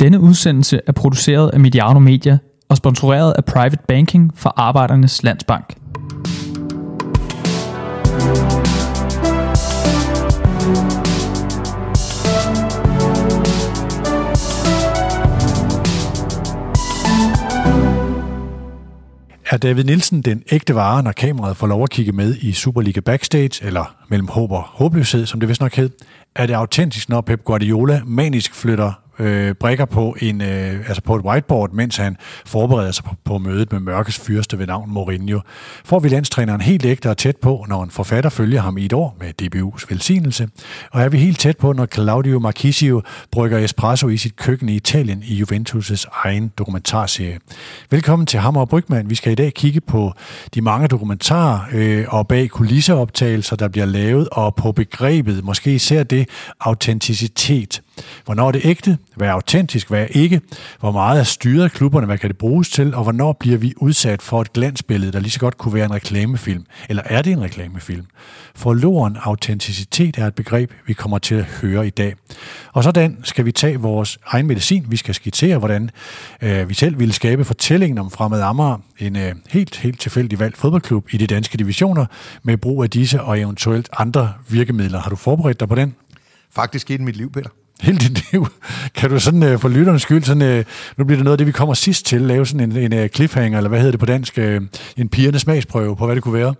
Denne udsendelse er produceret af Mediano Media og sponsoreret af Private Banking for Arbejdernes Landsbank. Er David Nielsen den ægte vare, når kameraet får lov at kigge med i Superliga Backstage, eller mellem håb og håbløshed, som det vist nok hed? Er det autentisk, når Pep Guardiola manisk flytter øh, brækker på, en, øh, altså på et whiteboard, mens han forbereder sig på, på mødet med mørkets fyrste ved navn Mourinho. Får vi landstræneren helt ægte og tæt på, når en forfatter følger ham i et år med DBU's velsignelse. Og er vi helt tæt på, når Claudio Marchisio brygger espresso i sit køkken i Italien i Juventus' egen dokumentarserie. Velkommen til Hammer og Brygman. Vi skal i dag kigge på de mange dokumentarer øh, og bag kulisseoptagelser, der bliver lavet, og på begrebet, måske især det, autenticitet. Hvornår er det ægte? Hvad er autentisk? Hvad er ikke? Hvor meget er styret af klubberne? Hvad kan det bruges til? Og hvornår bliver vi udsat for et glansbillede, der lige så godt kunne være en reklamefilm? Eller er det en reklamefilm? For loren autenticitet er et begreb, vi kommer til at høre i dag. Og sådan skal vi tage vores egen medicin. Vi skal skitsere, hvordan øh, vi selv ville skabe fortællingen om Fremad Amager, en øh, helt, helt tilfældig valgt fodboldklub i de danske divisioner, med brug af disse og eventuelt andre virkemidler. Har du forberedt dig på den? Faktisk i mit liv, Peter hele dit liv. Kan du sådan uh, for lytternes skyld, sådan, uh, nu bliver det noget af det, vi kommer sidst til, lave sådan en, en uh, cliffhanger, eller hvad hedder det på dansk, uh, en pigernes smagsprøve på, hvad det kunne være?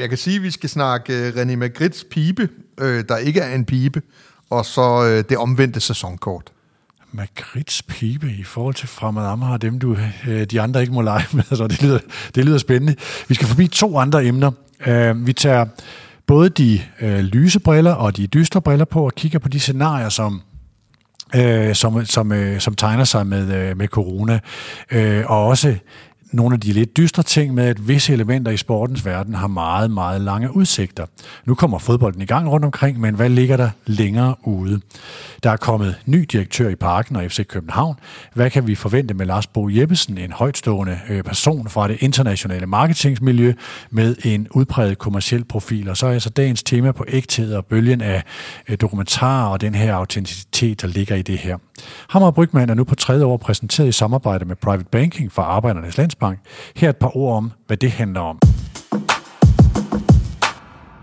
Jeg kan sige, at vi skal snakke uh, René Magrits pibe, uh, der ikke er en pibe, og så uh, det omvendte sæsonkort. Magrits pibe i forhold til Fremad Amager, dem du, uh, de andre ikke må lege med, så det lyder, det lyder spændende. Vi skal forbi to andre emner. Uh, vi tager både de øh, lyse briller og de dystre briller på og kigger på de scenarier, som øh, som, som, øh, som tegner sig med, øh, med corona, øh, og også nogle af de lidt dystre ting med, at visse elementer i sportens verden har meget, meget lange udsigter. Nu kommer fodbolden i gang rundt omkring, men hvad ligger der længere ude? Der er kommet ny direktør i parken og FC København. Hvad kan vi forvente med Lars Bo Jeppesen, en højtstående øh, person fra det internationale marketingsmiljø med en udpræget kommersiel profil? Og så er altså dagens tema på ægthed og bølgen af øh, dokumentarer og den her autenticitet, der ligger i det her. Hammer Brygman er nu på tredje år præsenteret i samarbejde med Private Banking for Arbejdernes Landsbank. Her et par ord om, hvad det handler om.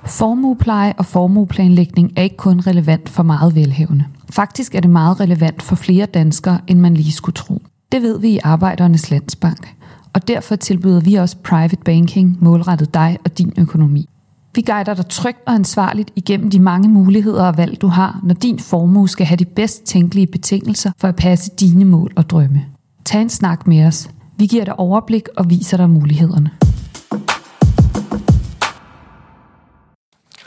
Formuepleje og formueplanlægning er ikke kun relevant for meget velhævende. Faktisk er det meget relevant for flere danskere, end man lige skulle tro. Det ved vi i Arbejdernes Landsbank, og derfor tilbyder vi også private banking målrettet dig og din økonomi. Vi guider dig trygt og ansvarligt igennem de mange muligheder og valg, du har, når din formue skal have de bedst tænkelige betingelser for at passe dine mål og drømme. Tag en snak med os. Vi giver dig overblik og viser dig mulighederne.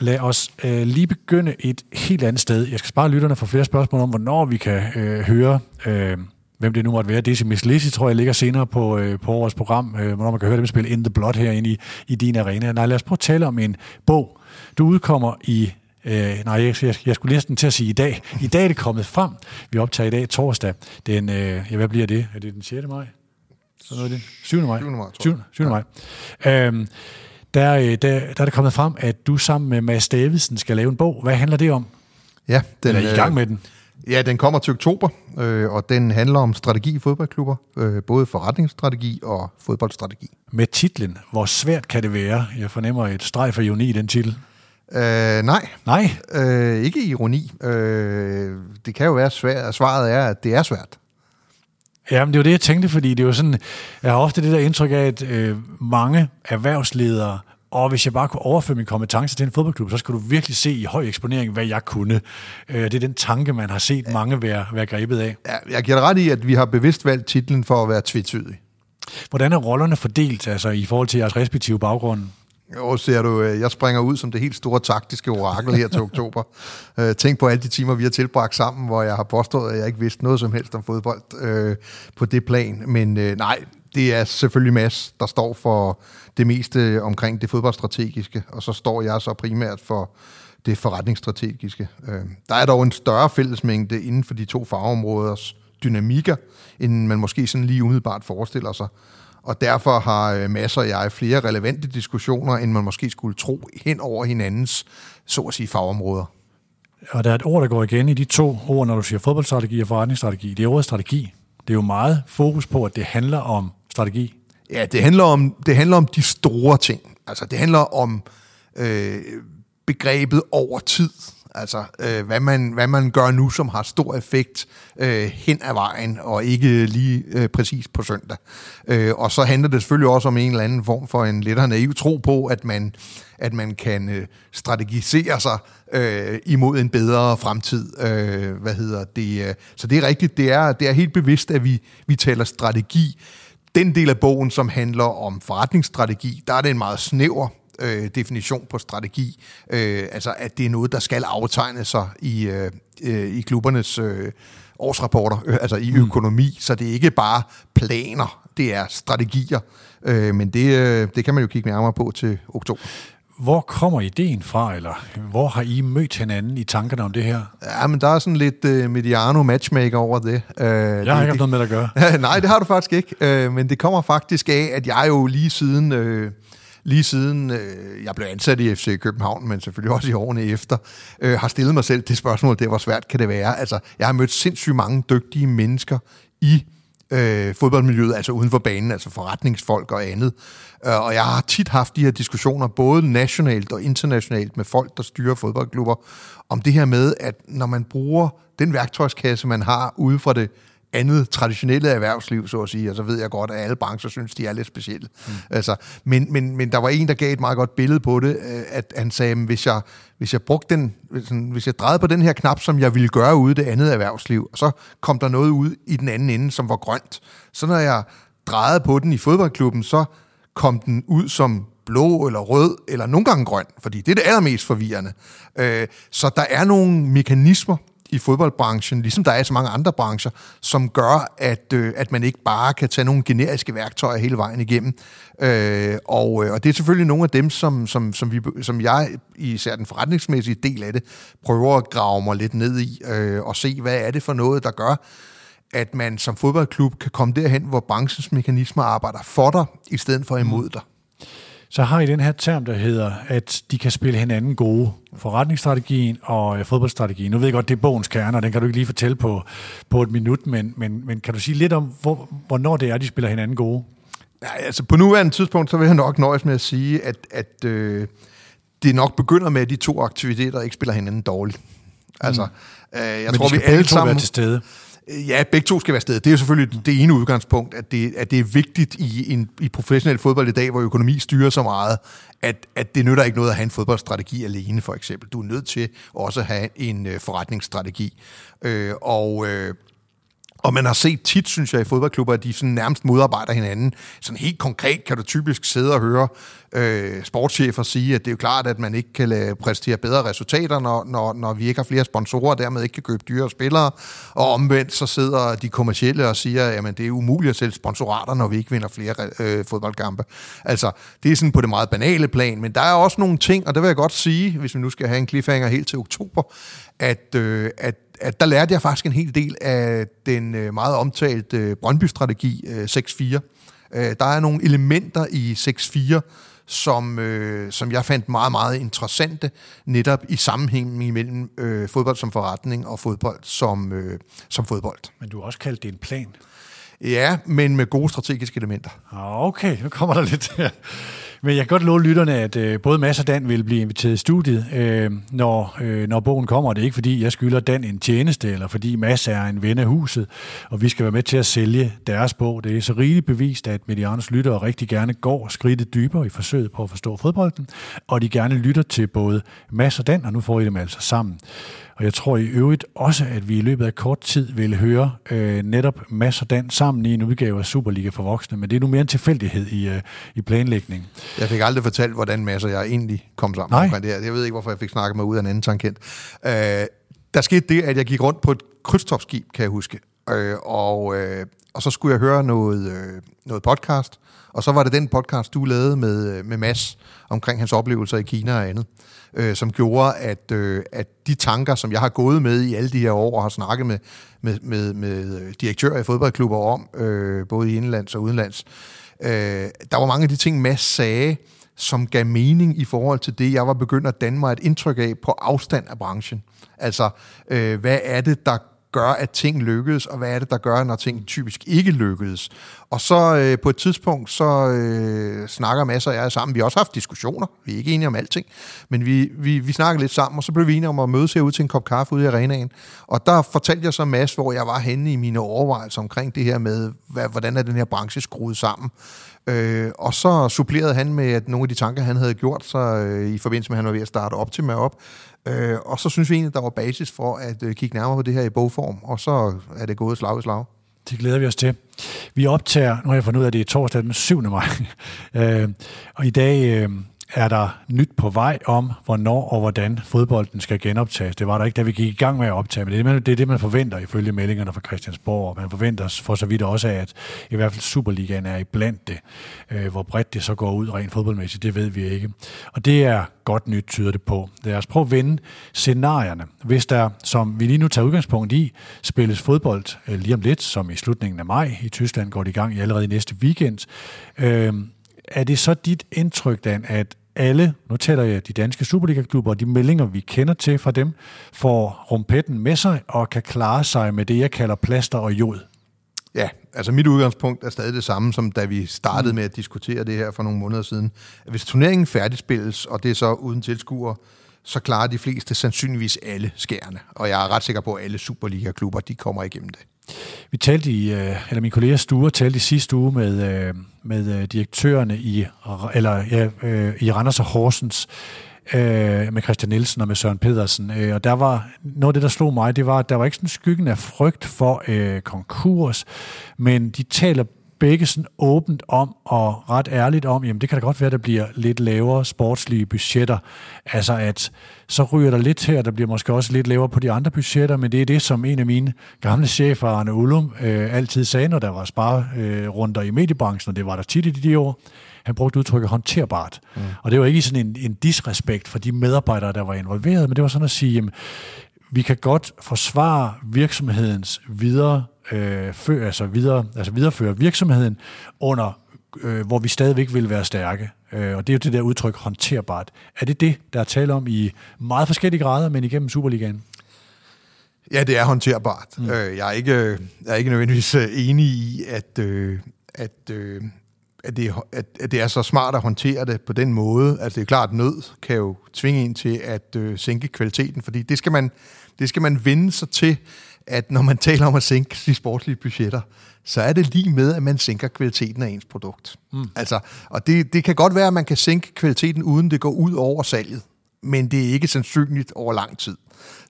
Lad os øh, lige begynde et helt andet sted. Jeg skal spare lytterne for flere spørgsmål om, hvornår vi kan øh, høre, øh, hvem det nu måtte være. Desi Miss Lizzy, tror jeg, ligger senere på, øh, på vores program, øh, hvornår man kan høre dem spille In The Blood herinde i, i din arena. Nej, lad os prøve at tale om en bog. Du udkommer i Øh, nej, jeg, jeg, jeg skulle næsten til at sige i dag. I dag er det kommet frem. Vi optager i dag torsdag. Den, øh, ja, hvad bliver det? Er det den 6. maj? Så noget det. 7. maj. 7. maj, 7. 7. maj. Øhm, der, øh, der, der er det kommet frem, at du sammen med Mads Davidsen skal lave en bog. Hvad handler det om? Ja, den, er i gang med den? Ja, den kommer til oktober, øh, og den handler om strategi i fodboldklubber, øh, både forretningsstrategi og fodboldstrategi. Med titlen, hvor svært kan det være? Jeg fornemmer et streg for ironi i den titel. Øh, nej. Nej? Øh, ikke ironi. Øh, det kan jo være svært. Svaret er, at det er svært. Ja, men det var det, jeg tænkte, fordi det var sådan, jeg har ofte det der indtryk af, at øh, mange erhvervsledere, og hvis jeg bare kunne overføre min kompetence til en fodboldklub, så skulle du virkelig se i høj eksponering, hvad jeg kunne. Øh, det er den tanke, man har set mange være, være grebet af. Ja, jeg giver dig ret i, at vi har bevidst valgt titlen for at være tvetydig. Hvordan er rollerne fordelt altså, i forhold til jeres respektive baggrund? Jo, ser du, øh, jeg springer ud som det helt store taktiske orakel her til oktober. Øh, tænk på alle de timer, vi har tilbragt sammen, hvor jeg har påstået, at jeg ikke vidste noget som helst om fodbold øh, på det plan. Men øh, nej, det er selvfølgelig Mads, der står for det meste omkring det fodboldstrategiske, og så står jeg så primært for det forretningsstrategiske. Øh, der er dog en større fællesmængde inden for de to fagområders dynamikker, end man måske sådan lige umiddelbart forestiller sig og derfor har øh, masser og jeg flere relevante diskussioner, end man måske skulle tro hen over hinandens, så at sige, fagområder. Og der er et ord, der går igen i de to ord, når du siger fodboldstrategi og forretningsstrategi. Det er ordet strategi. Det er jo meget fokus på, at det handler om strategi. Ja, det handler om, det handler om de store ting. Altså, det handler om øh, begrebet over tid. Altså, øh, hvad, man, hvad man gør nu, som har stor effekt øh, hen ad vejen, og ikke lige øh, præcis på søndag. Øh, og så handler det selvfølgelig også om en eller anden form for en lidt naiv tro på, at man, at man kan øh, strategisere sig øh, imod en bedre fremtid. Øh, hvad hedder det? Øh. Så det er rigtigt, det er, det er helt bevidst, at vi, vi taler strategi. Den del af bogen, som handler om forretningsstrategi, der er det en meget snæver øh, definition på strategi. Øh, altså, at det er noget, der skal aftegne sig i, øh, øh, i klubbernes øh, årsrapporter, øh, altså i mm. økonomi. Mm. Så det er ikke bare planer, det er strategier. Øh, men det, øh, det kan man jo kigge nærmere på til oktober. Hvor kommer ideen fra, eller hvor har I mødt hinanden i tankerne om det her? Ja, men der er sådan lidt uh, mediano matchmaker over det. Uh, jeg har ikke haft noget med det at gøre. Nej, det har du faktisk ikke. Uh, men det kommer faktisk af, at jeg jo lige siden... Uh, lige siden øh, jeg blev ansat i FC København, men selvfølgelig også i årene efter, øh, har stillet mig selv det spørgsmål, det hvor svært kan det være. Altså, jeg har mødt sindssygt mange dygtige mennesker i øh, fodboldmiljøet, altså uden for banen, altså forretningsfolk og andet. Øh, og jeg har tit haft de her diskussioner, både nationalt og internationalt, med folk, der styrer fodboldklubber, om det her med, at når man bruger den værktøjskasse, man har ude fra det andet traditionelle erhvervsliv, så at sige, og så ved jeg godt, at alle brancher synes, de er lidt specielle. Mm. Altså, men, men, men der var en, der gav et meget godt billede på det, øh, at han sagde, at hvis jeg, hvis jeg brugte den, hvis jeg drejede på den her knap, som jeg ville gøre ude i det andet erhvervsliv, og så kom der noget ud i den anden ende, som var grønt. Så når jeg drejede på den i fodboldklubben, så kom den ud som blå eller rød, eller nogle gange grøn, fordi det er det allermest forvirrende. Øh, så der er nogle mekanismer, i fodboldbranchen, ligesom der er i så mange andre brancher, som gør, at, øh, at man ikke bare kan tage nogle generiske værktøjer hele vejen igennem. Øh, og, øh, og det er selvfølgelig nogle af dem, som, som, som, vi, som jeg, især den forretningsmæssige del af det, prøver at grave mig lidt ned i, øh, og se, hvad er det for noget, der gør, at man som fodboldklub kan komme derhen, hvor branchens mekanismer arbejder for dig, i stedet for imod dig så har I den her term, der hedder, at de kan spille hinanden gode. Forretningsstrategien og øh, fodboldstrategien. Nu ved jeg godt, det er bogens kerne, og den kan du ikke lige fortælle på, på et minut, men, men, men kan du sige lidt om, hvor, hvornår det er, de spiller hinanden gode? Ja, altså på nuværende tidspunkt, så vil jeg nok nøjes med at sige, at, at øh, det nok begynder med, at de to aktiviteter ikke spiller hinanden dårligt. Altså, mm. øh, jeg men tror, vi alle sammen... til stede. Øh, ja, begge to skal være sted. Det er jo selvfølgelig det ene udgangspunkt, at det, at det er vigtigt i, en, i professionel fodbold i dag, hvor økonomi styrer så meget, at, at det nytter ikke noget at have en fodboldstrategi alene, for eksempel. Du er nødt til også at have en øh, forretningsstrategi. Øh, og... Øh, og man har set tit, synes jeg, i fodboldklubber, at de sådan nærmest modarbejder hinanden. Sådan helt konkret kan du typisk sidde og høre øh, sportschefer sige, at det er jo klart, at man ikke kan lade præstere bedre resultater, når, når, når vi ikke har flere sponsorer, og dermed ikke kan købe dyre spillere. Og omvendt så sidder de kommercielle og siger, at det er umuligt at sælge sponsorater, når vi ikke vinder flere øh, fodboldkampe. Altså, det er sådan på det meget banale plan, men der er også nogle ting, og det vil jeg godt sige, hvis vi nu skal have en cliffhanger helt til oktober, at, øh, at at der lærte jeg faktisk en hel del af den øh, meget omtalte øh, Brøndby-strategi øh, 6-4. Øh, der er nogle elementer i 6-4, som, øh, som jeg fandt meget, meget interessante, netop i sammenhængen imellem øh, fodbold som forretning og fodbold som, øh, som fodbold. Men du har også kaldt det en plan. Ja, men med gode strategiske elementer. Ah, okay, nu kommer der lidt. Men jeg kan godt love lytterne, at øh, både Mads og Dan vil blive inviteret i studiet, øh, når, øh, når bogen kommer. Det er ikke, fordi jeg skylder Dan en tjeneste, eller fordi Mads er en ven af huset, og vi skal være med til at sælge deres bog. Det er så rigeligt bevist, at Medianos lyttere rigtig gerne går skridtet dybere i forsøget på at forstå fodbolden, og de gerne lytter til både Mads og Dan, og nu får I dem altså sammen. Og jeg tror i øvrigt også, at vi i løbet af kort tid vil høre øh, netop Mads og Dan sammen i en udgave af Superliga for voksne, men det er nu mere en tilfældighed i, øh, i planlægningen. Jeg fik aldrig fortalt, hvordan Mads og jeg egentlig kom sammen Nej. omkring det her. Jeg ved ikke, hvorfor jeg fik snakket mig ud af en anden tangent. Øh, der skete det, at jeg gik rundt på et krydstopskib, kan jeg huske, øh, og, øh, og så skulle jeg høre noget, øh, noget podcast, og så var det den podcast, du lavede med, øh, med Mads omkring hans oplevelser i Kina og andet øh, som gjorde, at, øh, at de tanker, som jeg har gået med i alle de her år, og har snakket med, med, med, med direktører i fodboldklubber om, øh, både i indlands og udenlands, øh, der var mange af de ting, Mads sagde, som gav mening i forhold til det, jeg var begyndt at danne mig et indtryk af på afstand af branchen. Altså, øh, hvad er det, der gør, at ting lykkedes, og hvad er det, der gør, når ting typisk ikke lykkedes. Og så øh, på et tidspunkt, så øh, snakker masser af jer sammen. Vi har også haft diskussioner, vi er ikke enige om alting, men vi, vi, vi snakker lidt sammen, og så blev vi enige om at mødes herude til en kop kaffe ude i arenaen. Og der fortalte jeg så masser, hvor jeg var henne i mine overvejelser omkring det her med, hvad, hvordan er den her branche skruet sammen. Øh, og så supplerede han med at nogle af de tanker, han havde gjort sig øh, i forbindelse med, at han var ved at starte Optima op. Øh, og så synes vi egentlig, der var basis for at øh, kigge nærmere på det her i bogform, og så er det gået slag i slag. Det glæder vi os til. Vi optager, nu har jeg fundet ud af, at det er torsdag den 7. maj, øh, og i dag øh, er der nyt på vej om, hvornår og hvordan fodbolden skal genoptages. Det var der ikke, da vi gik i gang med at optage, men det er det, er det man forventer ifølge meldingerne fra Christiansborg, og man forventer for så vidt også at i hvert fald Superligaen er i blandt det. Øh, hvor bredt det så går ud rent fodboldmæssigt, det ved vi ikke. Og det er godt nyt, tyder det på. Lad os prøve at vende scenarierne. Hvis der, som vi lige nu tager udgangspunkt i, spilles fodbold øh, lige om lidt, som i slutningen af maj i Tyskland går det i gang i allerede i næste weekend, øh, er det så dit indtryk, Dan, at alle, nu taler jeg de danske Superliga-klubber, og de meldinger, vi kender til fra dem, får rumpetten med sig og kan klare sig med det, jeg kalder plaster og jod. Ja, altså mit udgangspunkt er stadig det samme, som da vi startede mm. med at diskutere det her for nogle måneder siden. Hvis turneringen færdigspilles, og det er så uden tilskuer, så klarer de fleste sandsynligvis alle skærene. Og jeg er ret sikker på, at alle Superliga-klubber de kommer igennem det. Vi talte i, øh, eller min kollega Sture talte i sidste uge med, øh, med øh, direktørerne i, eller, ja, i Randers og Horsens, med Christian Nielsen og med Søren Pedersen. Og der var noget af det, der slog mig, det var, at der var ikke sådan skyggen af frygt for øh, konkurs, men de taler begge sådan åbent om og ret ærligt om, jamen det kan da godt være, at der bliver lidt lavere sportslige budgetter. Altså at så ryger der lidt her, der bliver måske også lidt lavere på de andre budgetter, men det er det, som en af mine gamle chefer, Arne Ullum, øh, altid sagde, når der var sparerunder øh, i mediebranchen, og det var der tit i de år. Han brugte udtrykket håndterbart. Mm. Og det var ikke sådan en, en disrespekt for de medarbejdere, der var involveret, men det var sådan at sige, jamen, vi kan godt forsvare virksomhedens videre øh, før, altså, videre, altså videreføre virksomheden under, øh, hvor vi stadigvæk vil være stærke. Øh, og det er jo det der udtryk håndterbart. Er det det, der er tale om i meget forskellige grader, men igennem Superligaen? Ja, det er håndterbart. Mm. Øh, jeg, er ikke, jeg er ikke nødvendigvis øh, enig i, at, øh, at, øh, at, det, at, at det er så smart at håndtere det på den måde. Altså det er klart, at nød kan jo tvinge en til at øh, sænke kvaliteten, fordi det skal man, det skal man vende sig til at når man taler om at sænke de sportslige budgetter, så er det lige med, at man sænker kvaliteten af ens produkt. Mm. Altså, og det, det kan godt være, at man kan sænke kvaliteten, uden det går ud over salget. Men det er ikke sandsynligt over lang tid.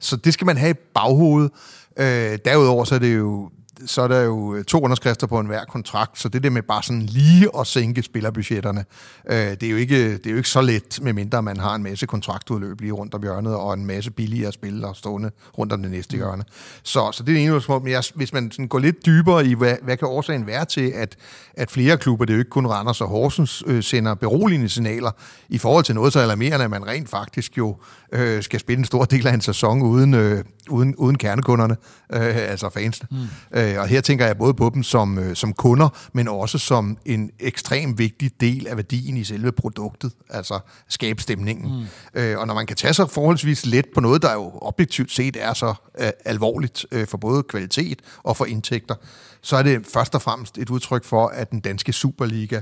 Så det skal man have i baghovedet. Øh, derudover så er det jo så er der jo øh, to underskrifter på enhver kontrakt, så det der med bare sådan lige at sænke spillerbudgetterne, øh, det, er jo ikke, det er jo ikke så let, medmindre man har en masse kontraktudløb lige rundt om hjørnet, og en masse billigere spillere stående rundt om det næste mm. hjørne. Så, så det er det ene spørgsmål. Men jeg, hvis man sådan går lidt dybere i, hvad, hvad kan årsagen være til, at, at flere klubber, det er jo ikke kun Randers og Horsens, øh, sender beroligende signaler i forhold til noget så alarmerende, at man rent faktisk jo øh, skal spille en stor del af en sæson uden, øh, uden, uden kernekunderne, øh, altså fansene. Mm. Øh, og her tænker jeg både på dem som, øh, som kunder, men også som en ekstrem vigtig del af værdien i selve produktet, altså skabstemningen. Mm. Øh, og når man kan tage sig forholdsvis let på noget, der jo objektivt set er så øh, alvorligt øh, for både kvalitet og for indtægter, så er det først og fremmest et udtryk for, at den danske Superliga,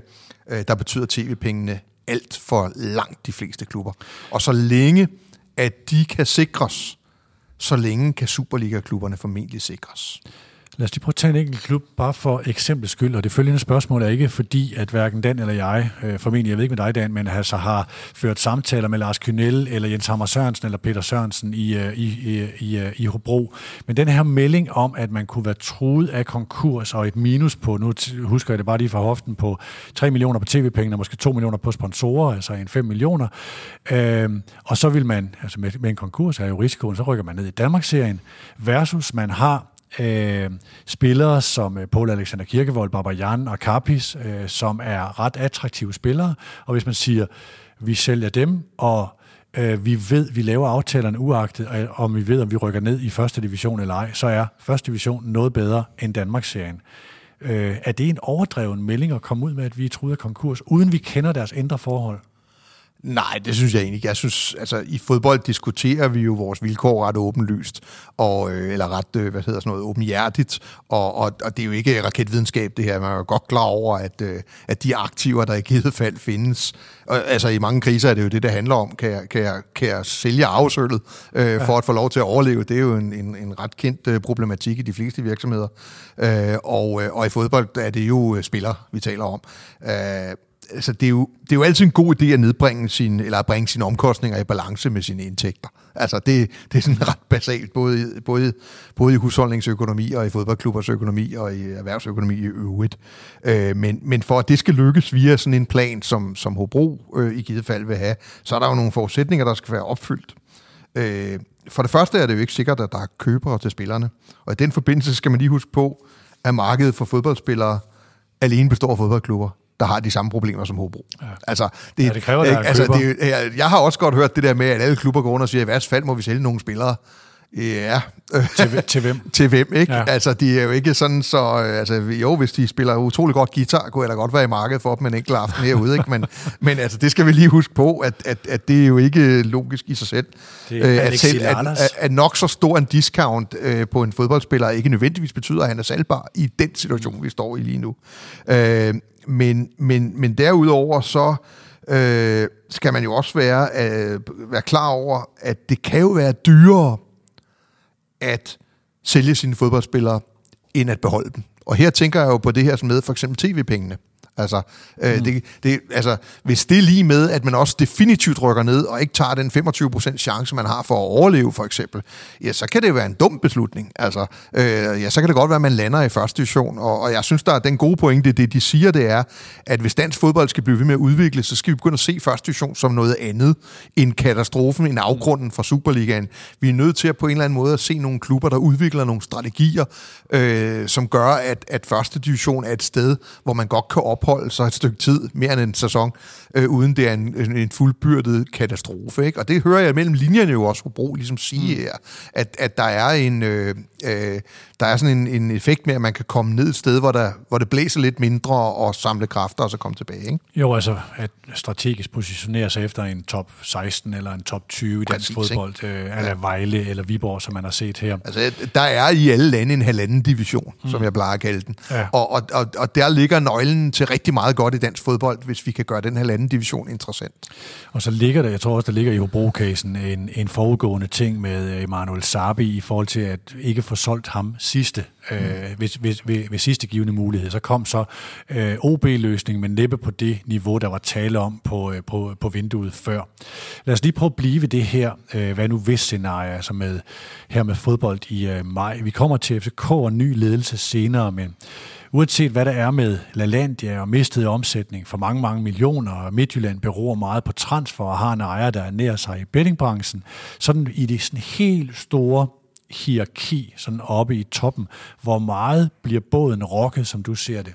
øh, der betyder tv-pengene alt for langt de fleste klubber. Og så længe, at de kan sikres, så længe kan Superliga-klubberne formentlig sikres. Lad os lige prøve at tage en enkelt klub, bare for eksempel skyld. Og det følgende spørgsmål er ikke fordi, at hverken Dan eller jeg, øh, formentlig, jeg ved ikke med dig Dan, men altså har ført samtaler med Lars Kynel, eller Jens Hammer Sørensen, eller Peter Sørensen i, øh, i, i, i, øh, i Hobro. Men den her melding om, at man kunne være truet af konkurs og et minus på, nu husker jeg det bare lige fra hoften, på 3 millioner på tv-pengene, og måske 2 millioner på sponsorer, altså en 5 millioner. Øh, og så vil man, altså med, med en konkurs er jo risikoen, så rykker man ned i Danmarksserien, versus man har øh, spillere som øh, Paul Alexander Kirkevold, Babajan og Karpis, øh, som er ret attraktive spillere. Og hvis man siger, vi sælger dem, og øh, vi ved, vi laver aftalerne uagtet, om vi ved, om vi rykker ned i første division eller ej, så er første division noget bedre end Danmarksserien. Øh, er det en overdreven melding at komme ud med, at vi er truet af konkurs, uden vi kender deres indre forhold? Nej, det synes jeg egentlig ikke. Jeg synes, altså i fodbold diskuterer vi jo vores vilkår ret åbenlyst, og, øh, eller ret, øh, hvad hedder sådan noget, åbenhjertigt, og, og, og det er jo ikke raketvidenskab det her. Man er jo godt klar over, at, øh, at de aktiver, der i givet fald findes, og, altså i mange kriser er det jo det, det handler om. Kan jeg, kan jeg, kan jeg sælge afsøllet øh, ja. for at få lov til at overleve? Det er jo en, en, en ret kendt øh, problematik i de fleste virksomheder. Øh, og, øh, og i fodbold er det jo øh, spillere, vi taler om. Øh, altså, det, er jo, det er jo altid en god idé at nedbringe sin, eller at bringe sine omkostninger i balance med sine indtægter. Altså, det, det er sådan ret basalt, både, både, både i husholdningsøkonomi og i fodboldklubbers økonomi og i erhvervsøkonomi i øvrigt. Øh, men, men for at det skal lykkes via sådan en plan, som, som Hobro øh, i givet fald vil have, så er der jo nogle forudsætninger, der skal være opfyldt. Øh, for det første er det jo ikke sikkert, at der er købere til spillerne. Og i den forbindelse skal man lige huske på, at markedet for fodboldspillere alene består af fodboldklubber der har de samme problemer som Hobro. Ja. Altså, det, ja, det kræver, der altså, det, jeg, jeg har også godt hørt det der med, at alle klubber går rundt og siger, at i værste fald må vi sælge nogle spillere. Ja. Til, til hvem? til hvem, ikke? Ja. Altså, de er jo ikke sådan så... Altså, jo, hvis de spiller utrolig godt guitar, kunne jeg da godt være i markedet for dem en enkelt aften herude, ikke? Men, men altså, det skal vi lige huske på, at, at, at det er jo ikke logisk i sig selv. Det er at, selv, at, at, at nok så stor en discount øh, på en fodboldspiller ikke nødvendigvis betyder, at han er salgbar i den situation, vi står i lige nu. Øh, men, men, men derudover så øh, skal man jo også være, øh, være klar over, at det kan jo være dyrere at sælge sine fodboldspillere, end at beholde dem. Og her tænker jeg jo på det her med for eksempel tv-pengene. Altså, øh, mm. det, det, altså, hvis det er lige med, at man også definitivt rykker ned, og ikke tager den 25% chance, man har for at overleve, for eksempel, ja, så kan det være en dum beslutning. Altså, øh, ja, så kan det godt være, at man lander i første division, og, og jeg synes, der er den gode pointe, det de siger, det er, at hvis dansk fodbold skal blive ved med at udvikle, så skal vi begynde at se første division som noget andet end katastrofen, en afgrunden fra Superligaen. Vi er nødt til at på en eller anden måde at se nogle klubber, der udvikler nogle strategier, øh, som gør, at, at første division er et sted, hvor man godt kan opholde opholde sig et stykke tid, mere end en sæson, øh, uden det er en, en, en fuldbyrdet katastrofe. Ikke? Og det hører jeg mellem linjerne jo også, Hobro ligesom sige mm. her, at, at der er en... Øh, øh, der er sådan en, en effekt med, at man kan komme ned et sted, hvor, der, hvor det blæser lidt mindre og samle kræfter og så komme tilbage. Ikke? Jo, altså at strategisk positionere sig efter en top 16 eller en top 20 i dansk fodbold, øh, eller ja. Vejle eller Viborg, som man har set her. Altså, der er i alle lande en halvanden division, mm. som jeg plejer at kalde den. Ja. Og, og, og, og der ligger nøglen til rigtig meget godt i dansk fodbold, hvis vi kan gøre den halvanden division interessant. Og så ligger der, jeg tror også, der ligger i Hobro-casen en, en forudgående ting med Emanuel Sabi i forhold til at ikke få solgt ham sidste, mm. øh, ved, ved, ved, ved sidste givende mulighed. Så kom så øh, OB-løsning, men næppe på det niveau, der var tale om på, øh, på, på vinduet før. Lad os lige prøve at blive ved det her, øh, hvad nu hvis scenarie, altså med, her med fodbold i øh, maj. Vi kommer til FCK og ny ledelse senere, men uanset hvad der er med LaLandia og mistet omsætning for mange, mange millioner, og Midtjylland beror meget på transfer og har en ejer, der er nær sig i bettingbranchen, sådan i det sådan helt store hierarki, sådan oppe i toppen. Hvor meget bliver båden rokket, som du ser det?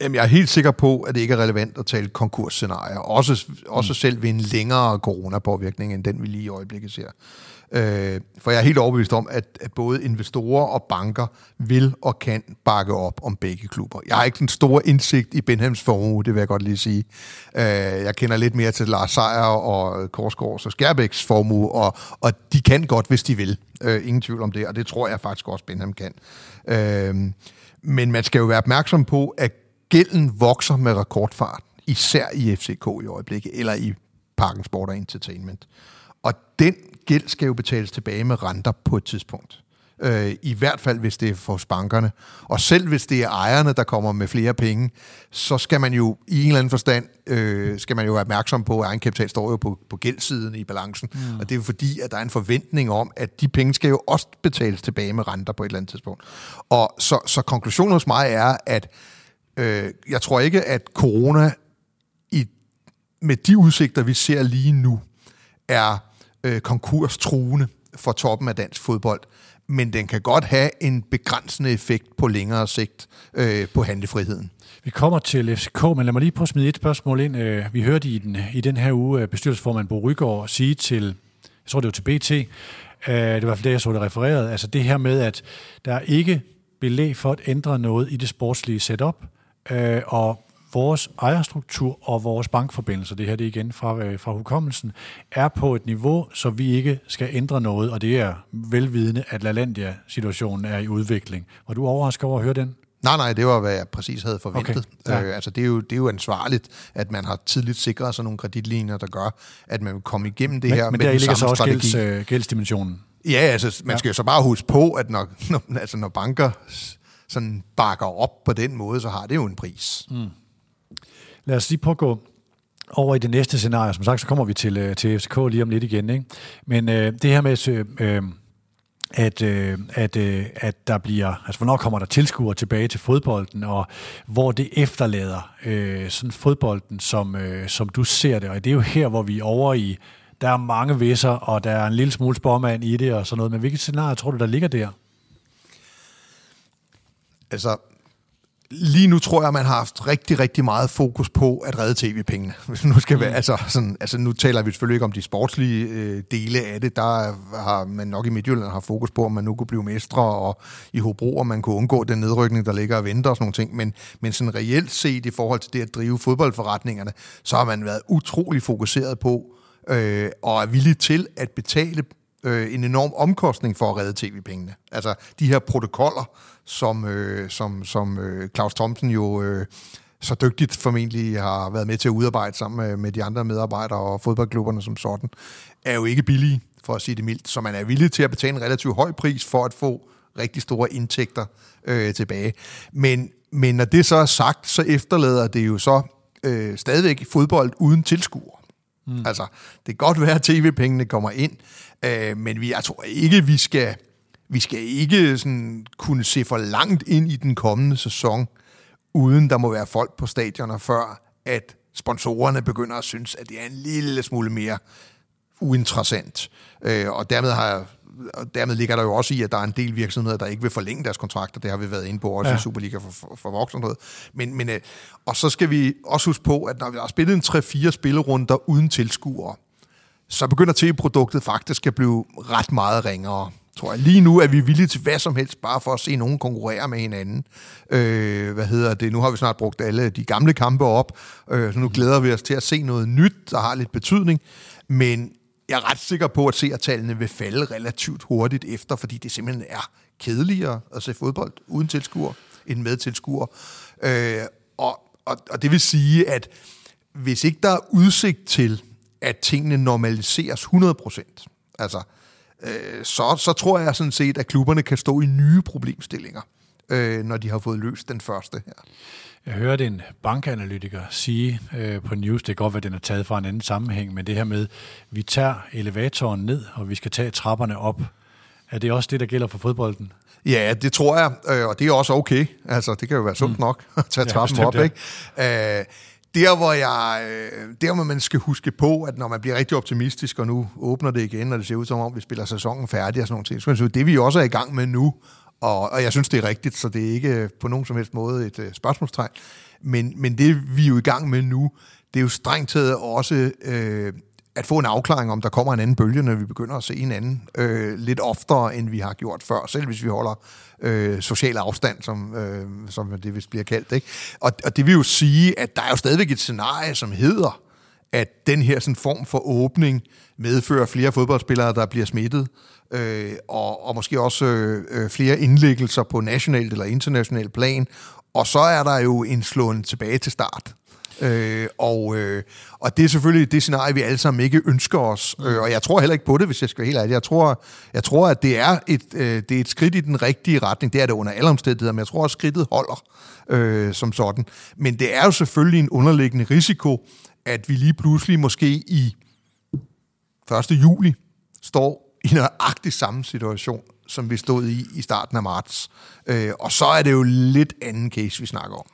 Jamen, jeg er helt sikker på, at det ikke er relevant at tale konkursscenarier. Også, også mm. selv ved en længere coronapåvirkning, end den vi lige i øjeblikket ser. Øh, for jeg er helt overbevist om, at, at både investorer og banker vil og kan bakke op om begge klubber. Jeg har ikke den store indsigt i Benhams formue, det vil jeg godt lige sige. Øh, jeg kender lidt mere til Lars Seier og Korsgaards og Skærbæks formue, og, og de kan godt, hvis de vil. Øh, ingen tvivl om det, og det tror jeg faktisk også, Benham kan. Øh, men man skal jo være opmærksom på, at gælden vokser med rekordfart, især i FCK i øjeblikket, eller i Parken Sport Entertainment. Og den gæld skal jo betales tilbage med renter på et tidspunkt. Øh, I hvert fald, hvis det er for bankerne. Og selv hvis det er ejerne, der kommer med flere penge, så skal man jo i en eller anden forstand, øh, skal man jo være opmærksom på, at egenkapital står jo på, på gældsiden i balancen. Mm. Og det er jo fordi, at der er en forventning om, at de penge skal jo også betales tilbage med renter på et eller andet tidspunkt. Og så, så konklusionen hos mig er, at øh, jeg tror ikke, at corona i, med de udsigter, vi ser lige nu, er øh, konkurstruende for toppen af dansk fodbold, men den kan godt have en begrænsende effekt på længere sigt øh, på handlefriheden. Vi kommer til FCK, men lad mig lige prøve at smide et spørgsmål ind. Øh, vi hørte i den, i den her uge øh, bestyrelsesformand Bo Rygaard sige til, jeg tror det var til BT, øh, det var det, jeg så det refereret, altså det her med, at der er ikke belæg for at ændre noget i det sportslige setup, øh, og vores ejerstruktur og vores bankforbindelser, det her det er igen fra, øh, fra hukommelsen, er på et niveau, så vi ikke skal ændre noget, og det er velvidende, at LaLandia-situationen er i udvikling. Var du overrasket over at høre den? Nej, nej, det var, hvad jeg præcis havde forventet. Okay, ja. øh, altså, det er, jo, det er jo ansvarligt, at man har tidligt sikret sig nogle kreditlinjer, der gør, at man vil komme igennem det men, her men med der den ligger samme så også strategi. gælds, øh, gældsdimensionen. Ja, altså, man skal jo så bare huske på, at når, når, altså, når banker sådan bakker op på den måde, så har det jo en pris. Mm. Lad os lige prøve at gå over i det næste scenarie. Som sagt, så kommer vi til, øh, til FCK lige om lidt igen. Ikke? Men øh, det her med, øh, øh, at, øh, at, øh, at der bliver, altså hvornår kommer der tilskuere tilbage til fodbolden, og hvor det efterlader øh, sådan fodbolden, som, øh, som du ser det. Og det er jo her, hvor vi er over i, der er mange visser, og der er en lille smule spormand i det og sådan noget. Men hvilket scenarie tror du, der ligger der? Altså, lige nu tror jeg, man har haft rigtig, rigtig meget fokus på at redde tv-pengene. Hvis nu skal være, altså, sådan, altså, nu taler vi selvfølgelig ikke om de sportslige øh, dele af det. Der har man nok i Midtjylland har fokus på, om man nu kunne blive mestre, og i Hobro, om man kunne undgå den nedrykning, der ligger og venter og sådan nogle ting. Men, men sådan reelt set i forhold til det at drive fodboldforretningerne, så har man været utrolig fokuseret på, øh, og er villig til at betale øh, en enorm omkostning for at redde tv-pengene. Altså de her protokoller, som, øh, som, som øh, Claus Thomsen jo øh, så dygtigt formentlig har været med til at udarbejde sammen med, med de andre medarbejdere og fodboldklubberne som sådan, er jo ikke billige, for at sige det mildt. Så man er villig til at betale en relativt høj pris for at få rigtig store indtægter øh, tilbage. Men, men når det så er sagt, så efterlader det jo så øh, stadigvæk fodbold uden tilskuer. Mm. Altså, det kan godt være, at tv-pengene kommer ind, øh, men vi, jeg tror ikke, vi skal, vi skal ikke sådan kunne se for langt ind i den kommende sæson, uden der må være folk på stadioner, før at sponsorerne begynder at synes, at det er en lille smule mere uinteressant. Øh, og dermed har jeg og dermed ligger der jo også i, at der er en del virksomheder, der ikke vil forlænge deres kontrakter. Det har vi været inde på også ja. i Superliga for, for, for voksne. Men, men, øh, og så skal vi også huske på, at når vi har spillet en 3-4 spillerunder uden tilskuere, så begynder tv-produktet faktisk at blive ret meget ringere. Tror jeg. Lige nu er vi villige til hvad som helst, bare for at se nogen konkurrere med hinanden. Øh, hvad hedder det? Nu har vi snart brugt alle de gamle kampe op, øh, så nu glæder vi os til at se noget nyt, der har lidt betydning. Men jeg er ret sikker på, at seertallene vil falde relativt hurtigt efter, fordi det simpelthen er kedeligere at se fodbold uden tilskuer end med tilskuer. Øh, og, og, og det vil sige, at hvis ikke der er udsigt til, at tingene normaliseres 100%, altså, øh, så, så tror jeg sådan set, at klubberne kan stå i nye problemstillinger, øh, når de har fået løst den første her. Jeg hørte en bankanalytiker sige øh, på News, det kan godt være, at den er taget fra en anden sammenhæng, men det her med, vi tager elevatoren ned, og vi skal tage trapperne op. Er det også det, der gælder for fodbolden? Ja, det tror jeg, øh, og det er også okay. Altså, det kan jo være sundt mm. nok at tage trappen ja, op, ja. ikke? Øh, der, hvor jeg, øh, der, hvor man skal huske på, at når man bliver rigtig optimistisk, og nu åbner det igen, og det ser ud som om, vi spiller sæsonen færdig og sådan nogle ting, så det vi også er i gang med nu, og, og jeg synes, det er rigtigt, så det er ikke øh, på nogen som helst måde et øh, spørgsmålstegn. Men, men det, vi er jo i gang med nu, det er jo strengt taget også øh, at få en afklaring, om der kommer en anden bølge, når vi begynder at se en anden øh, lidt oftere, end vi har gjort før, selv hvis vi holder øh, social afstand, som, øh, som det vist bliver kaldt. Ikke? Og, og det vil jo sige, at der er jo stadigvæk et scenarie, som hedder, at den her sådan form for åbning medfører flere fodboldspillere, der bliver smittet, øh, og, og måske også øh, flere indlæggelser på nationalt eller internationalt plan. Og så er der jo en slåen tilbage til start. Øh, og, øh, og det er selvfølgelig det scenarie, vi alle sammen ikke ønsker os. Øh, og jeg tror heller ikke på det, hvis jeg skal være helt ærlig. Jeg tror, jeg tror at det er, et, øh, det er et skridt i den rigtige retning. Det er det under alle omstændigheder, men jeg tror, at skridtet holder øh, som sådan. Men det er jo selvfølgelig en underliggende risiko, at vi lige pludselig måske i 1. juli står i nøjagtig samme situation, som vi stod i i starten af marts. Øh, og så er det jo lidt anden case, vi snakker om.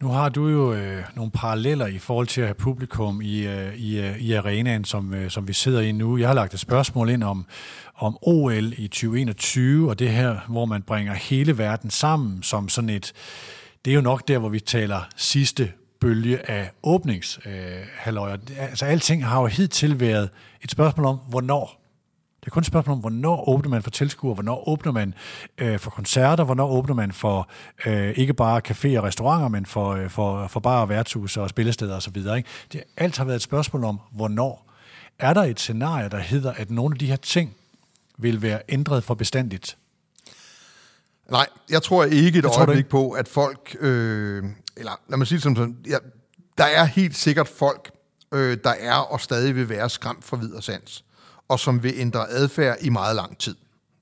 Nu har du jo øh, nogle paralleller i forhold til at have publikum i, øh, i, øh, i arenaen, som, øh, som vi sidder i nu. Jeg har lagt et spørgsmål ind om, om OL i 2021, og det her, hvor man bringer hele verden sammen som sådan et... Det er jo nok der, hvor vi taler sidste bølge af åbningshalvøjer. Øh, altså alting har jo hidtil været et spørgsmål om, hvornår. Det er kun et spørgsmål om, hvornår åbner man for tilskuere, hvornår åbner man øh, for koncerter, hvornår åbner man for øh, ikke bare caféer og restauranter, men for, øh, for, for bare værtshus og spillesteder osv. Ikke? Det, alt har været et spørgsmål om, hvornår. Er der et scenarie, der hedder, at nogle af de her ting vil være ændret for bestandigt? Nej, jeg tror ikke et du øjeblik ikke? på, at folk... Øh, eller lad mig sige det som sådan. Ja, der er helt sikkert folk, øh, der er og stadig vil være skræmt fra videre sans, og som vil ændre adfærd i meget lang tid.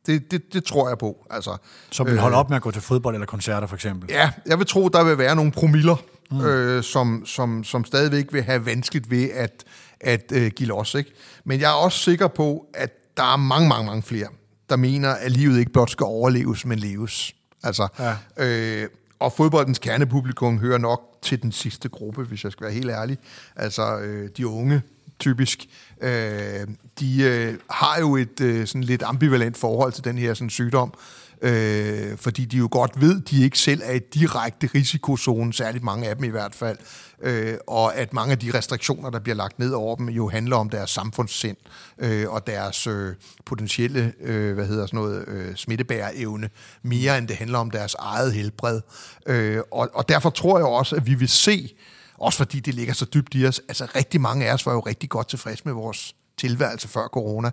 Det, det, det tror jeg på. Altså, Som vil holde op med at gå til fodbold eller koncerter, for eksempel? Ja, jeg vil tro, der vil være nogle promiller, mm. øh, som, som, som stadigvæk vil have vanskeligt ved at, at øh, give los. Ikke? Men jeg er også sikker på, at der er mange, mange, mange flere, der mener, at livet ikke blot skal overleves, men leves. Altså, Ja. øh, og fodboldens kernepublikum hører nok til den sidste gruppe, hvis jeg skal være helt ærlig. Altså øh, de unge, typisk, øh, de øh, har jo et øh, sådan lidt ambivalent forhold til den her sådan, sygdom, øh, fordi de jo godt ved, de ikke selv er i direkte risikozone, særligt mange af dem i hvert fald, øh, og at mange af de restriktioner, der bliver lagt ned over dem, jo handler om deres samfundssind øh, og deres øh, potentielle øh, hvad hedder sådan noget, øh, smittebærerevne, mere end det handler om deres eget helbred. Øh, og, og derfor tror jeg også, at vi vil se, også fordi det ligger så dybt i os, altså rigtig mange af os var jo rigtig godt tilfreds med vores tilværelse før corona.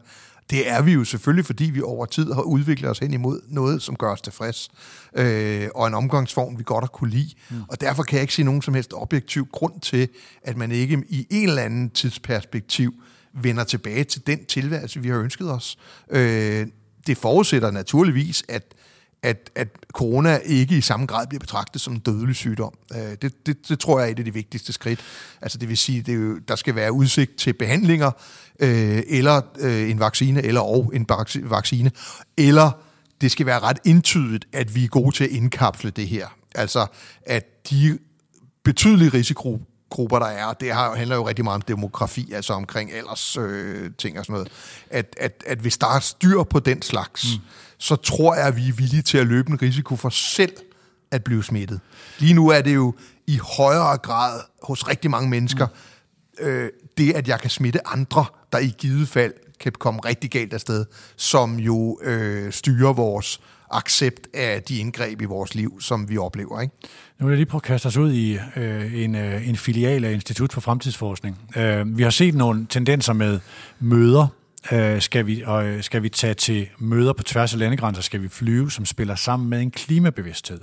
Det er vi jo selvfølgelig, fordi vi over tid har udviklet os hen imod noget, som gør os tilfreds, øh, og en omgangsform, vi godt har kunne lide. Mm. Og derfor kan jeg ikke se nogen som helst objektiv grund til, at man ikke i en eller anden tidsperspektiv vender tilbage til den tilværelse, vi har ønsket os. Øh, det forudsætter naturligvis, at at, at corona ikke i samme grad bliver betragtet som en dødelig sygdom. Øh, Det, det, det tror jeg er et af de vigtigste skridt. Altså det vil sige, det jo, der skal være udsigt til behandlinger, øh, eller øh, en vaccine, eller og en vaccine, eller det skal være ret entydigt, at vi er gode til at indkapsle det her. Altså at de betydelige risikogrupper, der er, det har, handler jo rigtig meget om demografi, altså omkring alders øh, ting og sådan noget, at, at, at hvis der er styr på den slags, mm. så tror jeg, at vi er villige til at løbe en risiko for selv at blive smittet. Lige nu er det jo i højere grad hos rigtig mange mennesker, mm. øh, det at jeg kan smitte andre, der i givet fald kan komme rigtig galt afsted, som jo øh, styrer vores accept af de indgreb i vores liv, som vi oplever. Ikke? Nu vil jeg lige prøve at kaste os ud i øh, en, øh, en filial af Institut for Fremtidsforskning. Øh, vi har set nogle tendenser med møder. Øh, skal, vi, øh, skal vi tage til møder på tværs af landegrænser? Skal vi flyve, som spiller sammen med en klimabevidsthed?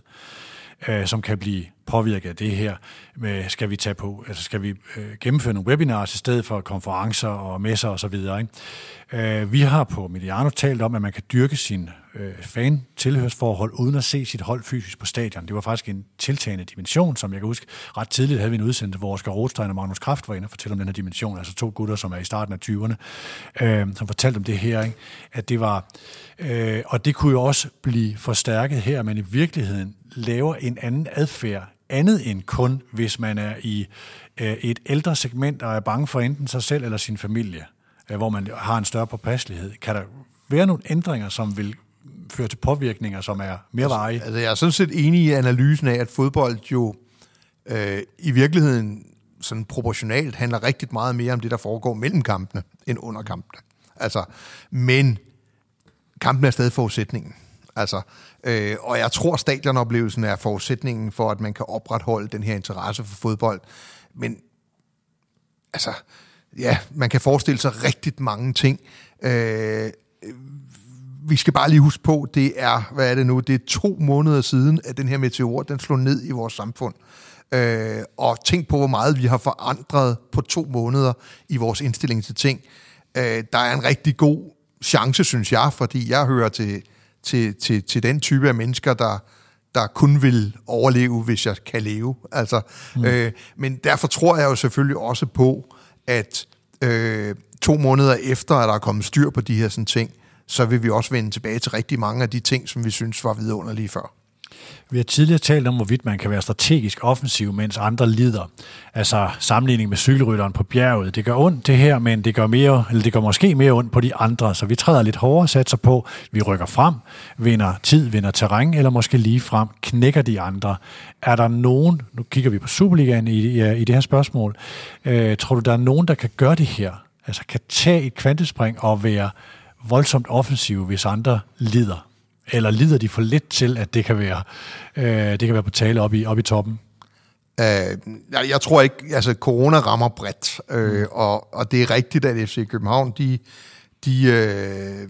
øh, som kan blive påvirket af det her. Med, skal vi tage på, altså skal vi øh, gennemføre nogle webinars i stedet for konferencer og messer osv. Ikke? Øh, vi har på Mediano talt om, at man kan dyrke sin øh, fan-tilhørsforhold uden at se sit hold fysisk på stadion. Det var faktisk en tiltagende dimension, som jeg kan huske. Ret tidligt havde vi en udsendelse, hvor Oscar Rothstein og Magnus Kraft var inde og fortælle om den her dimension, altså to gutter, som er i starten af 20'erne, øh, som fortalte om det her, ikke? at det var, øh, og det kunne jo også blive forstærket her, men i virkeligheden laver en anden adfærd, andet end kun, hvis man er i øh, et ældre segment og er bange for enten sig selv eller sin familie, øh, hvor man har en større påpasselighed. Kan der være nogle ændringer, som vil føre til påvirkninger, som er mere varige? Altså, jeg er sådan set enig i analysen af, at fodbold jo øh, i virkeligheden sådan proportionalt handler rigtig meget mere om det, der foregår mellem kampene, end under kampene. Altså, men kampen er stadig forudsætningen. Altså, øh, og jeg tror, stadionoplevelsen er forudsætningen for, at man kan opretholde den her interesse for fodbold. Men altså, ja, man kan forestille sig rigtig mange ting. Øh, vi skal bare lige huske på, det er, hvad er det nu, det er to måneder siden, at den her meteor, den slog ned i vores samfund. Øh, og tænk på, hvor meget vi har forandret på to måneder i vores indstilling til ting. Øh, der er en rigtig god chance, synes jeg, fordi jeg hører til, til, til, til den type af mennesker, der, der kun vil overleve, hvis jeg kan leve. Altså, mm. øh, men derfor tror jeg jo selvfølgelig også på, at øh, to måneder efter, at der er kommet styr på de her sådan ting, så vil vi også vende tilbage til rigtig mange af de ting, som vi synes var vidunderlige før. Vi har tidligere talt om, hvorvidt man kan være strategisk offensiv, mens andre lider. Altså sammenligning med cykelrytteren på bjerget. Det gør ondt det her, men det gør, mere, eller det gør måske mere ondt på de andre, så vi træder lidt hårdere, satser på, vi rykker frem, vinder tid, vinder terræn, eller måske lige frem knækker de andre. Er der nogen, nu kigger vi på Superligaen i, i, i det her spørgsmål, øh, tror du, der er nogen, der kan gøre det her? Altså kan tage et kvantespring og være voldsomt offensive, hvis andre lider? Eller lider de for lidt til, at det kan være, øh, det kan være på tale op i, op i toppen? Øh, jeg, jeg tror ikke, altså corona rammer bredt, øh, og, og det er rigtigt, at FC København, de, de, øh,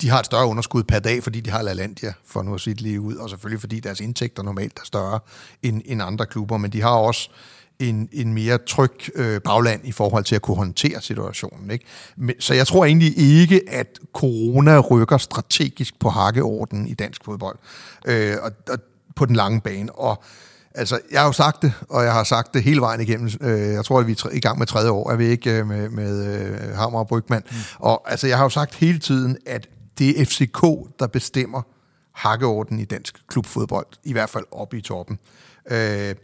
de har et større underskud per dag, fordi de har LaLandia, for nu at sige det lige ud, og selvfølgelig fordi deres indtægter normalt er større end, end andre klubber, men de har også en, en mere tryg øh, bagland i forhold til at kunne håndtere situationen. Ikke? Men, så jeg tror egentlig ikke, at corona rykker strategisk på hakkeorden i dansk fodbold øh, og, og på den lange bane. Og Altså, jeg har jo sagt det, og jeg har sagt det hele vejen igennem. Øh, jeg tror, at vi er i gang med tredje år, er vi ikke øh, med, med øh, Hammer og Brygman. Mm. Og altså, jeg har jo sagt hele tiden, at det er FCK, der bestemmer hakkeorden i dansk klubfodbold, i hvert fald oppe i toppen. Øh,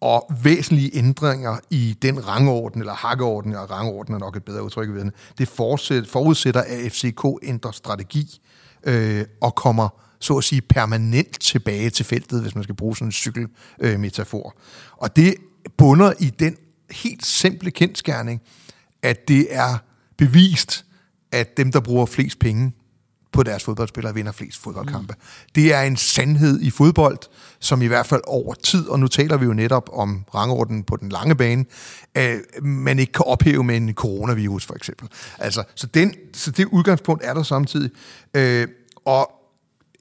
og væsentlige ændringer i den rangorden, eller hakkeorden, og rangorden er nok et bedre udtryk ved det forudsætter, at FCK ændrer strategi øh, og kommer så at sige permanent tilbage til feltet, hvis man skal bruge sådan en cykelmetafor. Øh, og det bunder i den helt simple kendskærning, at det er bevist, at dem, der bruger flest penge på deres fodboldspillere, vinder flest fodboldkampe. Mm. Det er en sandhed i fodbold, som i hvert fald over tid, og nu taler vi jo netop om rangorden på den lange bane, øh, man ikke kan ophæve med en coronavirus for eksempel. Altså, så, den, så det udgangspunkt er der samtidig. Øh, og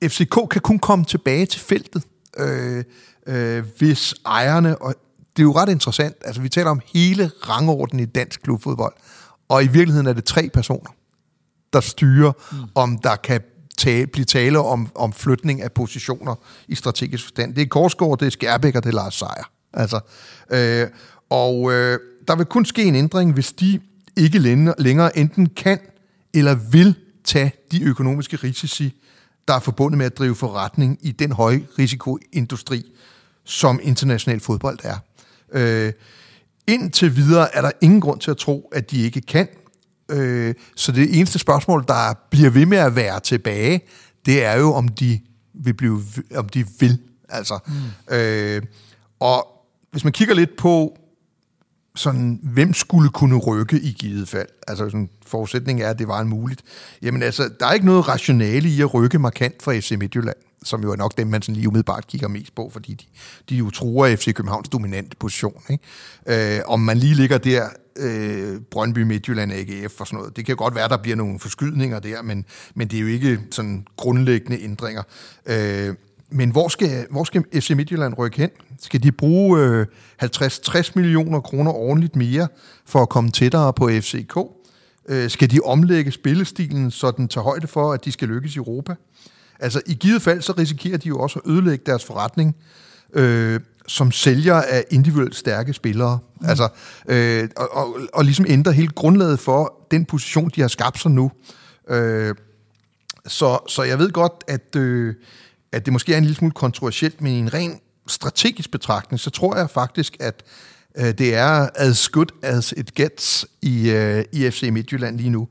FCK kan kun komme tilbage til feltet, øh, øh, hvis ejerne, og det er jo ret interessant, altså vi taler om hele rangordenen i dansk klubfodbold, og i virkeligheden er det tre personer, der styrer, mm. om der kan tale, blive tale om, om flytning af positioner i strategisk forstand. Det er Korsgaard, det er Skærbæk og det er Lars Seier. Altså, øh, og øh, der vil kun ske en ændring, hvis de ikke længere enten kan eller vil tage de økonomiske risici, der er forbundet med at drive forretning i den høje risikoindustri, som international fodbold er. Øh, indtil videre er der ingen grund til at tro, at de ikke kan. Øh, så det eneste spørgsmål, der bliver ved med at være tilbage, det er jo, om de vil blive, om de vil. Altså, mm. øh, og hvis man kigger lidt på, sådan, hvem skulle kunne rykke i givet fald? Altså sådan, forudsætningen er, at det var en muligt. Jamen altså, der er ikke noget rationale i at rykke markant fra FC Midtjylland, som jo er nok dem, man sådan lige umiddelbart kigger mest på, fordi de, de jo truer FC Københavns dominante position. Ikke? Øh, om man lige ligger der, øh, Brøndby, Midtjylland, AGF og sådan noget, det kan godt være, der bliver nogle forskydninger der, men, men det er jo ikke sådan grundlæggende ændringer. Øh, men hvor skal, hvor skal FC Midtjylland rykke hen? Skal de bruge øh, 50-60 millioner kroner ordentligt mere for at komme tættere på FCK? Øh, skal de omlægge spillestilen, så den tager højde for, at de skal lykkes i Europa? Altså, i givet fald, så risikerer de jo også at ødelægge deres forretning øh, som sælger af individuelt stærke spillere. Mm. Altså, øh, og, og, og ligesom ændre hele grundlaget for den position, de har skabt sig nu. Øh, så, så jeg ved godt, at... Øh, at det måske er en lille smule kontroversielt, men i en ren strategisk betragtning, så tror jeg faktisk, at øh, det er as good as it gets i, øh, i FC Midtjylland lige nu.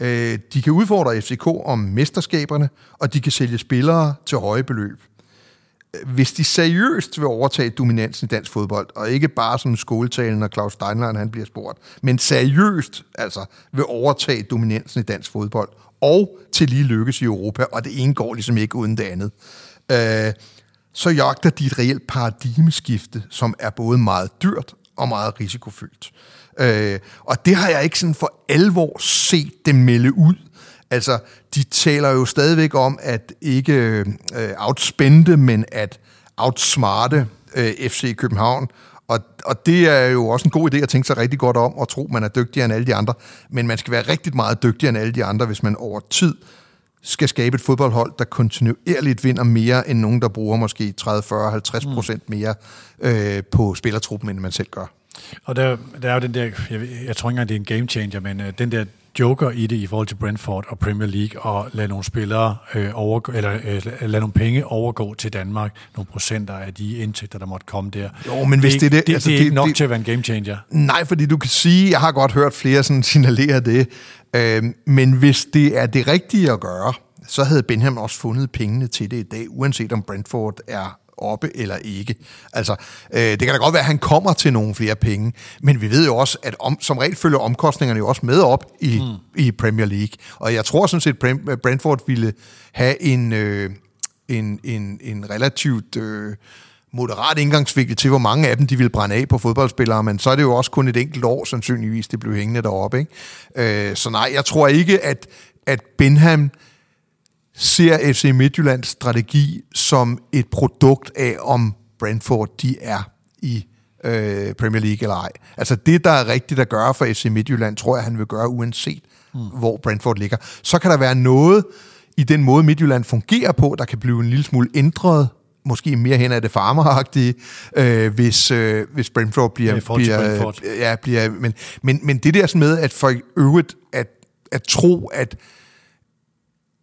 Øh, de kan udfordre FCK om mesterskaberne, og de kan sælge spillere til høje beløb. Hvis de seriøst vil overtage dominansen i dansk fodbold, og ikke bare som skoletalen, når Claus Steinlein han bliver spurgt, men seriøst altså vil overtage dominansen i dansk fodbold, og til lige lykkes i Europa, og det ene går ligesom ikke uden det andet, øh, så jagter de et reelt paradigmeskifte, som er både meget dyrt og meget risikofyldt. Øh, og det har jeg ikke sådan for alvor set dem melde ud. Altså, de taler jo stadigvæk om at ikke øh, outspende, men at outsmarte øh, FC København. Og, og det er jo også en god idé at tænke sig rigtig godt om og tro, man er dygtigere end alle de andre. Men man skal være rigtig meget dygtigere end alle de andre, hvis man over tid skal skabe et fodboldhold, der kontinuerligt vinder mere end nogen, der bruger måske 30, 40, 50 procent mere øh, på spillertruppen, end man selv gør. Og der, der er jo den der, jeg, jeg tror ikke engang, det er en game changer, men øh, den der joker i det i forhold til Brentford og Premier League og lade nogle spillere øh, overgå, eller øh, lade nogle penge overgå til Danmark, nogle procenter af de indtægter, der måtte komme der. Jo, men hvis det, det, det, det, altså, det er ikke nok det, til at være en game changer. Nej, fordi du kan sige, jeg har godt hørt flere sådan signalere det, øh, men hvis det er det rigtige at gøre, så havde Benham også fundet pengene til det i dag, uanset om Brentford er oppe eller ikke. Altså, øh, det kan da godt være, at han kommer til nogle flere penge, men vi ved jo også, at om, som regel følger omkostningerne jo også med op i, mm. i Premier League. Og jeg tror sådan set, at Brentford ville have en, øh, en, en, en relativt... Øh, moderat indgangsvinkel til, hvor mange af dem de vil brænde af på fodboldspillere, men så er det jo også kun et enkelt år, sandsynligvis, det blev hængende deroppe. Ikke? Øh, så nej, jeg tror ikke, at, at Benham ser FC Midtjyllands strategi som et produkt af, om Brentford de er i øh, Premier League eller ej. Altså det, der er rigtigt at gøre for FC Midtjylland, tror jeg, han vil gøre uanset, mm. hvor Brentford ligger. Så kan der være noget i den måde, Midtjylland fungerer på, der kan blive en lille smule ændret måske mere hen af det farmeragtige, øh, hvis, øh, hvis Brentford bliver... bliver, Brentford. Ja, bliver men, men, men det der med, at for øvrigt, at, at tro, at,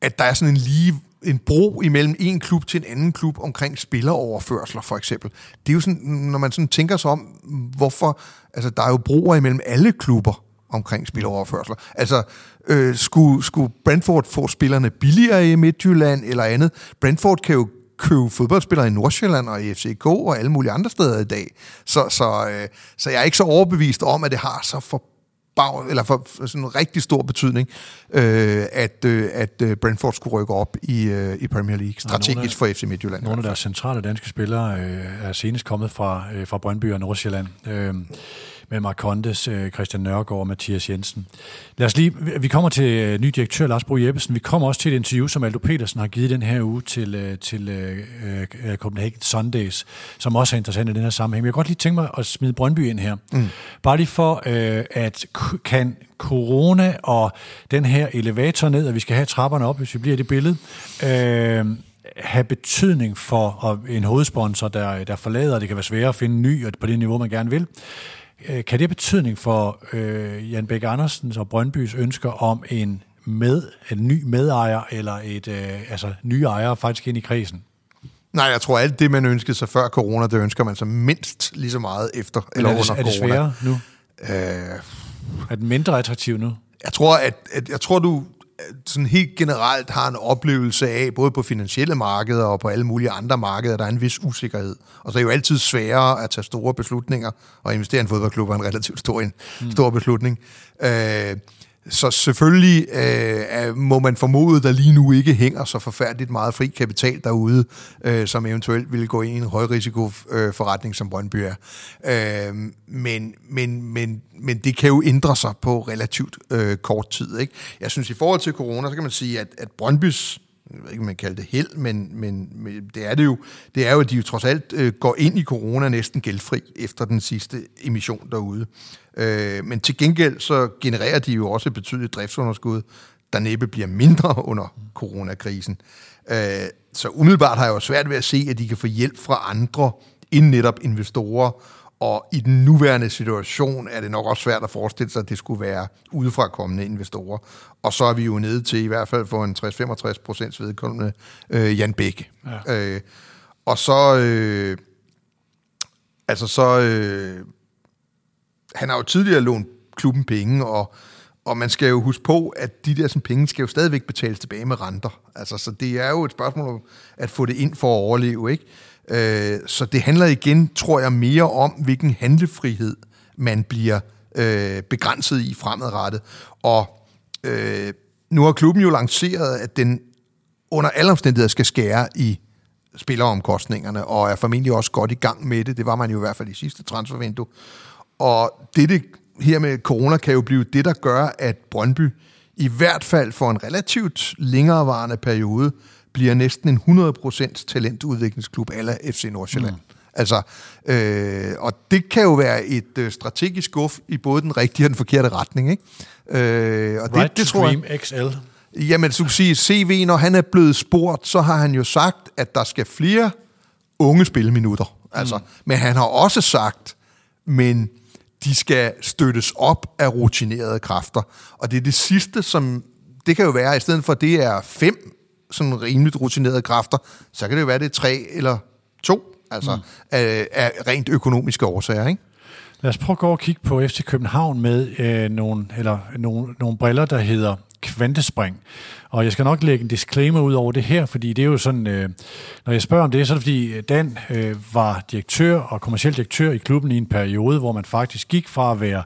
at der er sådan en lige en bro imellem en klub til en anden klub omkring spilleroverførsler, for eksempel. Det er jo sådan, når man sådan tænker sig om, hvorfor... Altså, der er jo broer imellem alle klubber omkring spilleroverførsler. Altså, øh, skulle, skulle Brentford få spillerne billigere i Midtjylland eller andet? Brentford kan jo købe fodboldspillere i Nordsjælland og i FCK og alle mulige andre steder i dag. Så, så, øh, så jeg er ikke så overbevist om, at det har så for bag, eller for, for sådan en rigtig stor betydning, øh, at, øh, at øh, Brentford skulle rykke op i, øh, i Premier League, strategisk af, for FC Midtjylland. Nogle af deres centrale danske spillere øh, er senest kommet fra, øh, fra Brøndby og Nordsjælland. Øh, med Marcondes, øh, Christian Nørgaard og Mathias Jensen. Lad os lige, vi kommer til øh, ny direktør Lars Bro Jeppesen. Vi kommer også til et interview, som Aldo Petersen har givet den her uge til, øh, til uh, Copenhagen Sundays, som også er interessant i den her sammenhæng. Jeg kan godt lige tænke mig at smide Brøndby ind her. Mm. Bare lige for, uh, at kan corona og den her elevator ned, og vi skal have trapperne op, hvis vi bliver i det billede, uh, have betydning for en hovedsponsor, der, der forlader, det kan være svært at finde ny, og på det niveau, man gerne vil. Øh, kan det have betydning for øh, Jan Bæk Andersens og Brøndbys ønsker om en, med, en ny medejer, eller et, øh, altså nye ejere faktisk ind i krisen? Nej, jeg tror alt det, man ønskede sig før corona, det ønsker man sig mindst lige så meget efter eller, eller under corona. Er det sværere nu? Øh, er den mindre attraktiv nu? Jeg tror, at, at jeg tror, du sådan helt generelt har en oplevelse af, både på finansielle markeder og på alle mulige andre markeder, der er en vis usikkerhed. Og så er det jo altid sværere at tage store beslutninger, og investere i en fodboldklub er en relativt stor, en, mm. stor beslutning. Øh, så selvfølgelig øh, må man formode, der lige nu ikke hænger så forfærdeligt meget fri kapital derude, øh, som eventuelt vil gå ind i en højrisikoforretning, som Brøndby er. Øh, men, men, men, men det kan jo ændre sig på relativt øh, kort tid. Ikke? Jeg synes, i forhold til corona, så kan man sige, at, at Brøndbys jeg ved ikke, om man kalder det held, men, men, men det er det jo, det er jo, at de jo trods alt øh, går ind i corona næsten gældfri efter den sidste emission derude. Øh, men til gengæld så genererer de jo også et betydeligt driftsunderskud, der næppe bliver mindre under coronakrisen. Øh, så umiddelbart har jeg jo svært ved at se, at de kan få hjælp fra andre end netop investorer, og i den nuværende situation er det nok også svært at forestille sig, at det skulle være udefra kommende investorer. Og så er vi jo nede til i hvert fald for en 60-65 procents vedkommende øh, Jan Bække. Ja. Øh, og så... Øh, altså så... Øh, han har jo tidligere lånt klubben penge, og, og man skal jo huske på, at de der sådan, penge skal jo stadigvæk betales tilbage med renter. Altså, så det er jo et spørgsmål om at få det ind for at overleve, ikke? Øh, så det handler igen, tror jeg, mere om, hvilken handlefrihed man bliver øh, begrænset i fremadrettet. Og øh, nu har klubben jo lanceret, at den under alle omstændigheder skal skære i spilleromkostningerne, og er formentlig også godt i gang med det. Det var man jo i hvert fald i sidste transfervindue. Og det her med corona kan jo blive det, der gør, at Brøndby i hvert fald for en relativt længerevarende periode bliver næsten en 100% talentudviklingsklub eller FC Nordsjælland. Mm. Altså, øh, og det kan jo være et øh, strategisk skuff i både den rigtige og den forkerte retning. Ikke? Øh, og det, right det, tror jeg, XL. Jamen, så kan sige, CV, når han er blevet spurgt, så har han jo sagt, at der skal flere unge spilminutter. Altså, mm. Men han har også sagt, men de skal støttes op af rutinerede kræfter. Og det er det sidste, som... Det kan jo være, at i stedet for at det er fem sådan rimeligt rutinerede kræfter, så kan det jo være, det er tre eller to, altså mm. af, af rent økonomiske årsager, ikke? Lad os prøve at gå og kigge på FC København med øh, nogle, eller nogle, nogle briller, der hedder kvantespring. Og jeg skal nok lægge en disclaimer ud over det her, fordi det er jo sådan, øh, når jeg spørger om det, så er det fordi Dan øh, var direktør og kommersiel direktør i klubben i en periode, hvor man faktisk gik fra at være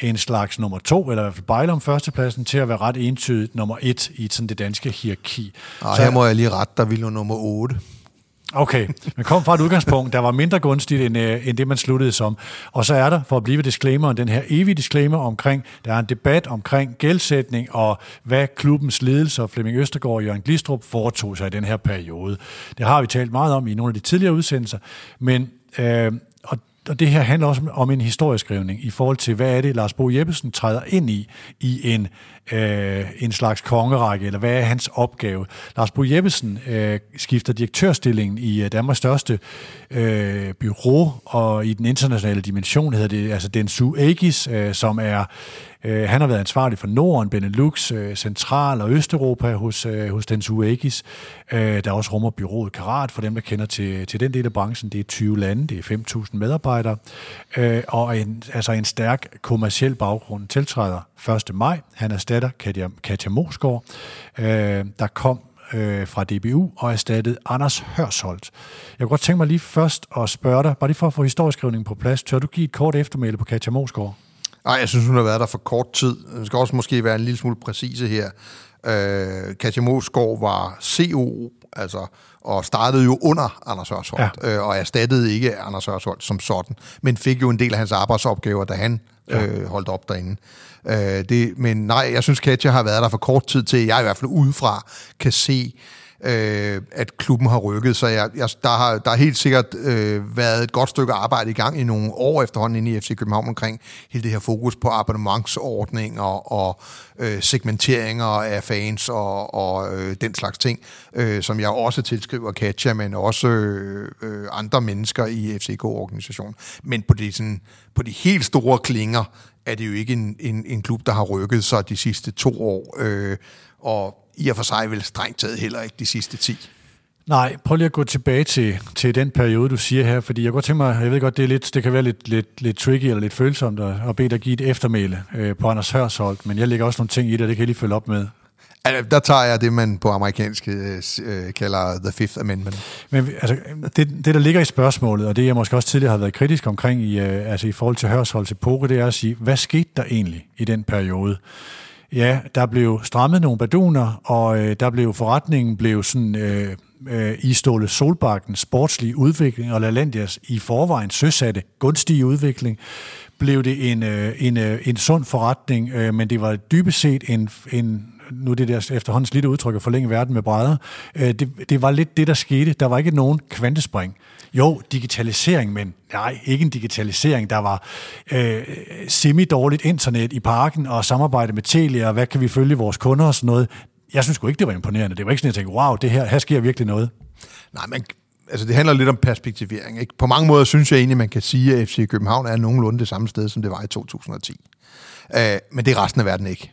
en slags nummer to, eller i hvert fald bejle om førstepladsen, til at være ret entydigt nummer et i sådan det danske hierarki. Og så her må jeg lige rette, der ville nummer 8. Okay, men kom fra et udgangspunkt, der var mindre gunstigt end, øh, end det, man sluttede som. Og så er der, for at blive disclaimer, den her evige disclaimer omkring, der er en debat omkring gældsætning og hvad klubbens ledelse og Flemming Østergaard og Jørgen Glistrup foretog sig i den her periode. Det har vi talt meget om i nogle af de tidligere udsendelser, men øh, og det her handler også om en historieskrivning i forhold til, hvad er det, Lars Bo Jeppesen træder ind i, i en, øh, en slags kongerække, eller hvad er hans opgave. Lars Bo Jeppesen øh, skifter direktørstillingen i øh, Danmarks største øh, bureau, og i den internationale dimension hedder det altså Densu Aegis, øh, som er Øh, han har været ansvarlig for Norden, Benelux, øh, Central- og Østeuropa hos, øh, hos den Suegis. Øh, der også rummer byrådet Karat, for dem, der kender til, til den del af branchen. Det er 20 lande, det er 5.000 medarbejdere, øh, og en, altså en stærk kommersiel baggrund tiltræder 1. maj. Han erstatter Katja, Katja Mosgaard, der kom fra DBU og erstattet Anders Hørsholdt. Jeg kunne godt tænke mig lige først at spørge dig, bare lige for at få historieskrivningen på plads, tør du give et kort eftermæle på Katja Mosgaard? Nej, jeg synes, hun har været der for kort tid. Det skal også måske være en lille smule præcise her. Øh, Katja Mosgaard var CO, altså, og startede jo under Anders Hørsholdt, ja. øh, og erstattede ikke Anders Hørsholdt som sådan, men fik jo en del af hans arbejdsopgaver, da han ja. øh, holdt op derinde. Øh, det, men nej, jeg synes, Katja har været der for kort tid til, jeg i hvert fald udefra kan se, øh, at klubben har rykket. Så jeg, jeg, der, har, der har helt sikkert øh, været et godt stykke arbejde i gang i nogle år efterhånden inde i FC København omkring hele det her fokus på abonnementsordninger og øh, segmenteringer af fans og, og øh, den slags ting, øh, som jeg også tilskriver Katja, men også øh, øh, andre mennesker i FCK-organisationen. Men på de, sådan, på de helt store klinger er det jo ikke en, en, en klub, der har rykket sig de sidste to år. Øh, og i og for sig vel strengt taget heller ikke de sidste 10. Nej, prøv lige at gå tilbage til, til den periode, du siger her, fordi jeg godt tænke mig, jeg ved godt, det, er lidt, det kan være lidt, lidt, lidt tricky eller lidt følsomt at, at bede dig give et eftermæle øh, på Anders Hørsholt, men jeg lægger også nogle ting i det, det kan jeg lige følge op med. Altså, der tager jeg det, man på amerikansk øh, øh, kalder The Fifth Amendment. Men altså, det, det, der ligger i spørgsmålet, og det jeg måske også tidligere har været kritisk omkring i, øh, altså i forhold til Hørsholt til Poke, det er at sige, hvad skete der egentlig i den periode? Ja, der blev strammet nogle baduner, og øh, der blev forretningen blev sådan øh, øh, i Ståle Solbakken sportslige udvikling, og LaLandias i forvejen søsatte gunstige udvikling, blev det en, øh, en, øh, en sund forretning, øh, men det var dybest set en, en nu det der efterhånden slidte udtryk at forlænge verden med brædder, øh, det, det var lidt det, der skete. Der var ikke nogen kvantespring. Jo, digitalisering, men nej, ikke en digitalisering. Der var øh, semi-dårligt internet i parken og samarbejde med Telia, og hvad kan vi følge vores kunder og sådan noget. Jeg synes sgu ikke, det var imponerende. Det var ikke sådan, at jeg tænkte, wow, det her, her sker virkelig noget. Nej, men altså det handler lidt om perspektivering. Ikke? På mange måder synes jeg egentlig, man kan sige, at FC København er nogenlunde det samme sted, som det var i 2010. Uh, øh, men det er resten af verden ikke.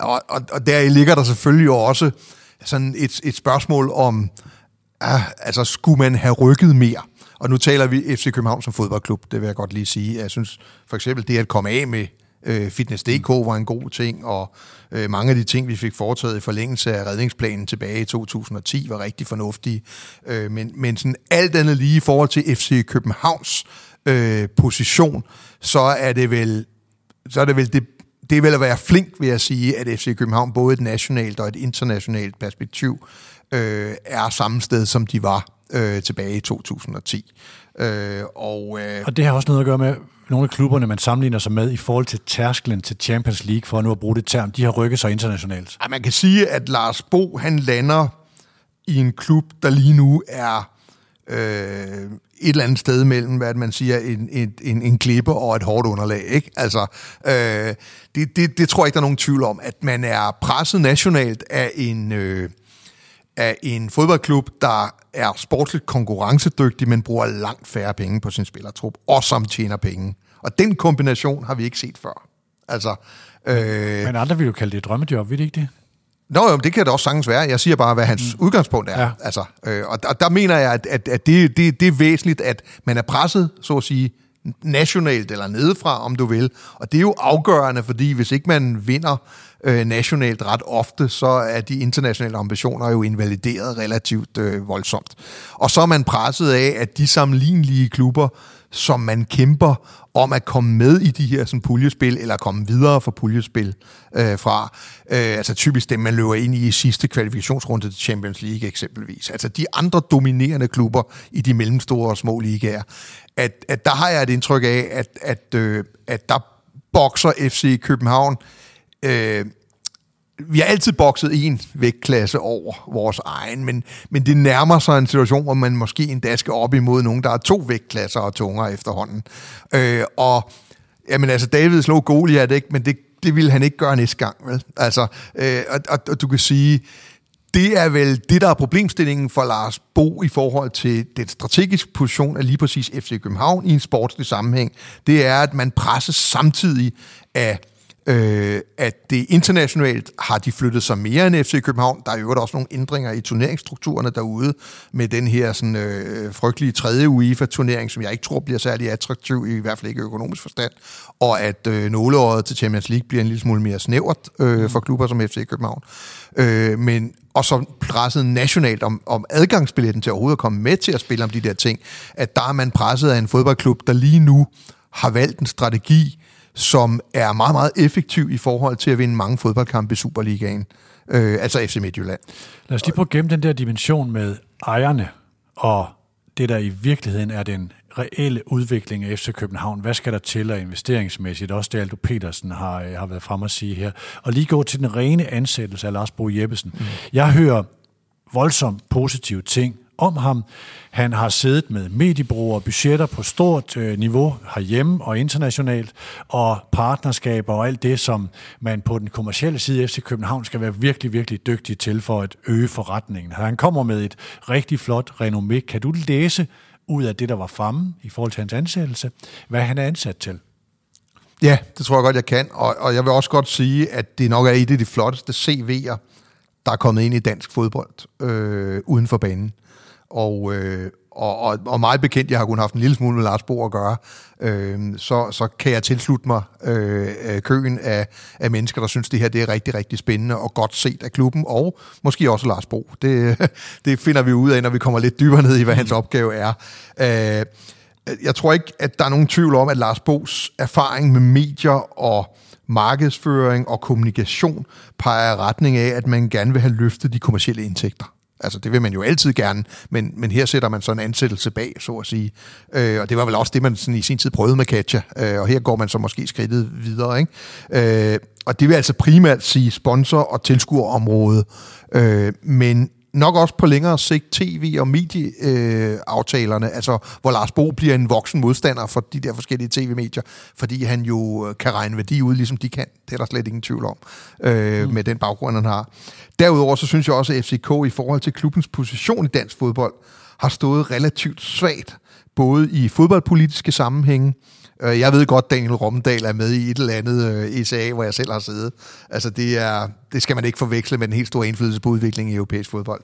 Og, og, og der ligger der selvfølgelig også sådan et, et spørgsmål om, uh, altså skulle man have rykket mere? Og nu taler vi FC København som fodboldklub, det vil jeg godt lige sige. Jeg synes for eksempel, det at komme af med øh, Fitness.dk var en god ting, og øh, mange af de ting, vi fik foretaget i forlængelse af redningsplanen tilbage i 2010, var rigtig fornuftige. Øh, men, men sådan alt andet lige i forhold til FC Københavns øh, position, så er det vel, så er det vel det det er vel at være flink, vil jeg sige, at FC København både et nationalt og et internationalt perspektiv øh, er samme sted, som de var øh, tilbage i 2010. Øh, og, øh, og det har også noget at gøre med, nogle af klubberne, man sammenligner sig med i forhold til tærsklen til Champions League, for at nu at bruge det term, de har rykket sig internationalt. Ja, man kan sige, at Lars Bo, han lander i en klub, der lige nu er øh, et eller andet sted mellem, hvad man siger, en, en, en, en klippe og et hårdt underlag. Ikke? Altså, øh, det, det, det tror jeg ikke, der er nogen tvivl om, at man er presset nationalt af en, øh, af en fodboldklub, der er sportsligt konkurrencedygtig, men bruger langt færre penge på sin spillertrup, og som tjener penge. Og den kombination har vi ikke set før. Altså, øh, men andre vil jo kalde det et drømmejob, ved det ikke det? Nå, jo, det kan det også sagtens være. Jeg siger bare, hvad hans mm. udgangspunkt er. Ja. Altså, øh, og, og der mener jeg, at, at, at det, det, det er væsentligt, at man er presset, så at sige, nationalt eller nedefra, om du vil. Og det er jo afgørende, fordi hvis ikke man vinder øh, nationalt ret ofte, så er de internationale ambitioner jo invalideret relativt øh, voldsomt. Og så er man presset af, at de sammenlignelige klubber, som man kæmper om at komme med i de her sådan, puljespil, eller komme videre fra puljespil øh, fra. Øh, altså typisk dem, man løber ind i i sidste kvalifikationsrunde til Champions League eksempelvis. Altså de andre dominerende klubber i de mellemstore og små ligaer. At, at der har jeg et indtryk af, at, at, øh, at der bokser FC København øh, vi har altid bokset en vægtklasse over vores egen, men, men det nærmer sig en situation, hvor man måske endda skal op imod nogen, der er to vægtklasser og tungere efterhånden. Øh, og jamen altså, David slog Goliath, ikke? men det, det ville han ikke gøre næste gang. Vel? Altså, øh, og, og, og du kan sige, det er vel det, der er problemstillingen for Lars Bo i forhold til den strategiske position af lige præcis FC København i en sportslig sammenhæng. Det er, at man presses samtidig af øh, at det internationalt har de flyttet sig mere end FC København. Der er jo også nogle ændringer i turneringsstrukturerne derude med den her sådan, øh, frygtelige tredje UEFA-turnering, som jeg ikke tror bliver særlig attraktiv, i hvert fald ikke økonomisk forstand, og at øh, nåleåret til Champions League bliver en lille smule mere snævert øh, for klubber som FC København. Øh, men og så presset nationalt om, om adgangsbilletten til overhovedet at komme med til at spille om de der ting, at der er man presset af en fodboldklub, der lige nu har valgt en strategi, som er meget, meget effektiv i forhold til at vinde mange fodboldkampe i Superligaen, øh, altså FC Midtjylland. Lad os lige prøve at gemme den der dimension med ejerne, og det der i virkeligheden er den reelle udvikling af FC København. Hvad skal der til af investeringsmæssigt? Også det, Aldo Petersen har, øh, har været frem at sige her. Og lige gå til den rene ansættelse af Lars Bo Jeppesen. Mm. Jeg hører voldsomt positive ting om ham. Han har siddet med mediebrugere og budgetter på stort øh, niveau herhjemme og internationalt, og partnerskaber og alt det, som man på den kommercielle side FC København skal være virkelig, virkelig dygtig til for at øge forretningen. Han kommer med et rigtig flot renommé. Kan du læse ud af det, der var fremme i forhold til hans ansættelse, hvad han er ansat til? Ja, det tror jeg godt, jeg kan. Og, og jeg vil også godt sige, at det nok er et af de flotteste CV'er, der er kommet ind i dansk fodbold øh, uden for banen. Og, øh, og, og, og meget bekendt, jeg har kun haft en lille smule med Lars Bo at gøre, øh, så, så kan jeg tilslutte mig øh, øh, køen af, af mennesker, der synes, det her det er rigtig, rigtig spændende og godt set af klubben, og måske også Lars Bo. Det, det finder vi ud af, når vi kommer lidt dybere ned i, hvad hans opgave er. Øh, jeg tror ikke, at der er nogen tvivl om, at Lars Bos erfaring med medier og markedsføring og kommunikation peger i retning af, at man gerne vil have løftet de kommercielle indtægter. Altså, det vil man jo altid gerne, men, men her sætter man så en ansættelse bag, så at sige. Øh, og det var vel også det, man sådan i sin tid prøvede med Katja, øh, og her går man så måske skridtet videre. Ikke? Øh, og det vil altså primært sige sponsor- og tilskuerområde, øh, men nok også på længere sigt tv- og medieaftalerne, øh, altså hvor Lars Bo bliver en voksen modstander for de der forskellige tv-medier, fordi han jo øh, kan regne værdi ud, ligesom de kan. Det er der slet ingen tvivl om, øh, mm. med den baggrund, han har. Derudover så synes jeg også, at FCK i forhold til klubbens position i dansk fodbold har stået relativt svagt, både i fodboldpolitiske sammenhænge, øh, jeg ved godt, Daniel Rommendal er med i et eller andet ECA, hvor jeg selv har siddet. Altså, det, er, det skal man ikke forveksle med den helt store indflydelse på udviklingen i europæisk fodbold.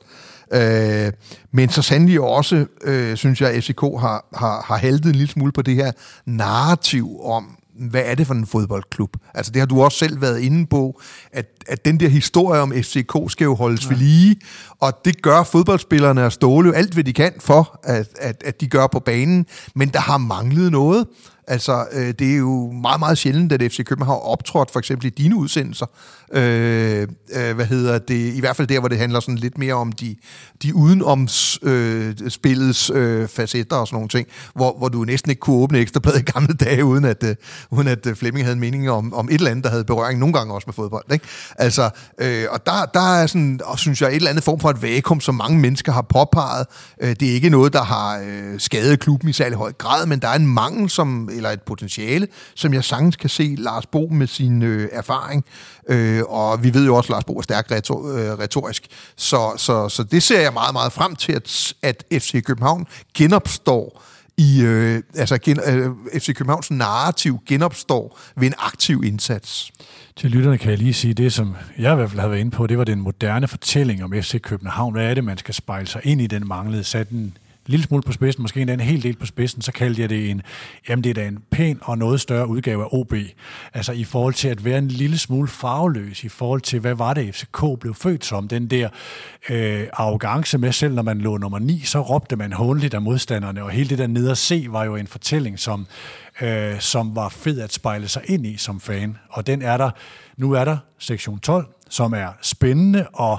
Øh, men så sandelig også, øh, synes jeg, at FCK har, har, har haltet en lille smule på det her narrativ om, hvad er det for en fodboldklub? Altså det har du også selv været inde på, at, at den der historie om FCK skal jo holdes ja. ved lige, og det gør fodboldspillerne og Ståle jo alt, hvad de kan for, at, at, at de gør på banen, men der har manglet noget. Altså, øh, det er jo meget, meget sjældent, at FC København har optrådt for eksempel i dine udsendelser. Øh, øh, hvad hedder det? I hvert fald der, hvor det handler sådan lidt mere om de, de udenoms øh, spillets øh, facetter og sådan nogle ting, hvor, hvor du næsten ikke kunne åbne ekstrabladet i gamle dage, uden at, øh, uden at øh, Flemming havde en mening om, om et eller andet, der havde berøring nogle gange også med fodbold. Ikke? Altså, øh, og der, der er sådan, og synes jeg, et eller andet form for et vakuum, som mange mennesker har påpeget. Øh, det er ikke noget, der har øh, skadet klubben i særlig høj grad, men der er en mangel, som eller et potentiale, som jeg sagtens kan se Lars Bo med sin øh, erfaring. Øh, og vi ved jo også, at Lars Bo er stærk retor, øh, retorisk. Så, så, så det ser jeg meget, meget frem til, at, at FC København genopstår i, øh, altså gen, øh, FC Københavns narrativ genopstår ved en aktiv indsats. Til lytterne kan jeg lige sige, det som jeg i hvert fald havde været inde på, det var den moderne fortælling om FC København. Hvad er det, man skal spejle sig ind i den manglede? Sat en lille smule på spidsen, måske endda en hel del på spidsen, så kaldte jeg det en, jamen det er da en pæn og noget større udgave af OB. Altså i forhold til at være en lille smule farveløs, i forhold til, hvad var det FCK blev født som, den der øh, arrogance med, selv når man lå nummer 9, så råbte man håndligt af modstanderne, og hele det der ned at se var jo en fortælling, som, øh, som var fed at spejle sig ind i som fan, og den er der, nu er der sektion 12, som er spændende, og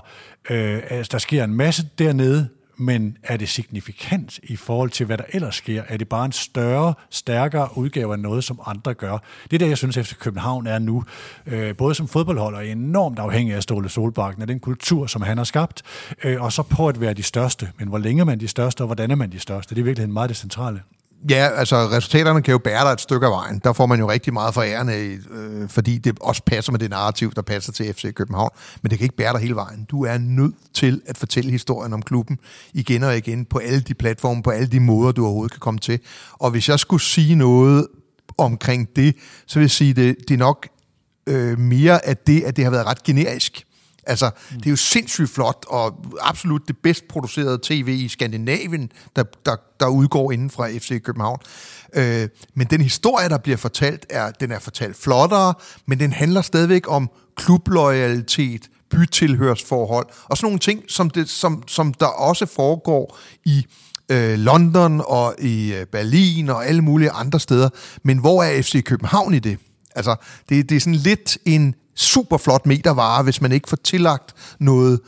øh, altså, der sker en masse dernede, men er det signifikant i forhold til, hvad der ellers sker? Er det bare en større, stærkere udgave af noget, som andre gør? Det er det, jeg synes, efter København er nu. Øh, både som fodboldholder enormt afhængig af Ståle Solbakken, af den kultur, som han har skabt, øh, og så på at være de største. Men hvor længe er man de største, og hvordan er man de største? Det er virkelig meget det centrale. Ja, altså resultaterne kan jo bære dig et stykke af vejen. Der får man jo rigtig meget for æren øh, fordi det også passer med det narrativ, der passer til FC København. Men det kan ikke bære dig hele vejen. Du er nødt til at fortælle historien om klubben igen og igen på alle de platforme, på alle de måder, du overhovedet kan komme til. Og hvis jeg skulle sige noget omkring det, så vil jeg sige, det, det er nok øh, mere af det, at det har været ret generisk. Altså, mm. det er jo sindssygt flot, og absolut det bedst producerede tv i Skandinavien, der, der, der udgår inden fra FC København. Øh, men den historie, der bliver fortalt, er, den er fortalt flottere, men den handler stadigvæk om klubloyalitet, bytilhørsforhold, og sådan nogle ting, som, det, som, som der også foregår i øh, London og i øh, Berlin og alle mulige andre steder. Men hvor er FC København i det? Altså, det, det er sådan lidt en super flot metervare, hvis man ikke får tillagt noget,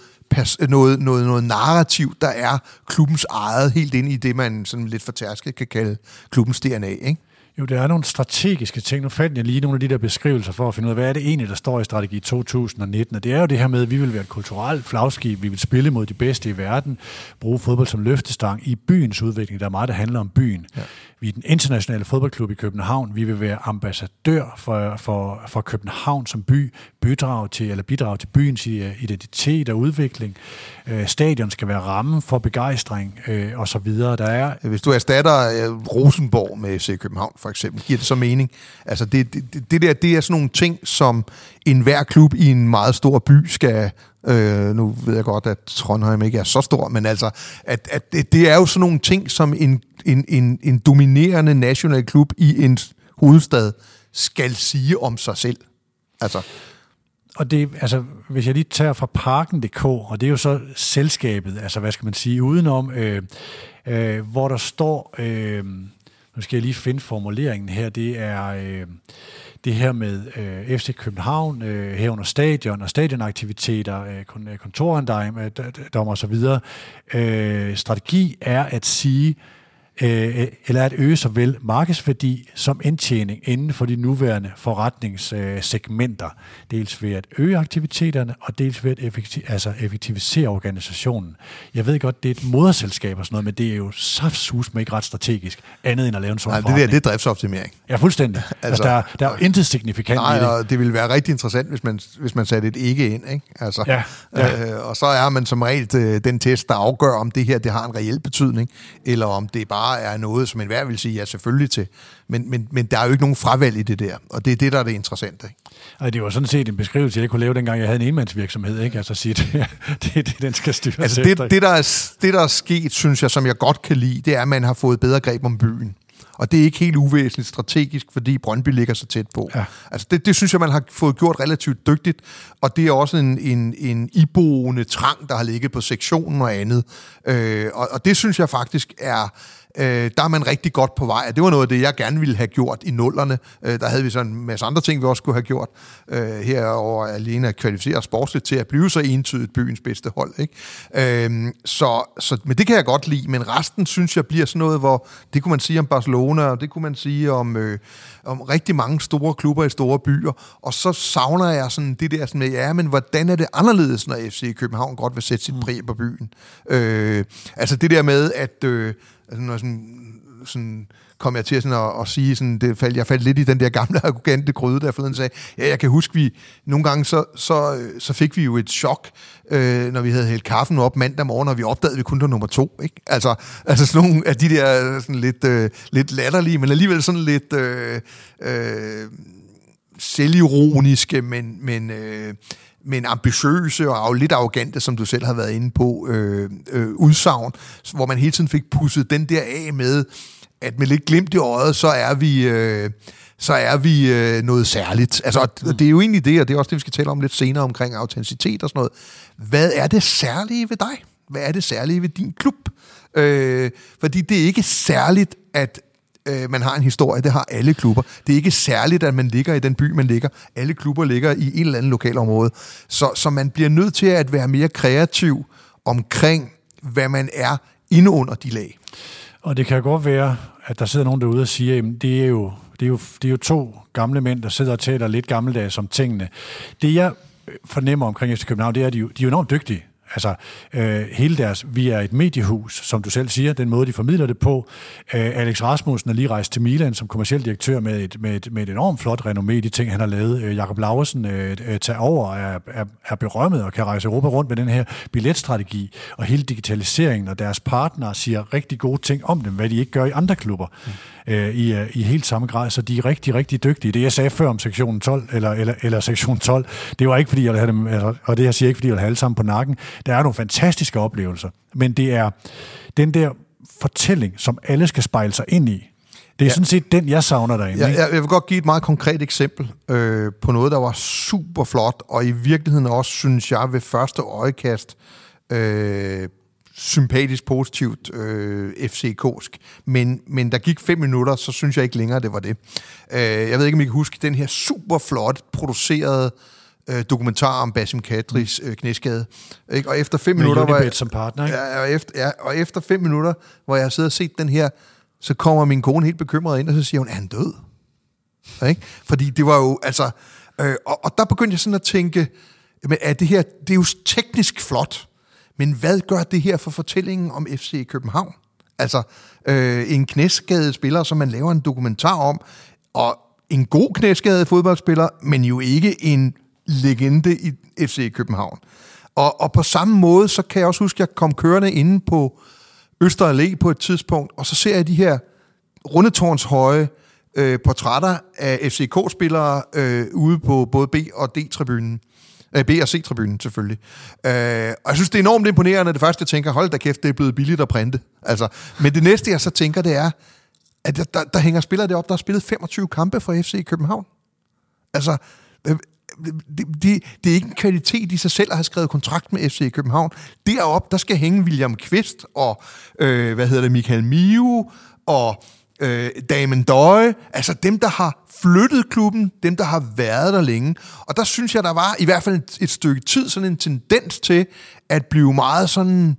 noget, noget, noget narrativ, der er klubbens eget, helt ind i det, man sådan lidt fortærsket kan kalde klubbens DNA, ikke? Jo, der er nogle strategiske ting. Nu fandt jeg lige nogle af de der beskrivelser for at finde ud af, hvad er det egentlig, der står i strategi 2019. Og det er jo det her med, at vi vil være et kulturelt flagskib, vi vil spille mod de bedste i verden, bruge fodbold som løftestang i byens udvikling. Der er meget, der handler om byen. Ja. Vi er den internationale fodboldklub i København. Vi vil være ambassadør for, for, for København som by, bidrage til, eller bidrage til byens øh, identitet og udvikling. Øh, stadion skal være rammen for begejstring øh, og så videre. Der er, Hvis du erstatter øh, Rosenborg med FC København for eksempel, giver det så mening? Altså det, det, det der, det er sådan nogle ting, som enhver klub i en meget stor by skal Øh, nu ved jeg godt, at Trondheim ikke er så stor, men altså, at, at det, det er jo sådan nogle ting, som en, en, en, en dominerende national klub i en hovedstad skal sige om sig selv. Altså. Og det, altså, hvis jeg lige tager fra parken.dk, og det er jo så selskabet, altså hvad skal man sige, udenom, øh, øh, hvor der står, øh, nu skal jeg lige finde formuleringen her, det er... Øh, det her med øh, FC København, øh, herunder stadion og stadionaktiviteter, øh, øh kontorandejm, og så videre. Øh, strategi er at sige, øh, eller at øge såvel markedsværdi som indtjening inden for de nuværende forretningssegmenter. Dels ved at øge aktiviteterne, og dels ved at effektiv, altså effektivisere organisationen. Jeg ved godt, det er et moderselskab og sådan noget, men det er jo saftsus med ikke ret strategisk, andet end at lave en sådan Nej, det der, det er driftsoptimering. Ja, fuldstændig. altså, altså, der, der er jo intet signifikant nej, i det. og det ville være rigtig interessant, hvis man, hvis man satte et ikke ind. Ikke? Altså, ja, ja. Øh, og så er man som regel øh, den test, der afgør, om det her det har en reel betydning, eller om det bare bare er noget, som enhver vil sige ja selvfølgelig til. Men, men, men der er jo ikke nogen fravalg i det der, og det er det, der er det interessante. Ikke? Ej, det var sådan set en beskrivelse, jeg kunne lave, dengang jeg havde en enmandsvirksomhed. Ikke? Altså sige, det, det, det, den skal styres altså, det, det, der er, det, der er sket, synes jeg, som jeg godt kan lide, det er, at man har fået bedre greb om byen. Og det er ikke helt uvæsentligt strategisk, fordi Brøndby ligger så tæt på. Ja. Altså det, det synes jeg, man har fået gjort relativt dygtigt, og det er også en, en, en iboende trang, der har ligget på sektionen og andet. Øh, og, og det synes jeg faktisk er øh, der er man rigtig godt på vej. Og det var noget af det, jeg gerne ville have gjort i nullerne. Øh, der havde vi så en masse andre ting, vi også skulle have gjort. Øh, herover alene at kvalificere sportsligt til at blive så entydigt byens bedste hold. Ikke? Øh, så, så, men det kan jeg godt lide, men resten synes jeg bliver sådan noget, hvor det kunne man sige om Barcelona, og det kunne man sige om, øh, om rigtig mange store klubber i store byer. Og så savner jeg sådan det der sådan med, ja, men hvordan er det anderledes, når FC København godt vil sætte sit præg på byen? Øh, altså det der med, at... Øh, altså når sådan, sådan kom jeg til sådan at, at sige, sådan, det fald, jeg faldt lidt i den der gamle arrogante gryde, der forleden sagde, ja, jeg kan huske, vi nogle gange, så, så, øh, så fik vi jo et chok, øh, når vi havde hældt kaffen op mandag morgen, og vi opdagede, at vi kun var nummer to. Ikke? Altså, altså sådan nogle af de der sådan lidt, øh, lidt latterlige, men alligevel sådan lidt øh, øh, selvironiske, men, men øh, men ambitiøse og lidt arrogante, som du selv har været inde på, øh, øh, udsagn, hvor man hele tiden fik pusset den der af med, at med lidt glimt i øjet, så er vi... Øh, så er vi øh, noget særligt. Altså, og det er jo egentlig det, og det er også det, vi skal tale om lidt senere omkring autenticitet og sådan noget. Hvad er det særlige ved dig? Hvad er det særlige ved din klub? Øh, fordi det er ikke særligt, at øh, man har en historie. Det har alle klubber. Det er ikke særligt, at man ligger i den by, man ligger. Alle klubber ligger i en eller anden lokalområde. Så, så man bliver nødt til at være mere kreativ omkring, hvad man er inde under de lag. Og det kan godt være, at der sidder nogen derude og siger, at det er jo, det er jo, det er jo to gamle mænd, der sidder og taler lidt gammeldags om tingene. Det jeg fornemmer omkring FC København, det er, at de, de er jo enormt dygtige. Altså, øh, hele deres, vi er et mediehus, som du selv siger, den måde, de formidler det på. Øh, Alex Rasmussen er lige rejst til Milan som kommersiel direktør med et, med et, med et enormt flot renommé, de ting, han har lavet. Øh, Jakob Laversen øh, øh tager over er, er, er berømmet og kan rejse Europa rundt med den her billetstrategi og hele digitaliseringen, og deres partnere siger rigtig gode ting om dem, hvad de ikke gør i andre klubber. Mm øh, i, øh, i helt samme grad, så de er rigtig, rigtig dygtige. Det jeg sagde før om sektion 12, eller, eller, eller sektion 12, det var ikke fordi, jeg ville have dem, altså, og det jeg siger ikke, fordi jeg vil have alle sammen på nakken. Der er nogle fantastiske oplevelser, men det er den der fortælling, som alle skal spejle sig ind i. Det er ja. sådan set den, jeg savner derinde. Ja, jeg, jeg vil godt give et meget konkret eksempel øh, på noget, der var super flot, og i virkeligheden også, synes jeg, ved første øjekast øh, sympatisk positivt øh, FCK'sk. Men, men der gik fem minutter, så synes jeg ikke længere, det var det. Øh, jeg ved ikke, om I kan huske den her super flot producerede øh, dokumentar om Basim Kadris øh, knæskade. Ikke? Og efter fem Med minutter... Var jeg, som partner, ikke? Ja, og efter, ja, og efter fem minutter, hvor jeg sidder og set den her, så kommer min kone helt bekymret ind, og så siger hun, er han død? Ikke? Fordi det var jo, altså... Øh, og, og der begyndte jeg sådan at tænke, men er det her, det er jo teknisk flot, men hvad gør det her for fortællingen om FC København? Altså øh, en knæskadet spiller, som man laver en dokumentar om, og en god knæskadet fodboldspiller, men jo ikke en legende i FC København. Og, og på samme måde, så kan jeg også huske, at jeg kom kørende inde på Øster Allé på et tidspunkt, og så ser jeg de her rundetårnshøje øh, portrætter af FCK-spillere øh, ude på både B- og D-tribunen. Øh, B- og C-tribunen selvfølgelig. Øh, og jeg synes, det er enormt imponerende. Det første, jeg tænker, hold da kæft, det er blevet billigt at printe. Altså, men det næste, jeg så tænker, det er, at der, der, der hænger spillere deroppe, der har spillet 25 kampe for FC København. Altså, øh, det, det, det er ikke en kvalitet i sig selv at have skrevet kontrakt med FC København. Deroppe, der skal hænge William Kvist og, øh, hvad hedder det, Michael Miu og øh, Damon Døje, altså dem, der har flyttet klubben, dem, der har været der længe. Og der synes jeg, der var i hvert fald et, et stykke tid sådan en tendens til at blive meget sådan, øh,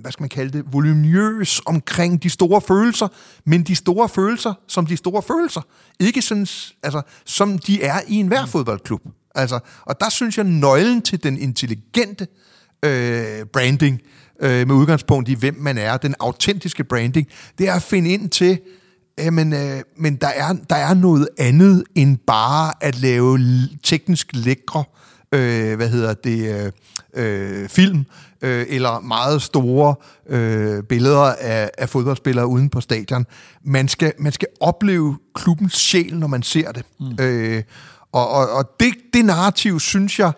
hvad skal man kalde det, voluminøs omkring de store følelser, men de store følelser som de store følelser. Ikke sådan, altså, som de er i enhver mm. fodboldklub. Altså, og der synes jeg, nøglen til den intelligente øh, branding, øh, med udgangspunkt i, hvem man er, den autentiske branding, det er at finde ind til, øh, men, øh, men der, er, der er noget andet end bare at lave teknisk lækre, øh, hvad hedder det, øh, øh, film, øh, eller meget store øh, billeder af, af fodboldspillere uden på stadion. Man skal, man skal opleve klubbens sjæl, når man ser det. Mm. Øh, og og, og det, det narrativ, synes jeg,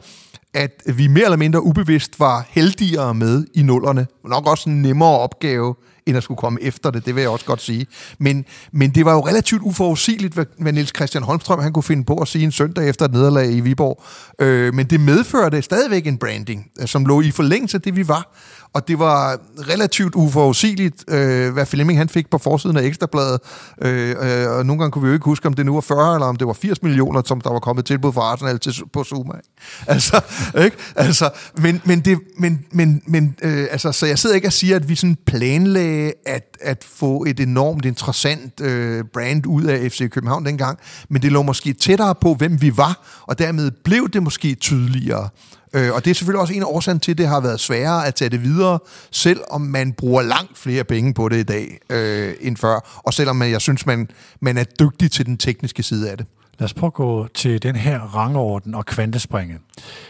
at vi mere eller mindre ubevidst var heldigere med i nullerne. Nok også en nemmere opgave, end at skulle komme efter det, det vil jeg også godt sige. Men, men det var jo relativt uforudsigeligt, hvad, hvad Niels Christian Holmstrøm han kunne finde på at sige en søndag efter et nederlag i Viborg. Øh, men det medførte stadigvæk en branding, øh, som lå i forlængelse af det, vi var og det var relativt uforudsigeligt, øh, hvad Flemming han fik på forsiden af Ekstrabladet, øh, øh, og nogle gange kunne vi jo ikke huske, om det nu var 40 eller om det var 80 millioner, som der var kommet tilbud fra Arsenal til, på Zuma. Altså, ikke? Altså, men, men, det, men, men, men øh, altså, så jeg sidder ikke og siger, at vi sådan planlagde at, at få et enormt interessant øh, brand ud af FC København dengang, men det lå måske tættere på, hvem vi var, og dermed blev det måske tydeligere. Øh, og det er selvfølgelig også en af årsagen til, at det har været sværere at tage det videre, selvom man bruger langt flere penge på det i dag øh, end før, og selvom man, jeg synes, man, man er dygtig til den tekniske side af det. Lad os prøve at gå til den her rangorden og kvantespringet.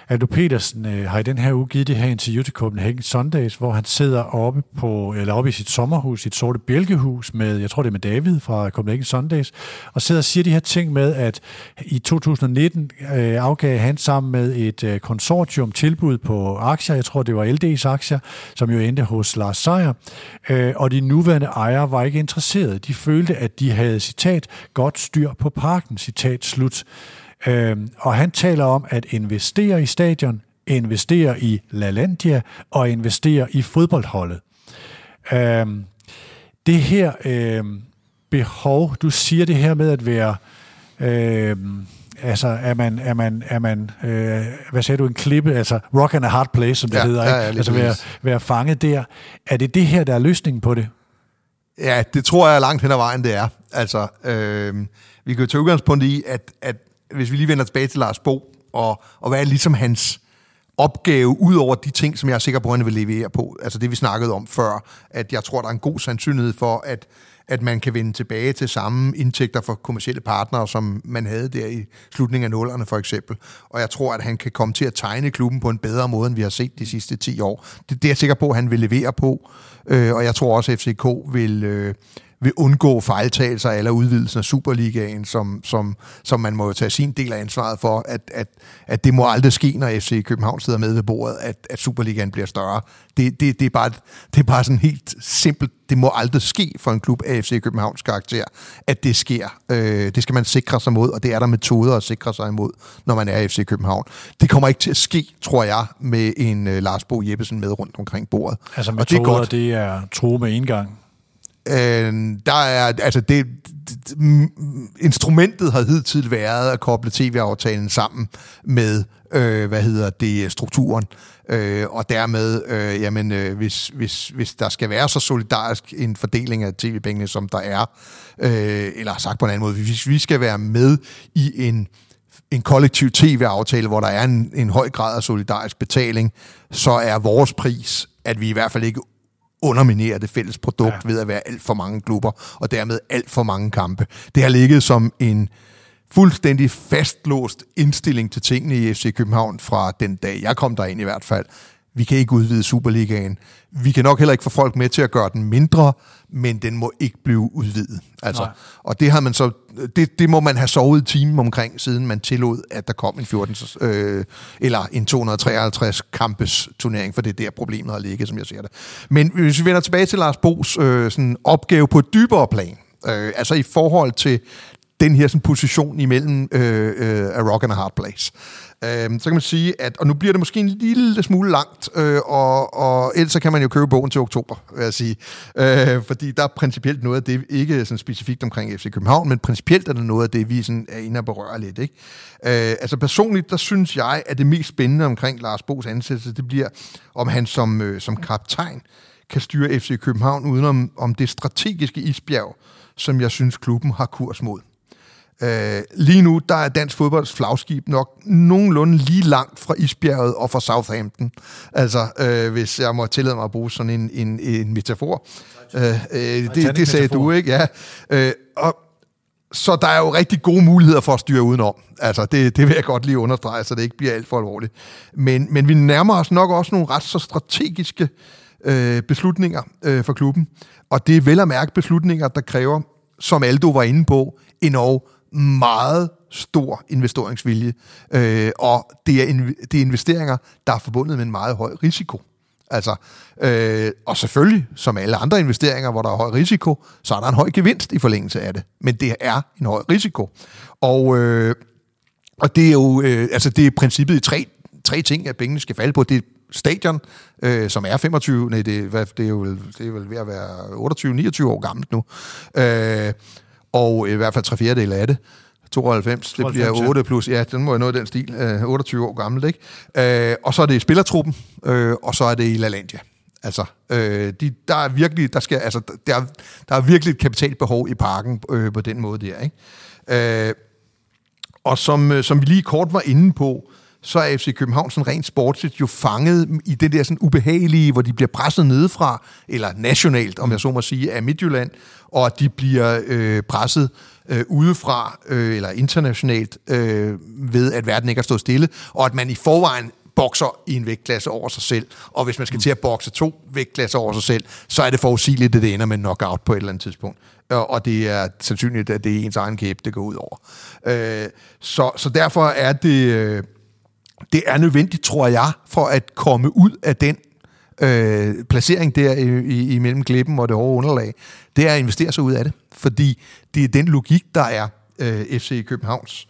Aldo Petersen øh, har i den her uge givet det her interview til Copenhagen Sundays, hvor han sidder oppe, på, eller oppe i sit sommerhus, sit sorte bjælkehus, med, jeg tror det er med David fra Copenhagen Sundays, og sidder og siger de her ting med, at i 2019 øh, afgav han sammen med et øh, konsortium tilbud på aktier, jeg tror det var LD's aktier, som jo endte hos Lars Seier, øh, og de nuværende ejere var ikke interesserede. De følte, at de havde, citat, godt styr på parken, citat slut. Øhm, og han taler om at investere i stadion, investere i LaLandia og investere i fodboldholdet. Øhm, det her øhm, behov, du siger det her med at være... Øhm, altså er man, er man, er man øh, hvad sagde du, en klippe, altså rock and a hard place, som det Ja, hedder, ja, ikke? ja, lige altså være, være fanget der. Er det det her, der er løsningen på det? Ja, det tror jeg langt hen ad vejen, det er. Altså, øh, vi kan jo tage udgangspunkt i, at, at hvis vi lige vender tilbage til Lars Bo, og, og hvad er ligesom hans opgave, ud over de ting, som jeg er sikker på, at han vil levere på. Altså det, vi snakkede om før, at jeg tror, der er en god sandsynlighed for, at, at man kan vende tilbage til samme indtægter for kommersielle partnere, som man havde der i slutningen af nullerne for eksempel. Og jeg tror, at han kan komme til at tegne klubben på en bedre måde, end vi har set de sidste 10 år. Det, det er jeg sikker på, at han vil levere på. Øh, og jeg tror også, at FCK vil... Øh, vil undgå fejltagelser eller udvidelsen af Superligaen, som, som, som man må jo tage sin del af ansvaret for, at, at, at det må aldrig ske, når FC København sidder med ved bordet, at, at Superligaen bliver større. Det, det, det, er bare, det er bare sådan helt simpelt. Det må aldrig ske for en klub af FC Københavns karakter, at det sker. Øh, det skal man sikre sig mod, og det er der metoder at sikre sig imod, når man er FC København. Det kommer ikke til at ske, tror jeg, med en uh, Lars Bo Jeppesen med rundt omkring bordet. Altså og metoder, det er godt. det er true med indgang. Øh, der er, altså det, instrumentet har hidtil været at koble tv-aftalen sammen med, øh, hvad hedder det, strukturen. Øh, og dermed, øh, jamen, øh, hvis, hvis, hvis der skal være så solidarisk en fordeling af tv-pengene, som der er, øh, eller sagt på en anden måde, hvis vi skal være med i en en kollektiv tv-aftale, hvor der er en, en høj grad af solidarisk betaling, så er vores pris, at vi i hvert fald ikke underminerer det fælles produkt ja. ved at være alt for mange klubber, og dermed alt for mange kampe. Det har ligget som en fuldstændig fastlåst indstilling til tingene i FC København fra den dag, jeg kom derind i hvert fald. Vi kan ikke udvide Superligaen. Vi kan nok heller ikke få folk med til at gøre den mindre, men den må ikke blive udvidet. Altså, Nej. og det har man så, det, det må man have sovet timen omkring, siden man tillod, at der kom en 14, øh, eller en 253 kampes turnering, for det er der problemet har ligget, som jeg ser det. Men hvis vi vender tilbage til Lars Bos øh, sådan opgave på et dybere plan, øh, altså i forhold til den her sådan, position imellem øh, øh, a rock and a hard place. Øh, så kan man sige, at, og nu bliver det måske en lille smule langt, øh, og, og ellers så kan man jo købe bogen til oktober, vil jeg sige. Øh, fordi der er principielt noget af det, ikke sådan specifikt omkring FC København, men principielt er der noget af det, vi sådan er inde og berøre lidt. Ikke? Øh, altså personligt, der synes jeg, at det mest spændende omkring Lars Bo's ansættelse, det bliver, om han som, øh, som kaptajn kan styre FC København udenom om det strategiske isbjerg, som jeg synes, klubben har kurs mod. Øh, lige nu, der er dansk fodbolds flagskib nok nogenlunde lige langt fra isbjerget og fra Southampton. Altså, øh, hvis jeg må tillade mig at bruge sådan en, en, en metafor. Øh, øh, det, det sagde du, ikke? Ja. Øh, og, så der er jo rigtig gode muligheder for at styre udenom. Altså, det, det vil jeg godt lige understrege, så det ikke bliver alt for alvorligt. Men, men vi nærmer os nok også nogle ret så strategiske øh, beslutninger øh, for klubben. Og det er vel at mærke beslutninger, der kræver, som Aldo var inde på, endnu meget stor investeringsvilje. Øh, og det er, in, det er investeringer, der er forbundet med en meget høj risiko. Altså, øh, og selvfølgelig, som alle andre investeringer, hvor der er høj risiko, så er der en høj gevinst i forlængelse af det. Men det er en høj risiko. Og, øh, og det er jo øh, altså det er princippet i tre, tre ting, at pengene skal falde på. Det er stadion, øh, som er 25, nej, det, hvad, det, er jo, det er vel ved at være 28-29 år gammelt nu. Øh, og i hvert fald tre fjerdedel af det. 92, 92 det 92, bliver 8 plus, ja, den må jo nå den stil, øh, 28 år gammelt, ikke? Øh, og så er det i spillertruppen, øh, og så er det i LaLandia. Altså, øh, de, der er virkelig, der skal, altså, der, er, der er virkelig et kapitalbehov i parken øh, på den måde der, ikke? Øh, og som, øh, som vi lige kort var inde på, så er FC København sådan rent sportsligt jo fanget i det der sådan ubehagelige, hvor de bliver presset nedefra, eller nationalt, om jeg så må sige, af Midtjylland, og at de bliver øh, presset øh, udefra, øh, eller internationalt, øh, ved at verden ikke har stået stille, og at man i forvejen bokser i en vægtklasse over sig selv. Og hvis man skal til at bokse to vægtklasser over sig selv, så er det forudsigeligt, at det ender med knockout på et eller andet tidspunkt. Og det er sandsynligt, at det er ens egen kæbe, det går ud over. Øh, så, så derfor er det, øh, det er nødvendigt, tror jeg, for at komme ud af den øh, placering der i, i, imellem klippen og det hårde underlag, det er at investere sig ud af det. Fordi det er den logik, der er øh, FC Københavns.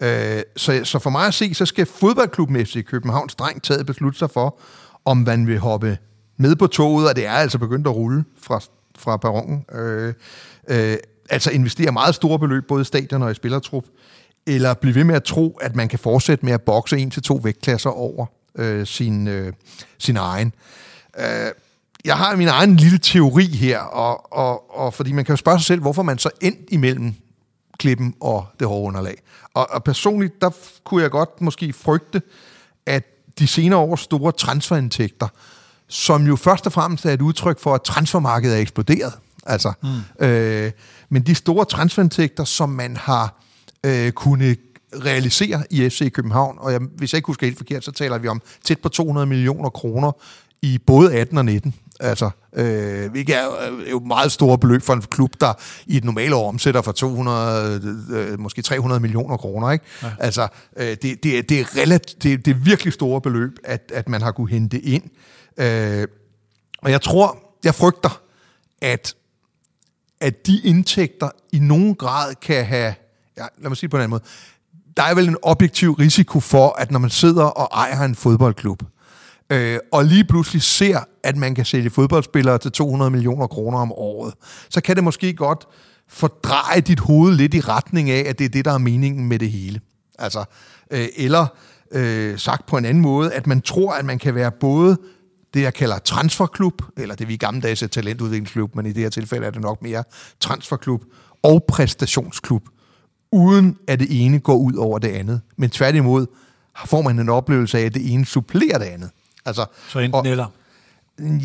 Øh, så, så for mig at se, så skal fodboldklubben FC København strengt taget beslutte sig for, om man vil hoppe med på toget, og det er altså begyndt at rulle fra, fra perronen. Øh, øh, altså investere meget store beløb, både i stadion og i spillertrup, eller blive ved med at tro, at man kan fortsætte med at bokse en til to vægtklasser over øh, sin, øh, sin egen. Øh, jeg har min egen lille teori her, og, og, og fordi man kan jo spørge sig selv, hvorfor man så endt imellem klippen og det hårde underlag. Og, og personligt, der kunne jeg godt måske frygte, at de senere års store transferindtægter, som jo først og fremmest er et udtryk for, at transfermarkedet er eksploderet. Altså, mm. øh, men de store transferindtægter, som man har øh, kunne realisere i FC København, og jeg, hvis jeg ikke husker helt forkert, så taler vi om tæt på 200 millioner kroner i både 18 og 19. Altså, øh, hvilket er øh, jo meget store beløb for en klub, der i et normalt år omsætter for 200, øh, måske 300 millioner kroner. Ikke? Ja. Altså, øh, det, det, det, er relativt, det, det er virkelig store beløb, at, at man har kunne hente ind. Øh, og jeg tror, jeg frygter, at, at de indtægter i nogen grad kan have, ja, lad mig sige det på en anden måde, der er vel en objektiv risiko for, at når man sidder og ejer en fodboldklub, øh, og lige pludselig ser, at man kan sælge fodboldspillere til 200 millioner kroner om året, så kan det måske godt fordreje dit hoved lidt i retning af, at det er det, der er meningen med det hele. Altså, øh, eller øh, sagt på en anden måde, at man tror, at man kan være både det, jeg kalder transferklub, eller det vi i gamle dage sagde talentudviklingsklub, men i det her tilfælde er det nok mere transferklub og præstationsklub, uden at det ene går ud over det andet. Men tværtimod får man en oplevelse af, at det ene supplerer det andet. Altså, så enten og, eller?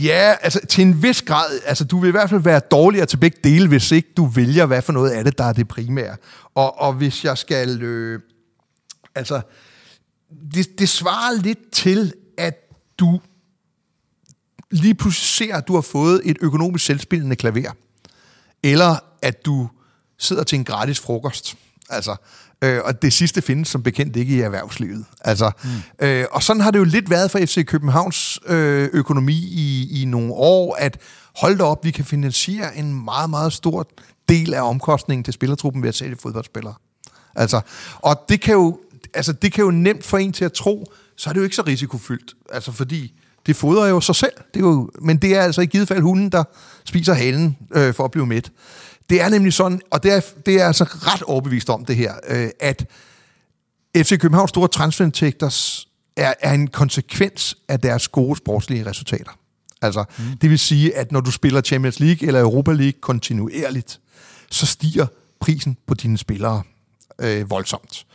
Ja, altså til en vis grad. Altså, du vil i hvert fald være dårligere til begge dele, hvis ikke du vælger, hvad for noget af det, der er det primære. Og, og hvis jeg skal... Øh, altså, det, det svarer lidt til, at du lige pludselig ser, at du har fået et økonomisk selvspillende klaver. Eller at du sidder til en gratis frokost. Altså, Øh, og det sidste findes som bekendt ikke i erhvervslivet. Altså, mm. øh, og sådan har det jo lidt været for FC Københavns øh, økonomi i, i nogle år, at hold da op, vi kan finansiere en meget, meget stor del af omkostningen til spillertruppen ved at sælge fodboldspillere. Altså, og det kan, jo, altså, det kan jo nemt få en til at tro, så er det jo ikke så risikofyldt. Altså, fordi det fodrer jo sig selv. Det er jo, men det er altså i givet fald hunden, der spiser halen øh, for at blive mæt. Det er nemlig sådan, og det er, det er altså ret overbevist om det her, øh, at FC Københavns store transferindtægter er, er en konsekvens af deres gode sportslige resultater. Altså, mm. det vil sige, at når du spiller Champions League eller Europa League kontinuerligt, så stiger prisen på dine spillere øh, voldsomt.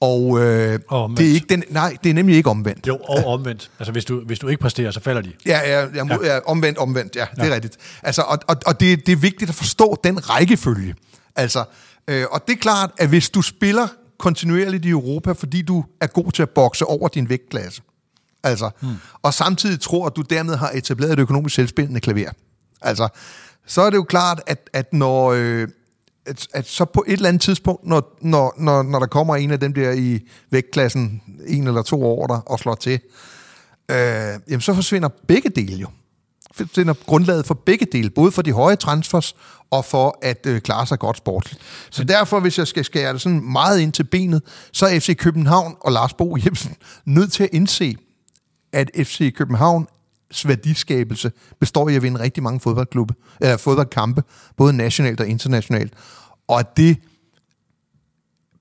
Og, øh, og det er ikke den, nej, det er nemlig ikke omvendt. Jo, og omvendt. Altså hvis du, hvis du ikke præsterer, så falder de. Ja, ja, ja, ja. ja omvendt, omvendt, ja, det ja. er rigtigt. Altså, og og, og det, det er vigtigt at forstå den rækkefølge. Altså, øh, og det er klart, at hvis du spiller kontinuerligt i Europa, fordi du er god til at bokse over din vægtklasse, altså, hmm. og samtidig tror, at du dermed har etableret et økonomisk selvspillende klaver, altså, så er det jo klart, at, at når, øh, at, at så på et eller andet tidspunkt, når, når, når, når der kommer en af dem der i vægtklassen, en eller to år der, og slår til, øh, jamen så forsvinder begge dele jo. Forsvinder grundlaget for begge dele, både for de høje transfers og for at øh, klare sig godt sportsligt. Så derfor, hvis jeg skal skære det sådan meget ind til benet, så er FC København og Lars Bo Jebsen nødt til at indse, at FC København værdiskabelse består i at vinde rigtig mange fodboldklubbe, eller fodboldkampe, både nationalt og internationalt. Og det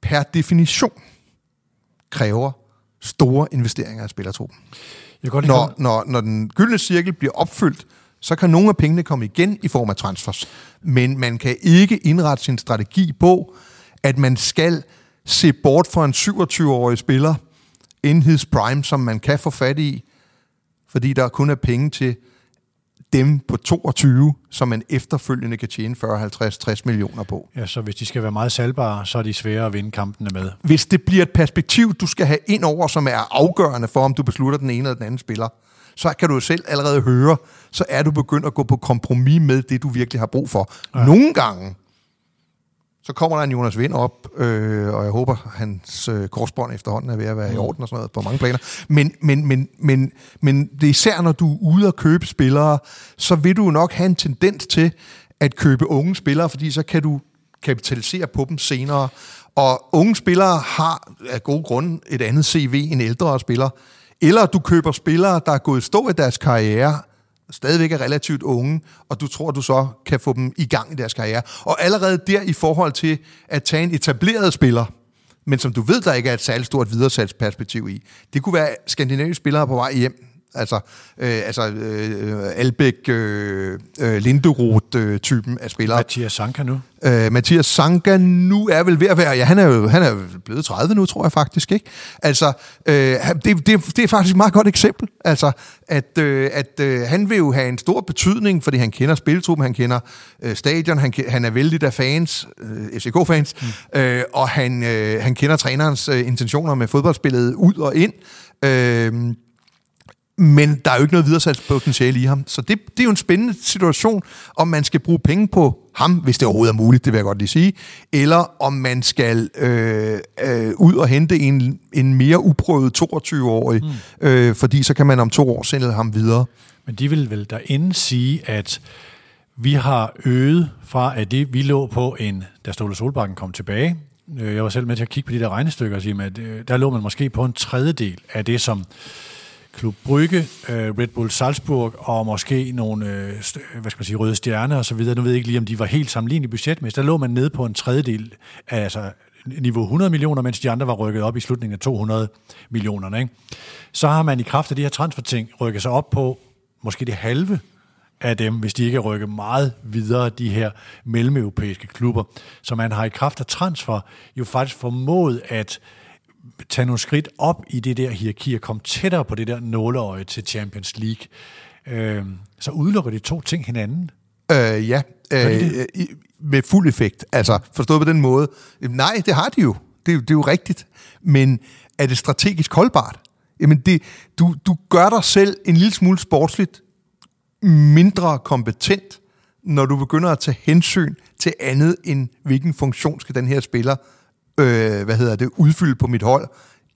per definition kræver store investeringer af spillertruppen. Jeg godt når, når, når den gyldne cirkel bliver opfyldt, så kan nogle af pengene komme igen i form af transfers. Men man kan ikke indrette sin strategi på, at man skal se bort fra en 27-årig spiller, in his prime, som man kan få fat i, fordi der kun er penge til dem på 22, som man efterfølgende kan tjene 40, 50, 60 millioner på. Ja, så hvis de skal være meget salgbare, så er de svære at vinde kampene med. Hvis det bliver et perspektiv, du skal have ind over, som er afgørende for, om du beslutter den ene eller den anden spiller, så kan du selv allerede høre, så er du begyndt at gå på kompromis med det, du virkelig har brug for. Ja. Nogle gange, så kommer der en Jonas Vind op, øh, og jeg håber, hans øh, korsbånd efterhånden er ved at være i orden og sådan noget på mange planer. Men, men, men, men, men det er især, når du er ude og købe spillere, så vil du nok have en tendens til at købe unge spillere, fordi så kan du kapitalisere på dem senere. Og unge spillere har af gode grunde et andet CV end ældre spillere. Eller du køber spillere, der er gået stå i deres karriere, stadigvæk er relativt unge, og du tror, du så kan få dem i gang i deres karriere. Og allerede der i forhold til at tage en etableret spiller, men som du ved, der ikke er et særligt stort videresalgsperspektiv i. Det kunne være skandinaviske spillere på vej hjem, Altså, øh, altså øh, Albæk, øh, øh, Linderoth-typen af spillere. Mathias Sanka nu? Øh, Mathias Sanka nu er vel ved at være... Ja, han er jo han er blevet 30 nu, tror jeg faktisk, ikke? Altså, øh, det, det, det er faktisk et meget godt eksempel. Altså, at, øh, at øh, han vil jo have en stor betydning, fordi han kender spilletruppen, han kender øh, stadion, han, han er vældig af fans, øh, FCK-fans, mm. øh, og han, øh, han kender trænerens øh, intentioner med fodboldspillet ud og ind. Øh, men der er jo ikke noget videresalgspotentiale i ham. Så det, det er jo en spændende situation, om man skal bruge penge på ham, hvis det overhovedet er muligt, det vil jeg godt lige sige, eller om man skal øh, øh, ud og hente en, en mere uprøvet 22-årig, mm. øh, fordi så kan man om to år sende ham videre. Men de vil vel derinde sige, at vi har øget fra, at det vi lå på en, da Ståle Solbakken kom tilbage, øh, jeg var selv med til at kigge på de der regnestykker og sige, at øh, der lå man måske på en tredjedel af det, som Klub Brygge, øh, Red Bull Salzburg og måske nogle øh, hvad skal man sige, røde stjerner og så videre. Nu ved jeg ikke lige, om de var helt sammenlignelige budgetmæssigt. Der lå man nede på en tredjedel af altså, niveau 100 millioner, mens de andre var rykket op i slutningen af 200 millioner. Ikke? Så har man i kraft af de her transferting rykket sig op på måske det halve af dem, hvis de ikke rykker meget videre, de her mellemeuropæiske klubber. Så man har i kraft af transfer jo faktisk formået at tage nogle skridt op i det der hierarki og komme tættere på det der nåleøje til Champions League. Øh, så udelukker de to ting hinanden? Øh, ja, øh, med fuld effekt. Altså, forstået på den måde. Nej, det har de jo. Det, det er jo rigtigt. Men er det strategisk holdbart? Jamen, det, du, du gør dig selv en lille smule sportsligt mindre kompetent, når du begynder at tage hensyn til andet end, hvilken funktion skal den her spiller øh, hvad hedder det, udfylde på mit hold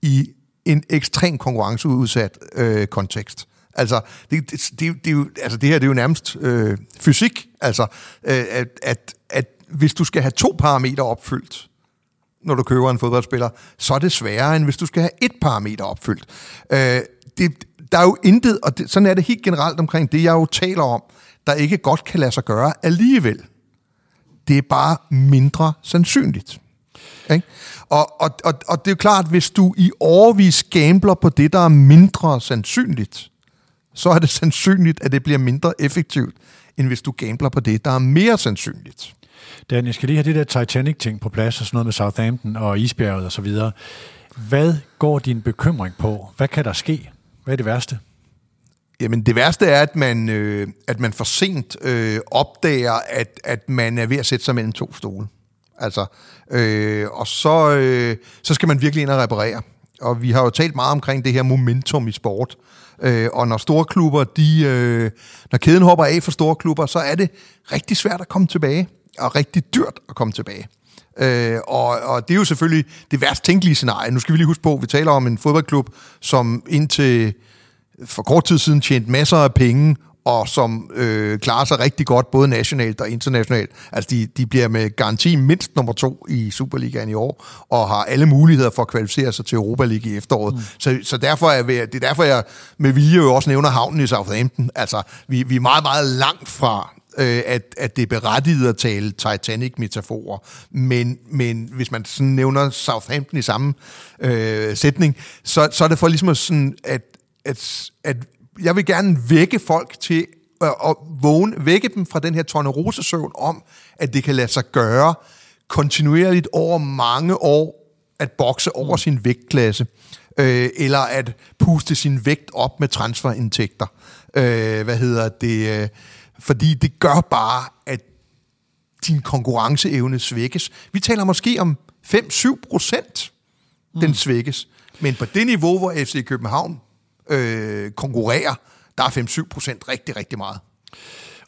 i en ekstrem konkurrenceudsat øh, kontekst. Altså det, det, det, det, er jo, altså, det her det er jo nærmest øh, fysik, altså, øh, at, at, at hvis du skal have to parametre opfyldt, når du køber en fodboldspiller, så er det sværere, end hvis du skal have et parameter opfyldt. Øh, det, der er jo intet, og det, sådan er det helt generelt omkring det, jeg jo taler om, der ikke godt kan lade sig gøre alligevel. Det er bare mindre sandsynligt. Ikke? Og, og, og, og det er jo klart, hvis du i overvis gambler på det, der er mindre sandsynligt, så er det sandsynligt, at det bliver mindre effektivt, end hvis du gambler på det, der er mere sandsynligt. Dan, jeg skal lige have det der Titanic-ting på plads, og sådan noget med Southampton og isbjerget og så videre. Hvad går din bekymring på? Hvad kan der ske? Hvad er det værste? Jamen det værste er, at man, øh, at man for sent øh, opdager, at, at man er ved at sætte sig mellem to stole. Altså, øh, og så, øh, så skal man virkelig ind og reparere. Og vi har jo talt meget omkring det her momentum i sport. Øh, og når store klubber, de, øh, når kæden hopper af for store klubber, så er det rigtig svært at komme tilbage, og rigtig dyrt at komme tilbage. Øh, og, og det er jo selvfølgelig det værst tænkelige scenarie. Nu skal vi lige huske på, at vi taler om en fodboldklub, som indtil for kort tid siden tjente masser af penge og som øh, klarer sig rigtig godt, både nationalt og internationalt. Altså, de, de bliver med garanti mindst nummer to i Superligaen i år, og har alle muligheder for at kvalificere sig til Europa League i efteråret. Mm. Så, så derfor er vi, det er derfor, jeg med vilje jo også nævner havnen i Southampton. Altså, vi, vi er meget, meget langt fra, øh, at, at det er berettiget at tale Titanic-metaforer. Men, men hvis man sådan nævner Southampton i samme øh, sætning, så, så er det for ligesom sådan, at, at, at jeg vil gerne vække folk til at, at vågne, vække dem fra den her tornerosesøvn om, at det kan lade sig gøre kontinuerligt over mange år at bokse over mm. sin vægtklasse. øh, eller at puste sin vægt op med transferindtægter. Øh, hvad hedder det? Øh, fordi det gør bare, at din konkurrenceevne svækkes. Vi taler måske om 5-7 procent, den mm. svækkes. Men på det niveau, hvor FC København øh, konkurrerer, der er 5-7 procent rigtig, rigtig meget.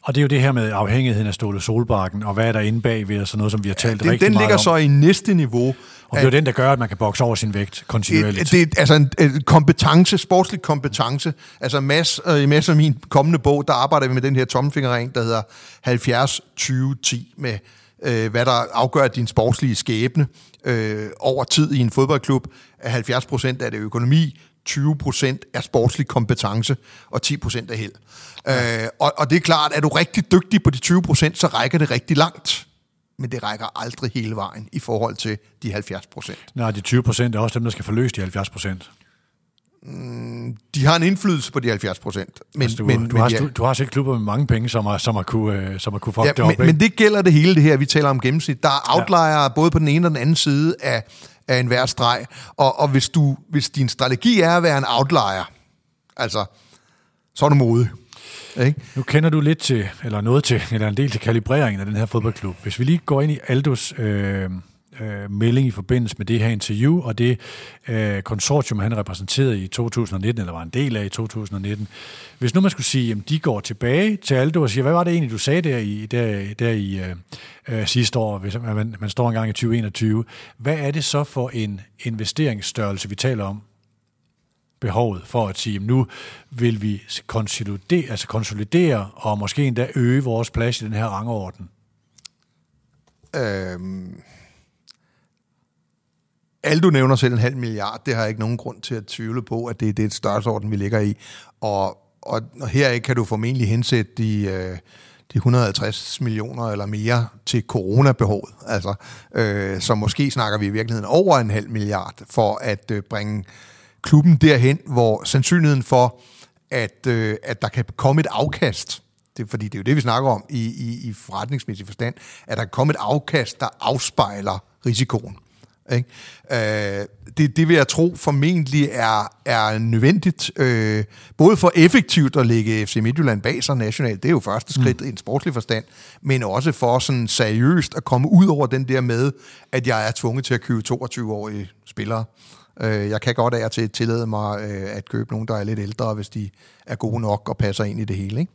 Og det er jo det her med afhængigheden af Ståle Solbakken, og hvad er der inde bagved, og sådan noget, som vi har talt ja, det, rigtig den meget ligger om. så i næste niveau. Og det er jo den, der gør, at man kan bokse over sin vægt kontinuerligt. Det, det er altså en, en kompetence, sportslig kompetence. Altså Mads, øh, i Mads og min kommende bog, der arbejder vi med den her tommelfingerring, der hedder 70-20-10 med, øh, hvad der afgør din sportslige skæbne øh, over tid i en fodboldklub. 70 procent er det økonomi, 20 procent er sportslig kompetence, og 10 procent er held. Ja. Øh, og, og det er klart, at er du rigtig dygtig på de 20 procent, så rækker det rigtig langt. Men det rækker aldrig hele vejen i forhold til de 70 procent. Nej, de 20 procent er også dem, der skal forløse de 70 procent. De har en indflydelse på de 70 procent. Men, Altså, du, men, du, men, har, ja. du, du har set klubber med mange penge, som har, som har kunne, øh, som har kunne fuck Ja, det op. men, men det gælder det hele det her, vi taler om gennemsnit. Der er outlier ja. både på den ene og den anden side af, af enhver streg. Og, og hvis, du, hvis din strategi er at være en outlier, altså, så er du modig. Ikke? Nu kender du lidt til, eller noget til, eller en del til kalibreringen af den her fodboldklub. Hvis vi lige går ind i Aldos øh, øh, melding i forbindelse med det her interview, og det øh, konsortium, han repræsenterede i 2019, eller var en del af i 2019. Hvis nu man skulle sige, at de går tilbage til Aldo og siger, hvad var det egentlig, du sagde der i, der, der i øh, øh sidste år, hvis man, man står engang i 2021. Hvad er det så for en investeringsstørrelse, vi taler om? behovet for at sige, at nu vil vi konsolidere, altså konsolidere og måske endda øge vores plads i den her rangorden. Øhm, Aldo nævner selv en halv milliard. Det har jeg ikke nogen grund til at tvivle på, at det, det er et størrelsesorden, vi ligger i. Og, og, og her kan du formentlig hensætte de, øh, de 150 millioner eller mere til coronabehovet. Altså, øh, så måske snakker vi i virkeligheden over en halv milliard for at øh, bringe klubben derhen, hvor sandsynligheden for, at, øh, at der kan komme et afkast, det, fordi det er jo det, vi snakker om i, i, i forretningsmæssig forstand, at der kan komme et afkast, der afspejler risikoen. Ikke? Øh, det, det vil jeg tro formentlig er, er nødvendigt, øh, både for effektivt at lægge FC Midtjylland bag sig nationalt, det er jo første skridt mm. i en sportslig forstand, men også for sådan seriøst at komme ud over den der med, at jeg er tvunget til at købe 22-årige spillere. Øh, jeg kan godt af og til tillade mig øh, at købe nogen, der er lidt ældre, hvis de er gode nok og passer ind i det hele. Ikke?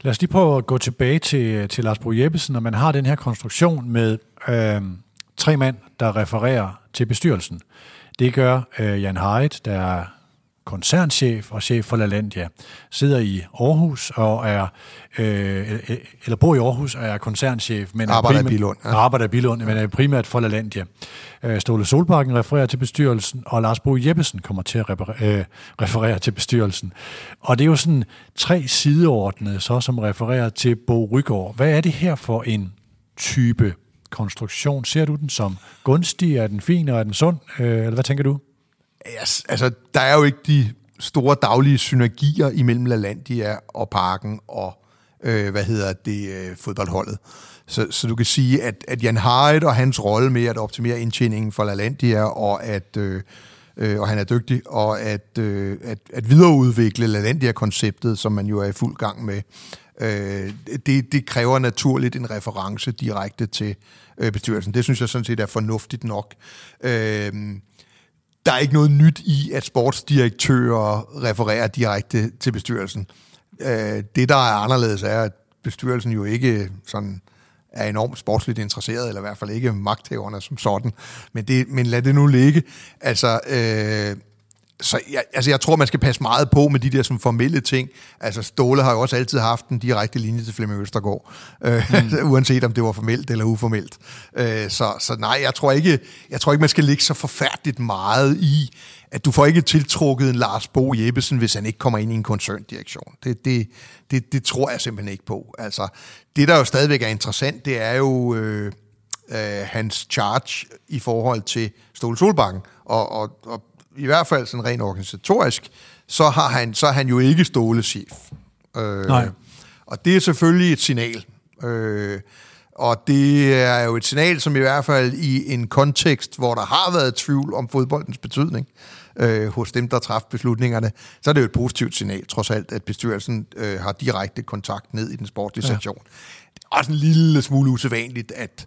Lad os lige prøve at gå tilbage til, til Lars Bro Jeppesen, når man har den her konstruktion med øh, tre mænd, der refererer til bestyrelsen. Det gør øh, Jan Haidt, der er koncernchef og chef for LaLandia, sidder i Aarhus og er, øh, eller bor i Aarhus og er koncernchef, men Arbejder er i Billund, ja. Arbejder i Billund, men er primært for LaLandia. Øh, Ståle Solbakken refererer til bestyrelsen, og Lars Bo Jeppesen kommer til at referere, øh, referere til bestyrelsen. Og det er jo sådan tre sideordnede, så, som refererer til Bo Rygaard. Hvad er det her for en type konstruktion? Ser du den som gunstig? Er den fin, og er den sund? Øh, eller hvad tænker du? Yes, altså, der er jo ikke de store daglige synergier imellem LaLandia og Parken og, øh, hvad hedder det, øh, fodboldholdet. Så, så du kan sige, at, at Jan Haidt og hans rolle med at optimere indtjeningen for LaLandia, og at øh, øh, og han er dygtig, og at, øh, at, at videreudvikle LaLandia-konceptet, som man jo er i fuld gang med, øh, det, det kræver naturligt en reference direkte til øh, bestyrelsen. Det synes jeg sådan set er fornuftigt nok. Øh, der er ikke noget nyt i, at sportsdirektører refererer direkte til bestyrelsen. Øh, det, der er anderledes, er, at bestyrelsen jo ikke sådan er enormt sportsligt interesseret, eller i hvert fald ikke magthaverne som sådan. Men, det, men lad det nu ligge. Altså, øh, så jeg, altså jeg tror, man skal passe meget på med de der som formelle ting. Altså Ståle har jo også altid haft en direkte linje til Flemming Østergaard, øh, mm. uanset om det var formelt eller uformelt. Øh, så, så nej, jeg tror, ikke, jeg tror ikke, man skal ligge så forfærdeligt meget i, at du får ikke tiltrukket en Lars Bo Jeppesen, hvis han ikke kommer ind i en koncerndirektion. Det, det, det, det tror jeg simpelthen ikke på. Altså, det, der jo stadigvæk er interessant, det er jo øh, øh, hans charge i forhold til Ståle Solbakken, og, og, og i hvert fald sådan rent organisatorisk, så, har han, så er han jo ikke Ståle chef. Øh, Nej. Og det er selvfølgelig et signal. Øh, Og det er jo et signal, som i hvert fald i en kontekst, hvor der har været tvivl om fodboldens betydning øh, hos dem, der træffer beslutningerne, så er det jo et positivt signal, trods alt, at bestyrelsen øh, har direkte kontakt ned i den sportlige ja. sektion. Det er også en lille smule usædvanligt, at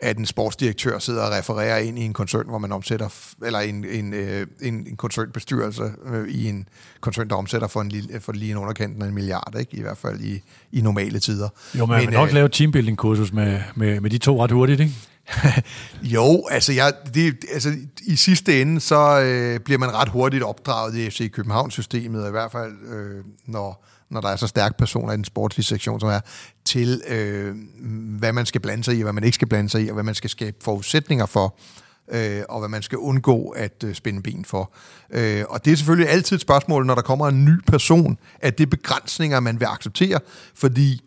at en sportsdirektør sidder og refererer ind i en koncern, hvor man omsætter, eller en, en, øh, en, en koncernbestyrelse øh, i en koncern, der omsætter for, en lille, for lige en underkanten af en milliard, ikke? i hvert fald i, i normale tider. Jo, man Men, nok øh, lave teambuilding-kursus med, med, med de to ret hurtigt, ikke? jo, altså, jeg, det, altså i sidste ende, så øh, bliver man ret hurtigt opdraget i FC København-systemet, i hvert fald øh, når når der er så stærke personer i den sportslige sektion, som er, til øh, hvad man skal blande sig i, hvad man ikke skal blande sig i, og hvad man skal skabe forudsætninger for, øh, og hvad man skal undgå at øh, spænde ben for. Øh, og det er selvfølgelig altid et spørgsmål, når der kommer en ny person, at det begrænsninger, man vil acceptere, fordi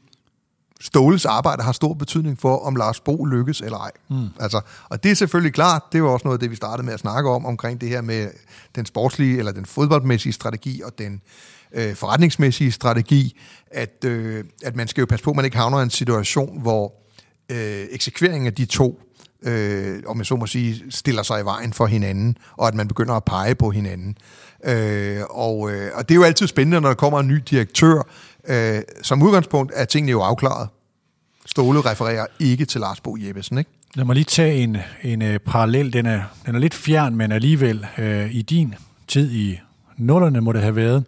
Ståles arbejde har stor betydning for, om Lars Bo lykkes eller ej. Mm. Altså, og det er selvfølgelig klart, det var også noget af det, vi startede med at snakke om, omkring det her med den sportslige, eller den fodboldmæssige strategi, og den øh, forretningsmæssige strategi, at, øh, at man skal jo passe på, at man ikke havner i en situation, hvor øh, eksekveringen af de to, øh, om jeg så må sige, stiller sig i vejen for hinanden, og at man begynder at pege på hinanden. Øh, og, øh, og det er jo altid spændende, når der kommer en ny direktør. Øh, som udgangspunkt er tingene jo afklaret. Ståle refererer ikke til Lars Bo Jeppesen, ikke? Lad mig lige tage en, en uh, parallel. Den er, den er lidt fjern, men alligevel uh, i din tid i nullerne må det have været,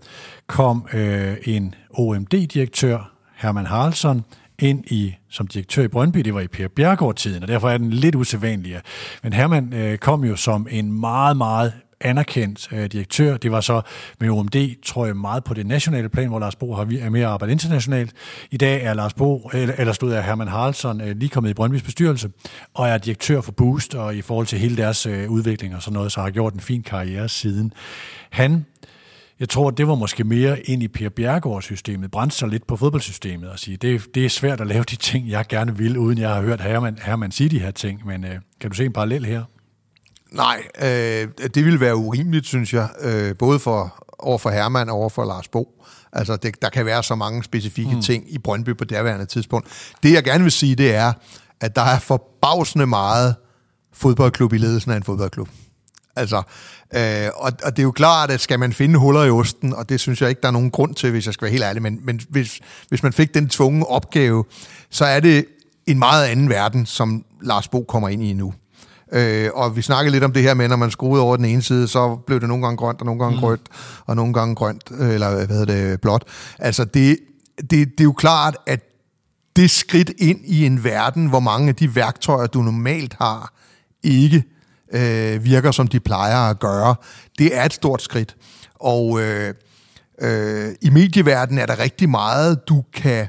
kom øh, en OMD-direktør, Herman Haraldsson, ind i som direktør i Brøndby. Det var i Per Bjergård-tiden, og derfor er den lidt usædvanlig. Men Herman øh, kom jo som en meget, meget anerkendt øh, direktør. Det var så med OMD, tror jeg, meget på det nationale plan, hvor Lars Bo har er mere arbejdet internationalt. I dag er Lars Bo, eller, eller stod af Herman Haraldsson, øh, lige kommet i Brøndbys bestyrelse, og er direktør for Boost, og i forhold til hele deres øh, udvikling og sådan noget, så har gjort en fin karriere siden. Han jeg tror, det var måske mere ind i Per Bjergård-systemet, brændte sig lidt på fodboldsystemet og sige, det, det er svært at lave de ting, jeg gerne vil, uden jeg har hørt Herman, Herman sige de her ting, men øh, kan du se en parallel her? Nej, øh, det ville være urimeligt, synes jeg, øh, både for, over for Herman og over for Lars Bo. Altså, det, der kan være så mange specifikke mm. ting i Brøndby på derværende tidspunkt. Det, jeg gerne vil sige, det er, at der er forbavsende meget fodboldklub i ledelsen af en fodboldklub. Altså, øh, og, og det er jo klart, at skal man finde huller i osten, og det synes jeg ikke, der er nogen grund til, hvis jeg skal være helt ærlig, men, men hvis, hvis man fik den tvungne opgave, så er det en meget anden verden, som Lars Bo kommer ind i nu. Øh, og vi snakkede lidt om det her med, når man skruede over den ene side, så blev det nogle gange grønt, og nogle gange mm. rødt, og nogle gange grønt, eller hvad hedder det, blåt. Altså, det, det, det er jo klart, at det skridt ind i en verden, hvor mange af de værktøjer, du normalt har, ikke øh, virker, som de plejer at gøre, det er et stort skridt. Og øh, øh, i medieverdenen er der rigtig meget, du kan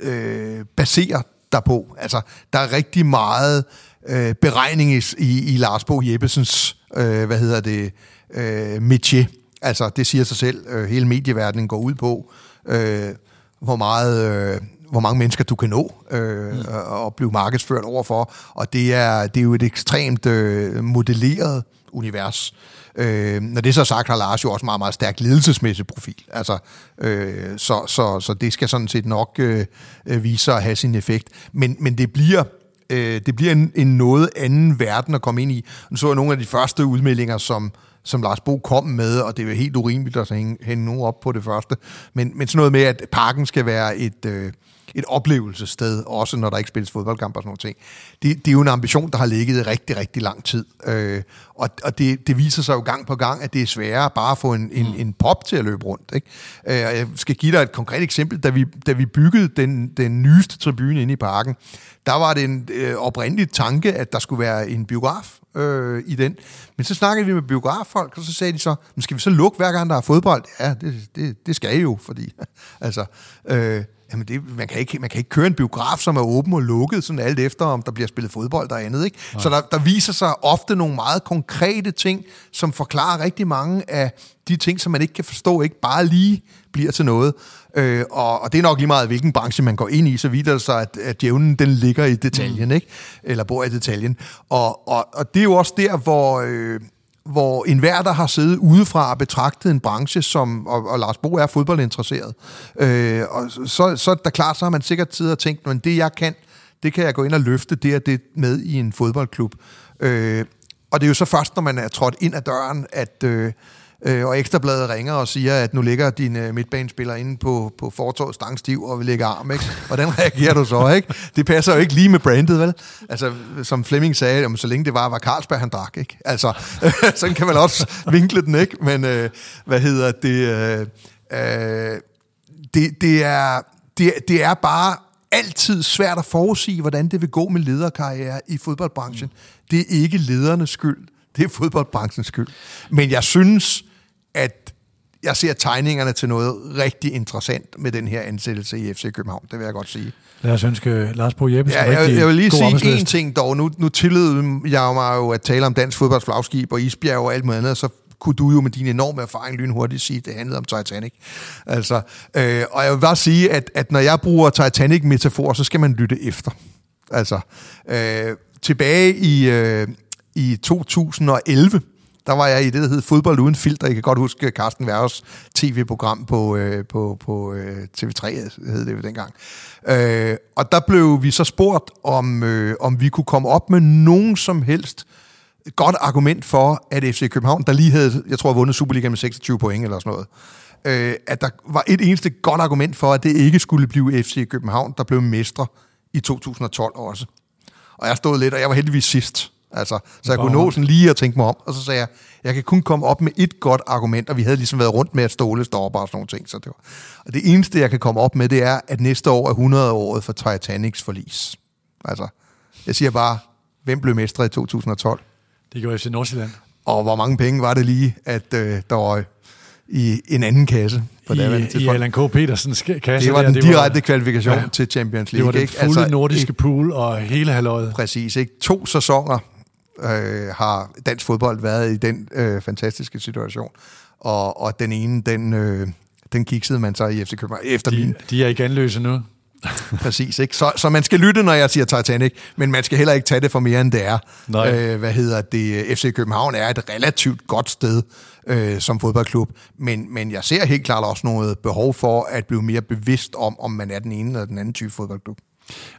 øh, basere dig på. Altså, der er rigtig meget øh, beregning i, i, i Lars Bo Jeppesens, øh, hvad hedder det, øh, métier. Altså, det siger sig selv, øh, hele medieverdenen går ud på, øh, hvor meget... Øh, hvor mange mennesker du kan nå øh, mm. og blive markedsført overfor. Og det er, det er jo et ekstremt øh, modelleret univers. Øh, når det så er sagt, har Lars jo også meget, meget stærk ledelsesmæssig profil. Altså, øh, så, så, så det skal sådan set nok øh, øh, vise sig at have sin effekt. Men, men det bliver øh, det bliver en, en noget anden verden at komme ind i. Nu så jeg nogle af de første udmeldinger, som, som Lars Bo kom med, og det er jo helt urimeligt at hænge, hænge nogen op på det første. Men, men sådan noget med, at parken skal være et... Øh, et oplevelsessted, også når der ikke spilles fodboldkamp og sådan noget ting. Det, det er jo en ambition, der har ligget i rigtig, rigtig lang tid. Øh, og og det, det viser sig jo gang på gang, at det er sværere bare at få en, en, en pop til at løbe rundt. Ikke? Øh, jeg skal give dig et konkret eksempel. Da vi, da vi byggede den, den nyeste tribune inde i parken, der var det en øh, oprindelig tanke, at der skulle være en biograf øh, i den. Men så snakkede vi med biograffolk, og så sagde de så, skal vi så lukke hver gang, der er fodbold? Ja, det, det, det skal I jo, fordi altså, øh, Jamen det, man, kan ikke, man kan ikke køre en biograf, som er åben og lukket, sådan alt efter, om der bliver spillet fodbold og andet. Ikke? Så der, der viser sig ofte nogle meget konkrete ting, som forklarer rigtig mange af de ting, som man ikke kan forstå, ikke bare lige bliver til noget. Øh, og, og det er nok lige meget, hvilken branche man går ind i, så viser det sig, at, at djævnen den ligger i detaljen, mm. ikke? eller bor i detaljen. Og, og, og det er jo også der, hvor... Øh, hvor enhver, der har siddet udefra og betragtet en branche, som, og, og Lars Bo er fodboldinteresseret, øh, og så, så da klart, så har man sikkert tid og tænkt, men det jeg kan, det kan jeg gå ind og løfte, det og det med i en fodboldklub. Øh, og det er jo så først, når man er trådt ind ad døren, at... Øh, øh, og Ekstrabladet ringer og siger, at nu ligger din øh, midtbanespiller inde på, på fortorvet stangstiv og vil lægge arm, ikke? Hvordan reagerer du så, ikke? Det passer jo ikke lige med brandet, vel? Altså, som Flemming sagde, om så længe det var, var Carlsberg, han drak, ikke? Altså, sådan kan man også vinkle den, ikke? Men, øh, hvad hedder det? Øh, øh, det, det, er, det, det er bare altid svært at forudsige, hvordan det vil gå med lederkarriere i fodboldbranchen. Det er ikke ledernes skyld, det er fodboldbranchens skyld. Men jeg synes, at jeg ser tegningerne til noget rigtig interessant med den her ansættelse i FC København, det vil jeg godt sige. Lad os ønske Lars Bo Jeppesen ja, jeg, jeg vil lige sige en ting dog. Nu, nu tillod jeg mig jo at tale om dansk fodboldsflagskib og isbjerg og alt muligt andet, så kunne du jo med din enorme erfaring lynhurtigt sige, at det handlede om Titanic. Altså, øh, og jeg vil bare sige, at, at når jeg bruger Titanic-metafor, så skal man lytte efter. Altså, øh, tilbage i, øh, i 2011, der var jeg i det, der hed Fodbold Uden Filter. Jeg kan godt huske Carsten Værges tv-program på, øh, på, på øh, TV3, hed det jo dengang. Øh, og der blev vi så spurgt, om, øh, om vi kunne komme op med nogen som helst godt argument for, at FC København, der lige havde, jeg tror, vundet Superliga med 26 point eller sådan noget, øh, at der var et eneste godt argument for, at det ikke skulle blive FC København, der blev mestre i 2012 også. Og jeg stod lidt, og jeg var heldigvis sidst. Altså, så jeg kunne nå sådan lige at tænke mig om, og så sagde jeg, jeg kan kun komme op med et godt argument, og vi havde ligesom været rundt med at ståle stopper og sådan nogle ting. Så det, var. Og det eneste, jeg kan komme op med, det er, at næste år er 100 året for Titanics forlis. Altså, jeg siger bare, hvem blev mestre i 2012? Det gjorde FC Nordsjælland. Og hvor mange penge var det lige, at øh, der var i en anden kasse på I, I Allan K. Petersens kasse. Det var den der, direkte var, kvalifikation ja, til Champions League. Det var den fulde ikke? Altså, nordiske pool og hele halvøjet. Præcis. Ikke? To sæsoner øh, har dansk fodbold været i den øh, fantastiske situation. Og, og den ene, den, øh, den kiksede man så i FC København. Efter de, min... de er ikke anløse nu. Præcis, ikke? Så, så man skal lytte, når jeg siger Titanic, men man skal heller ikke tage det for mere, end det er. Nej. Øh, hvad hedder det? FC København er et relativt godt sted øh, som fodboldklub, men, men jeg ser helt klart også noget behov for at blive mere bevidst om, om man er den ene eller den anden type fodboldklub.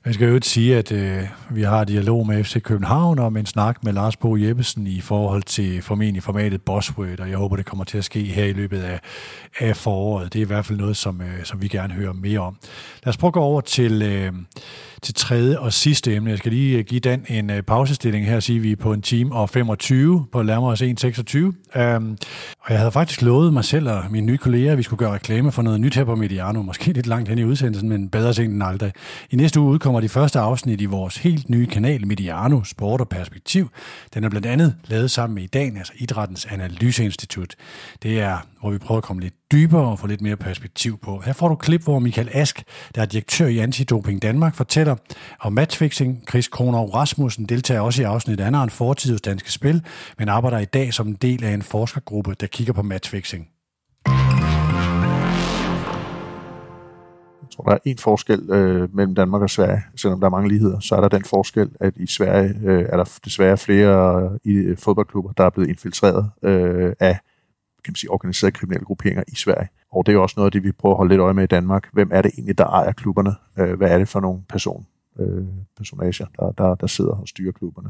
Jeg skal jo sige, at øh, vi har dialog med FC København om en snak med Lars Bo Jeppesen i forhold til formentlig formatet Bosworth, og jeg håber, det kommer til at ske her i løbet af, af foråret. Det er i hvert fald noget, som, øh, som vi gerne hører mere om. Lad os prøve at gå over til... Øh, til tredje og sidste emne. Jeg skal lige øh, give Dan en øh, pausestilling her og sige, at vi er på en time og 25 på nærmere 1.26. Um, og jeg havde faktisk lovet mig selv og mine nye kolleger, at vi skulle gøre reklame for noget nyt her på Mediano. Måske lidt langt hen i udsendelsen, men bedre sent end aldrig. I næste uge udkommer de første afsnit i vores helt nye kanal Mediano Sport og Perspektiv. Den er blandt andet lavet sammen med IDAN, altså Idrættens Analyseinstitut. Det er, hvor vi prøver at komme lidt dybere og få lidt mere perspektiv på. Her får du klip, hvor Michael Ask, der er direktør i Antidoping Danmark, fortæller om matchfixing. Chris Kronov Rasmussen deltager også i afsnittet. Han har en fortid hos Danske Spil, men arbejder i dag som en del af en forskergruppe, der kigger på matchfixing. Tror, der er en forskel øh, mellem Danmark og Sverige. Selvom der er mange ligheder, så er der den forskel, at i Sverige øh, er der desværre flere øh, i øh, fodboldklubber, der er blevet infiltreret øh, af kan man sige, organiserede kriminelle grupperinger i Sverige. Og det er også noget af det, vi prøver at holde lidt øje med i Danmark. Hvem er det egentlig, der ejer klubberne? Øh, hvad er det for nogle person, øh, personager, der, der, der sidder og styrer klubberne?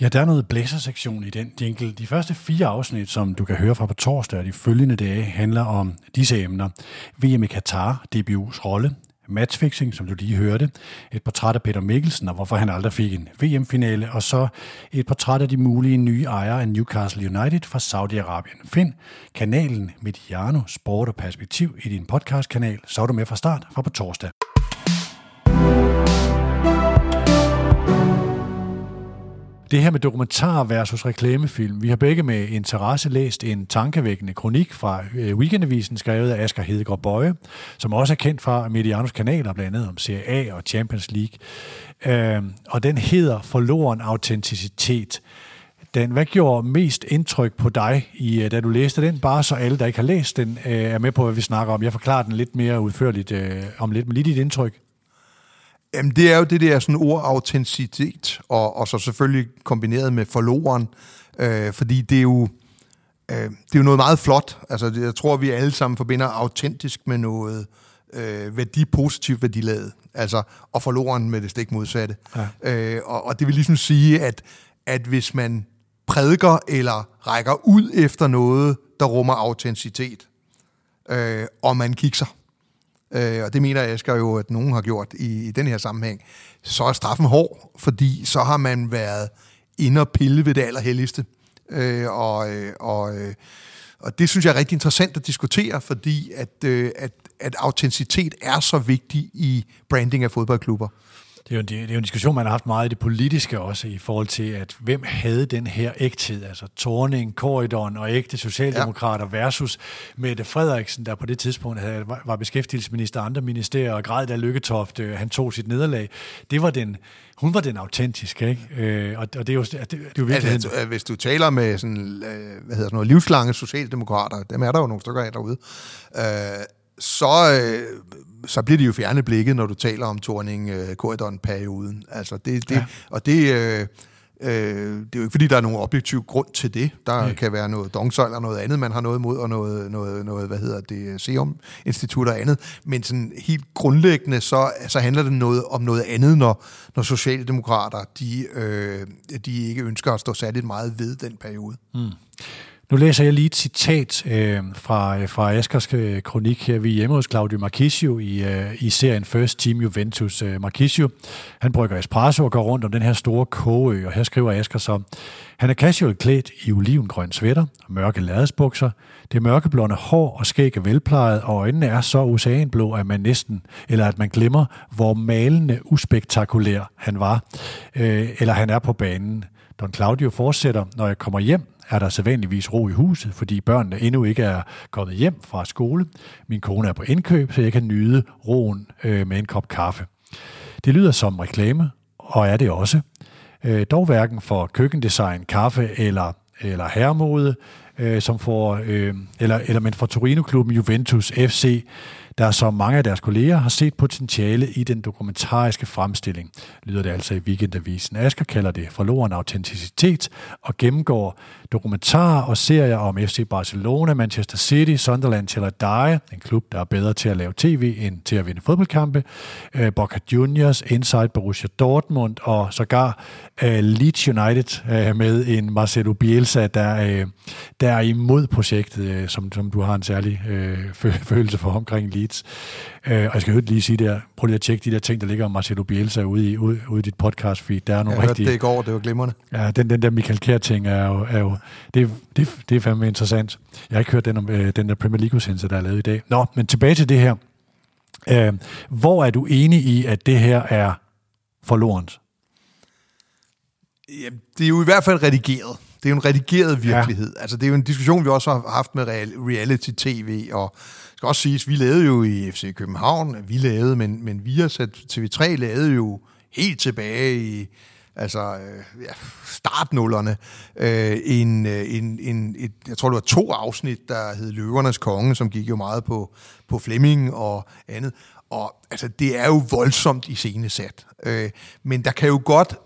Ja, der er noget blæsersektion i den jingle. De første fire afsnit, som du kan høre fra på torsdag og de følgende dage, handler om disse emner. VM i Katar, DBU's rolle, matchfixing, som du lige hørte, et portræt af Peter Mikkelsen, og hvorfor han aldrig fik en VM-finale, og så et portræt af de mulige nye ejere af Newcastle United fra Saudi-Arabien. Find kanalen Mediano Sport og Perspektiv i din podcast-kanal, så er du med fra start fra på torsdag. Det her med dokumentar versus reklamefilm. Vi har begge med interesse læst en tankevækkende kronik fra øh, Weekendavisen, skrevet af Asger Hedegaard Bøje, som også er kendt fra Medianos kanaler, blandt andet om Serie A og Champions League. Øh, og den hedder Forloren autenticitet. Dan, hvad gjorde mest indtryk på dig, i, øh, da du læste den? Bare så alle, der ikke har læst den, øh, er med på, hvad vi snakker om. Jeg forklarer den lidt mere udførligt om lidt, men lige dit indtryk. Jamen, det er jo det der sådan ord autenticitet, og, og så selvfølgelig kombineret med forloren, øh, fordi det er jo øh, det er jo noget meget flot. Altså, jeg tror, vi alle sammen forbinder autentisk med noget øh, værdi, positivt værdiladet, altså, og forloreren med det stik modsatte. Ja. Øh, og, og det vil ligesom sige, at, at hvis man prædiker eller rækker ud efter noget, der rummer autenticitet, øh, og man kigger øh, og det mener Asger jo, at nogen har gjort i, i den her sammenhæng, så er straffen hård, fordi så har man været inde og pille ved det allerhelligste. Øh, og, øh, og, øh, og det synes jeg er rigtig interessant at diskutere, fordi at, øh, at, at autenticitet er så vigtig i branding af fodboldklubber. Det er, jo en, det er jo en diskussion, man har haft meget i det politiske også, i forhold til, at hvem havde den her ægthed, altså Torning, Korridoren og ægte socialdemokrater ja. versus Mette Frederiksen, der på det tidspunkt havde, var beskæftigelsesminister, andre ministerier, og græd da Lykketoft, øh, han tog sit nederlag. Det var den, hun var den autentiske, ikke? Øh, og, og det er jo, det, det er jo virkelig... Altså, hvis du taler med sådan, øh, hvad hedder sådan noget, livslange socialdemokrater, dem er der jo nogle stykker af derude, øh, så, øh, så bliver de jo fjernet blikket, når du taler om torning øh, perioden Altså det, det, ja. Og det, øh, øh, det er jo ikke, fordi der er nogen objektiv grund til det. Der ja. kan være noget dongsøj eller noget andet, man har noget imod, og noget, noget, noget hvad hedder det, Serum Institut og andet. Men sådan helt grundlæggende, så, så handler det noget om noget andet, når, når socialdemokrater, de, øh, de ikke ønsker at stå særligt meget ved den periode. Mm. Nu læser jeg lige et citat øh, fra, øh, fra Askers øh, kronik her. Vi er hjemme hos Claudio Marchisio i, øh, i serien First Team Juventus. Øh, Marchisio, han brygger espresso og går rundt om den her store kogeø, og her skriver Asker så, han er casual klædt i olivengrøn sweater mørke ladesbukser. Det mørkeblonde hår og skæg er velplejet, og øjnene er så oceanblå, at man næsten, eller at man glemmer, hvor malende uspektakulær han var, øh, eller han er på banen. Don Claudio fortsætter, når jeg kommer hjem, er der sædvanligvis ro i huset, fordi børnene endnu ikke er kommet hjem fra skole. Min kone er på indkøb, så jeg kan nyde roen øh, med en kop kaffe. Det lyder som reklame, og er det også. Øh, dog hverken for køkkendesign, kaffe eller, eller herremode, øh, som får, øh, eller, eller men for Torino-klubben Juventus FC, der som mange af deres kolleger har set potentiale i den dokumentariske fremstilling, lyder det altså i Weekendavisen. Asger kalder det forloren autenticitet og gennemgår dokumentarer og serier om FC Barcelona, Manchester City, Sunderland til at die, en klub, der er bedre til at lave tv end til at vinde fodboldkampe, uh, Boca Juniors, Inside Borussia Dortmund og sågar uh, Leeds United uh, med en Marcelo Bielsa, der, uh, der er imod projektet, uh, som, som du har en særlig uh, følelse for omkring Leeds. Uh, og jeg skal jo lige sige der, prøv lige at tjekke de der ting, der ligger om Marcelo Bielsa ude i, ude, ude i dit podcast feed. Der er nogle jeg rigtige, det i går, det var glimrende. Ja, den, den der Michael Kjær-ting er jo, er jo det, det, det er fandme interessant. Jeg har ikke hørt den, om, øh, den der Premier League-udsendelse, der er lavet i dag. Nå, men tilbage til det her. Øh, hvor er du enig i, at det her er forlorent? Ja, det er jo i hvert fald redigeret. Det er jo en redigeret virkelighed. Ja. Altså, det er jo en diskussion, vi også har haft med reality-tv, og skal også siges, vi lavede jo i FC København, vi lavede, men, men vi har sat TV3 lavede jo helt tilbage i altså øh, ja, startnullerne, øh, en, øh, en, en, et, jeg tror det var to afsnit, der hed Løvernes Konge, som gik jo meget på, på Flemming og andet. Og altså, det er jo voldsomt i scenesat. Øh, men der kan jo godt,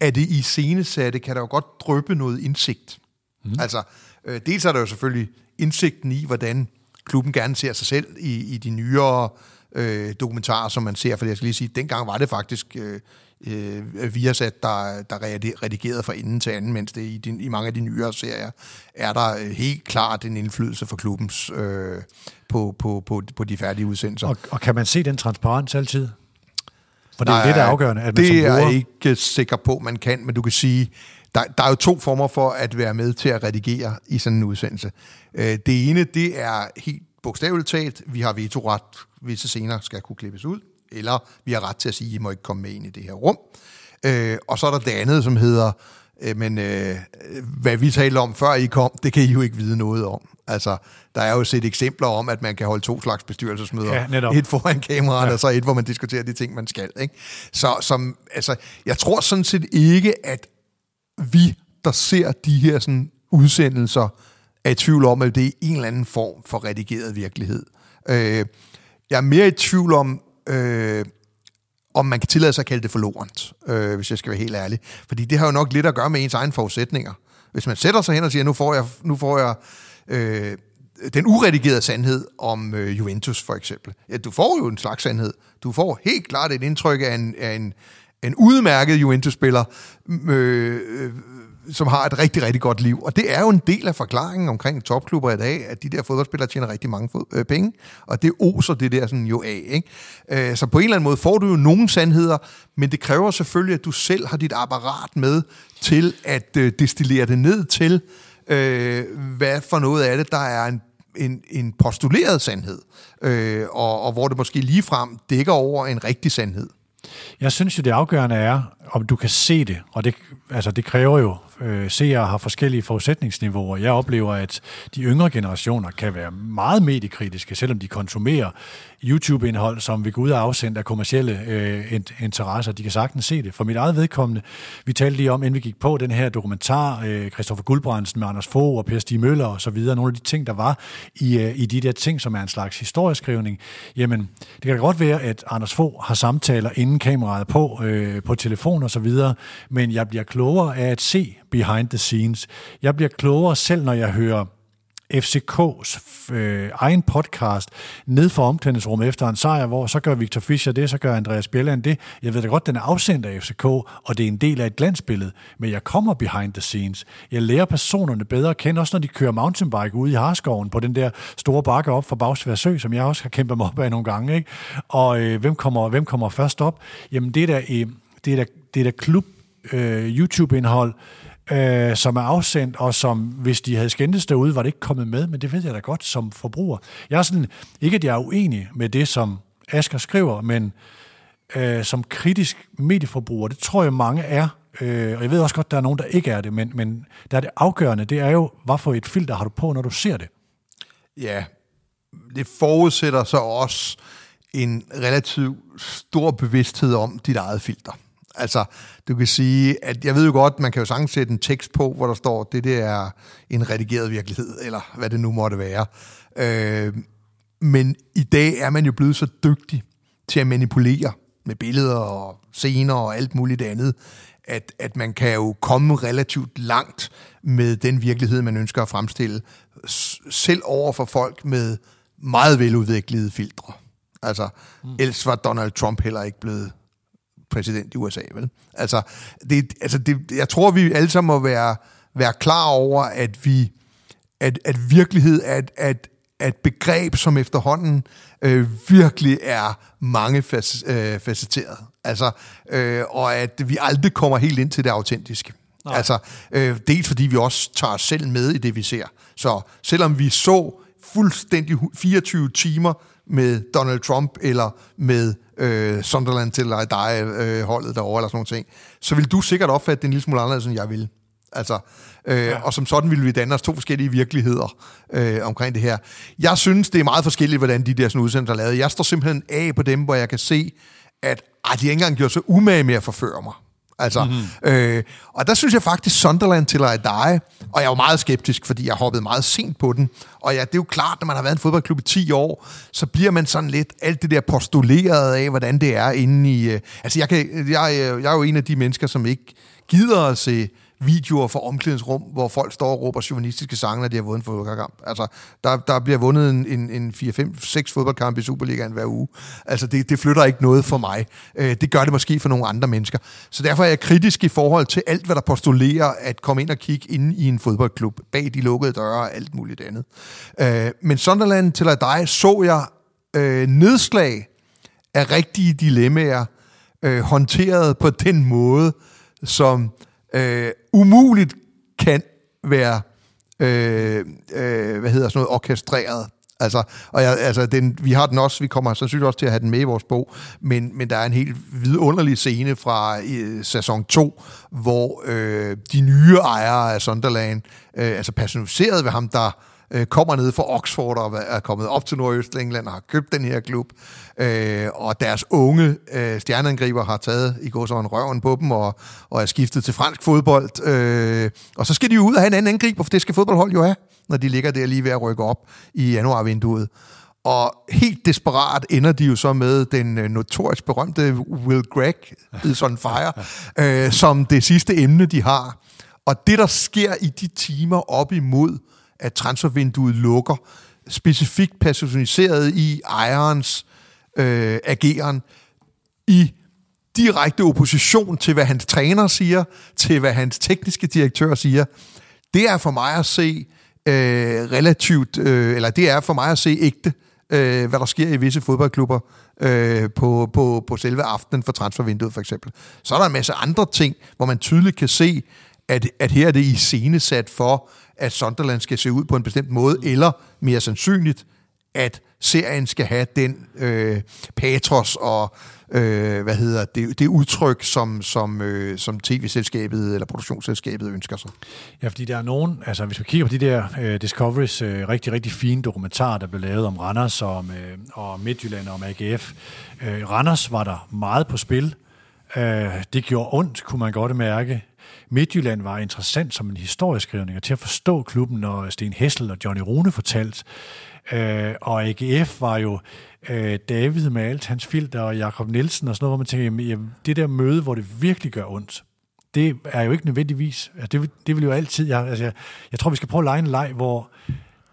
at det i scenesatte, kan der jo godt drøbe noget indsigt. Mm. Altså, øh, dels er der jo selvfølgelig indsigten i, hvordan klubben gerne ser sig selv i, i de nyere øh, dokumentarer, som man ser. For jeg skal lige sige, dengang var det faktisk øh, øh, Viasat, der, der redigerede fra inden til anden, mens det i, de, i mange af de nyere serier er der øh, helt klart en indflydelse for klubbens øh, på, på, på, på de færdige udsendelser. Og, og kan man se den transparens altid? For det er Nej, det, der er afgørende. At man det er jeg ikke sikker på, man kan, men du kan sige, der, der er jo to former for at være med til at redigere i sådan en udsendelse. Øh, det ene, det er helt bogstaveligt talt, vi har vetoret, visse scener skal kunne klippes ud eller vi har ret til at sige, I må ikke komme med ind i det her rum. Øh, og så er der det andet, som hedder, men øh, hvad vi talte om før I kom, det kan I jo ikke vide noget om. Altså, der er jo set eksempler om, at man kan holde to slags bestyrelsesmøder. Ja, et foran kameraet, ja. og så et, hvor man diskuterer de ting, man skal. Ikke? Så som, altså, jeg tror sådan set ikke, at vi, der ser de her sådan, udsendelser, er i tvivl om, at det er en eller anden form for redigeret virkelighed. Øh, jeg er mere i tvivl om, øh, om man kan tillade sig at kalde det forlorent, øh, hvis jeg skal være helt ærlig. Fordi det har jo nok lidt at gøre med ens egne forudsætninger. Hvis man sætter sig hen og siger, nu får jeg, nu får jeg øh, den uredigerede sandhed om øh, Juventus for eksempel. Ja, du får jo en slags sandhed. Du får helt klart et indtryk af en, af en, en udmærket Juventus-spiller, øh, øh, som har et rigtig, rigtig godt liv. Og det er jo en del af forklaringen omkring topklubber i dag, at de der fodboldspillere tjener rigtig mange fod, øh, penge, og det oser det der sådan jo af. Ikke? Øh, så på en eller anden måde får du jo nogle sandheder, men det kræver selvfølgelig, at du selv har dit apparat med til at øh, destillere det ned til, øh, hvad for noget af det, der er en en, en postuleret sandhed, øh, og, og hvor det måske ligefrem dækker over en rigtig sandhed. Jeg synes jo, det afgørende er, om du kan se det, og det, altså, det kræver jo, øh, seere har forskellige forudsætningsniveauer. Jeg oplever, at de yngre generationer kan være meget mediekritiske, selvom de konsumerer YouTube-indhold, som vi går ud og afsendt af kommersielle øh, interesser. De kan sagtens se det. For mit eget vedkommende, vi talte lige om, inden vi gik på den her dokumentar, øh, Christoffer Guldbrandsen med Anders Fogh og Per Stig Møller og så videre, nogle af de ting, der var i, øh, i de der ting, som er en slags historieskrivning. Jamen, det kan da godt være, at Anders Fogh har samtaler inden kameraet på, øh, på telefon og så videre, men jeg bliver klogere af at se behind the scenes. Jeg bliver klogere selv, når jeg hører FCK's øh, egen podcast ned for omklædningsrummet efter en sejr, hvor så gør Victor Fischer det, så gør Andreas Bjelland det. Jeg ved da godt, den er afsendt af FCK, og det er en del af et glansbillede, men jeg kommer behind the scenes. Jeg lærer personerne bedre at kende, også når de kører mountainbike ude i Harskoven på den der store bakke op for Bagsvær Sø, som jeg også har kæmpet mig op af nogle gange. Ikke? Og øh, hvem, kommer, hvem kommer først op? Jamen det er øh, det er da, det er da klub øh, YouTube-indhold, øh, som er afsendt, og som, hvis de havde skændtes derude, var det ikke kommet med, men det ved jeg da godt som forbruger. Jeg er sådan, ikke at jeg er uenig med det, som Asger skriver, men øh, som kritisk medieforbruger, det tror jeg mange er, øh, og jeg ved også godt, der er nogen, der ikke er det, men, men der er det afgørende, det er jo, hvad for et filter har du på, når du ser det? Ja, det forudsætter så også en relativt stor bevidsthed om dit eget filter. Altså, du kan sige, at jeg ved jo godt, man kan jo sagtens sætte en tekst på, hvor der står, det der er en redigeret virkelighed, eller hvad det nu måtte være. Øh, men i dag er man jo blevet så dygtig til at manipulere med billeder og scener og alt muligt andet, at, at man kan jo komme relativt langt med den virkelighed, man ønsker at fremstille, selv over for folk med meget veludviklede filtre. Altså, mm. ellers var Donald Trump heller ikke blevet præsident i USA, vel? Altså, det, altså det, jeg tror, vi alle sammen må være, være klar over, at vi at, at virkelighed er et, at, at begreb, som efterhånden øh, virkelig er mange øh, facetteret. Altså, øh, og at vi aldrig kommer helt ind til det autentiske. Nej. Altså, øh, dels fordi vi også tager os selv med i det, vi ser. Så selvom vi så fuldstændig 24 timer med Donald Trump eller med øh, Sunderland til dig øh, holdet derovre eller sådan nogle ting, så vil du sikkert opfatte det en lille smule anderledes, end jeg vil. Altså, øh, ja. Og som sådan ville vi danne os to forskellige virkeligheder øh, omkring det her. Jeg synes, det er meget forskelligt, hvordan de der sådan udsendelser er lavet. Jeg står simpelthen af på dem, hvor jeg kan se, at ah, de ikke engang gjort så umage med at forføre mig. Altså, mm-hmm. øh, og der synes jeg faktisk, Sunderland til at die, og jeg var meget skeptisk, fordi jeg hoppede meget sent på den. Og ja, det er jo klart, når man har været en fodboldklub i 10 år, så bliver man sådan lidt alt det der postuleret af, hvordan det er inde i... Øh, altså, jeg, kan, jeg, jeg er jo en af de mennesker, som ikke gider at se videoer fra omklædningsrum, hvor folk står og råber chauvinistiske sange, når de har vundet en fodboldkamp. Altså, der, der bliver vundet en, en, en 4-5-6 fodboldkamp i Superligaen hver uge. Altså, det, det flytter ikke noget for mig. Øh, det gør det måske for nogle andre mennesker. Så derfor er jeg kritisk i forhold til alt, hvad der postulerer at komme ind og kigge ind i en fodboldklub, bag de lukkede døre og alt muligt andet. Øh, men Sunderland til at dig så jeg øh, nedslag af rigtige dilemmaer, øh, håndteret på den måde, som øh, umuligt kan være, øh, øh, hvad hedder sådan noget, orkestreret. Altså, og jeg, altså den, vi har den også, vi kommer sandsynligvis også til at have den med i vores bog, men, men der er en helt vidunderlig scene fra øh, sæson 2, hvor øh, de nye ejere af Sunderland, øh, altså personificeret ved ham, der øh, kommer ned fra Oxford og er kommet op til Nordøstengland og har købt den her klub. Øh, og deres unge øh, stjerneangriber har taget i går så en røven på dem og, og er skiftet til fransk fodbold. Øh, og så skal de jo ud og have en anden angriber, for det skal fodboldhold jo have, når de ligger der lige ved at rykke op i januarvinduet. Og helt desperat ender de jo så med den øh, notorisk berømte Will Gregg, Is on Fire, øh, som det sidste emne, de har. Og det, der sker i de timer op imod at transfervinduet lukker, specifikt personaliseret i ejerens øh, ageren i direkte opposition til, hvad hans træner siger, til hvad hans tekniske direktør siger. Det er for mig at se øh, relativt, øh, eller det er for mig at se ægte, øh, hvad der sker i visse fodboldklubber øh, på, på, på selve aftenen for transfervinduet for eksempel. Så er der en masse andre ting, hvor man tydeligt kan se, at, at her er det iscenesat for, at Sunderland skal se ud på en bestemt måde, eller mere sandsynligt, at serien skal have den øh, patos og øh, hvad hedder det, det udtryk, som, som, øh, som tv-selskabet eller produktionsselskabet ønsker sig. Ja, fordi der er nogen, altså hvis vi kigger på de der øh, Discoveries øh, rigtig, rigtig fine dokumentarer, der blev lavet om Randers og, om, øh, og Midtjylland og om AGF. Øh, Randers var der meget på spil. Øh, det gjorde ondt, kunne man godt mærke. Midtjylland var interessant som en historieskrivning, og til at forstå klubben, når Sten Hessel og Johnny Rune fortalte. Øh, og AGF var jo øh, David med alt hans filter og Jakob Nielsen og sådan noget, hvor man tænker, jamen, jamen, det der møde, hvor det virkelig gør ondt, det er jo ikke nødvendigvis, altså det, det vil jo altid, jeg, altså jeg, jeg tror, vi skal prøve at lege en leg, hvor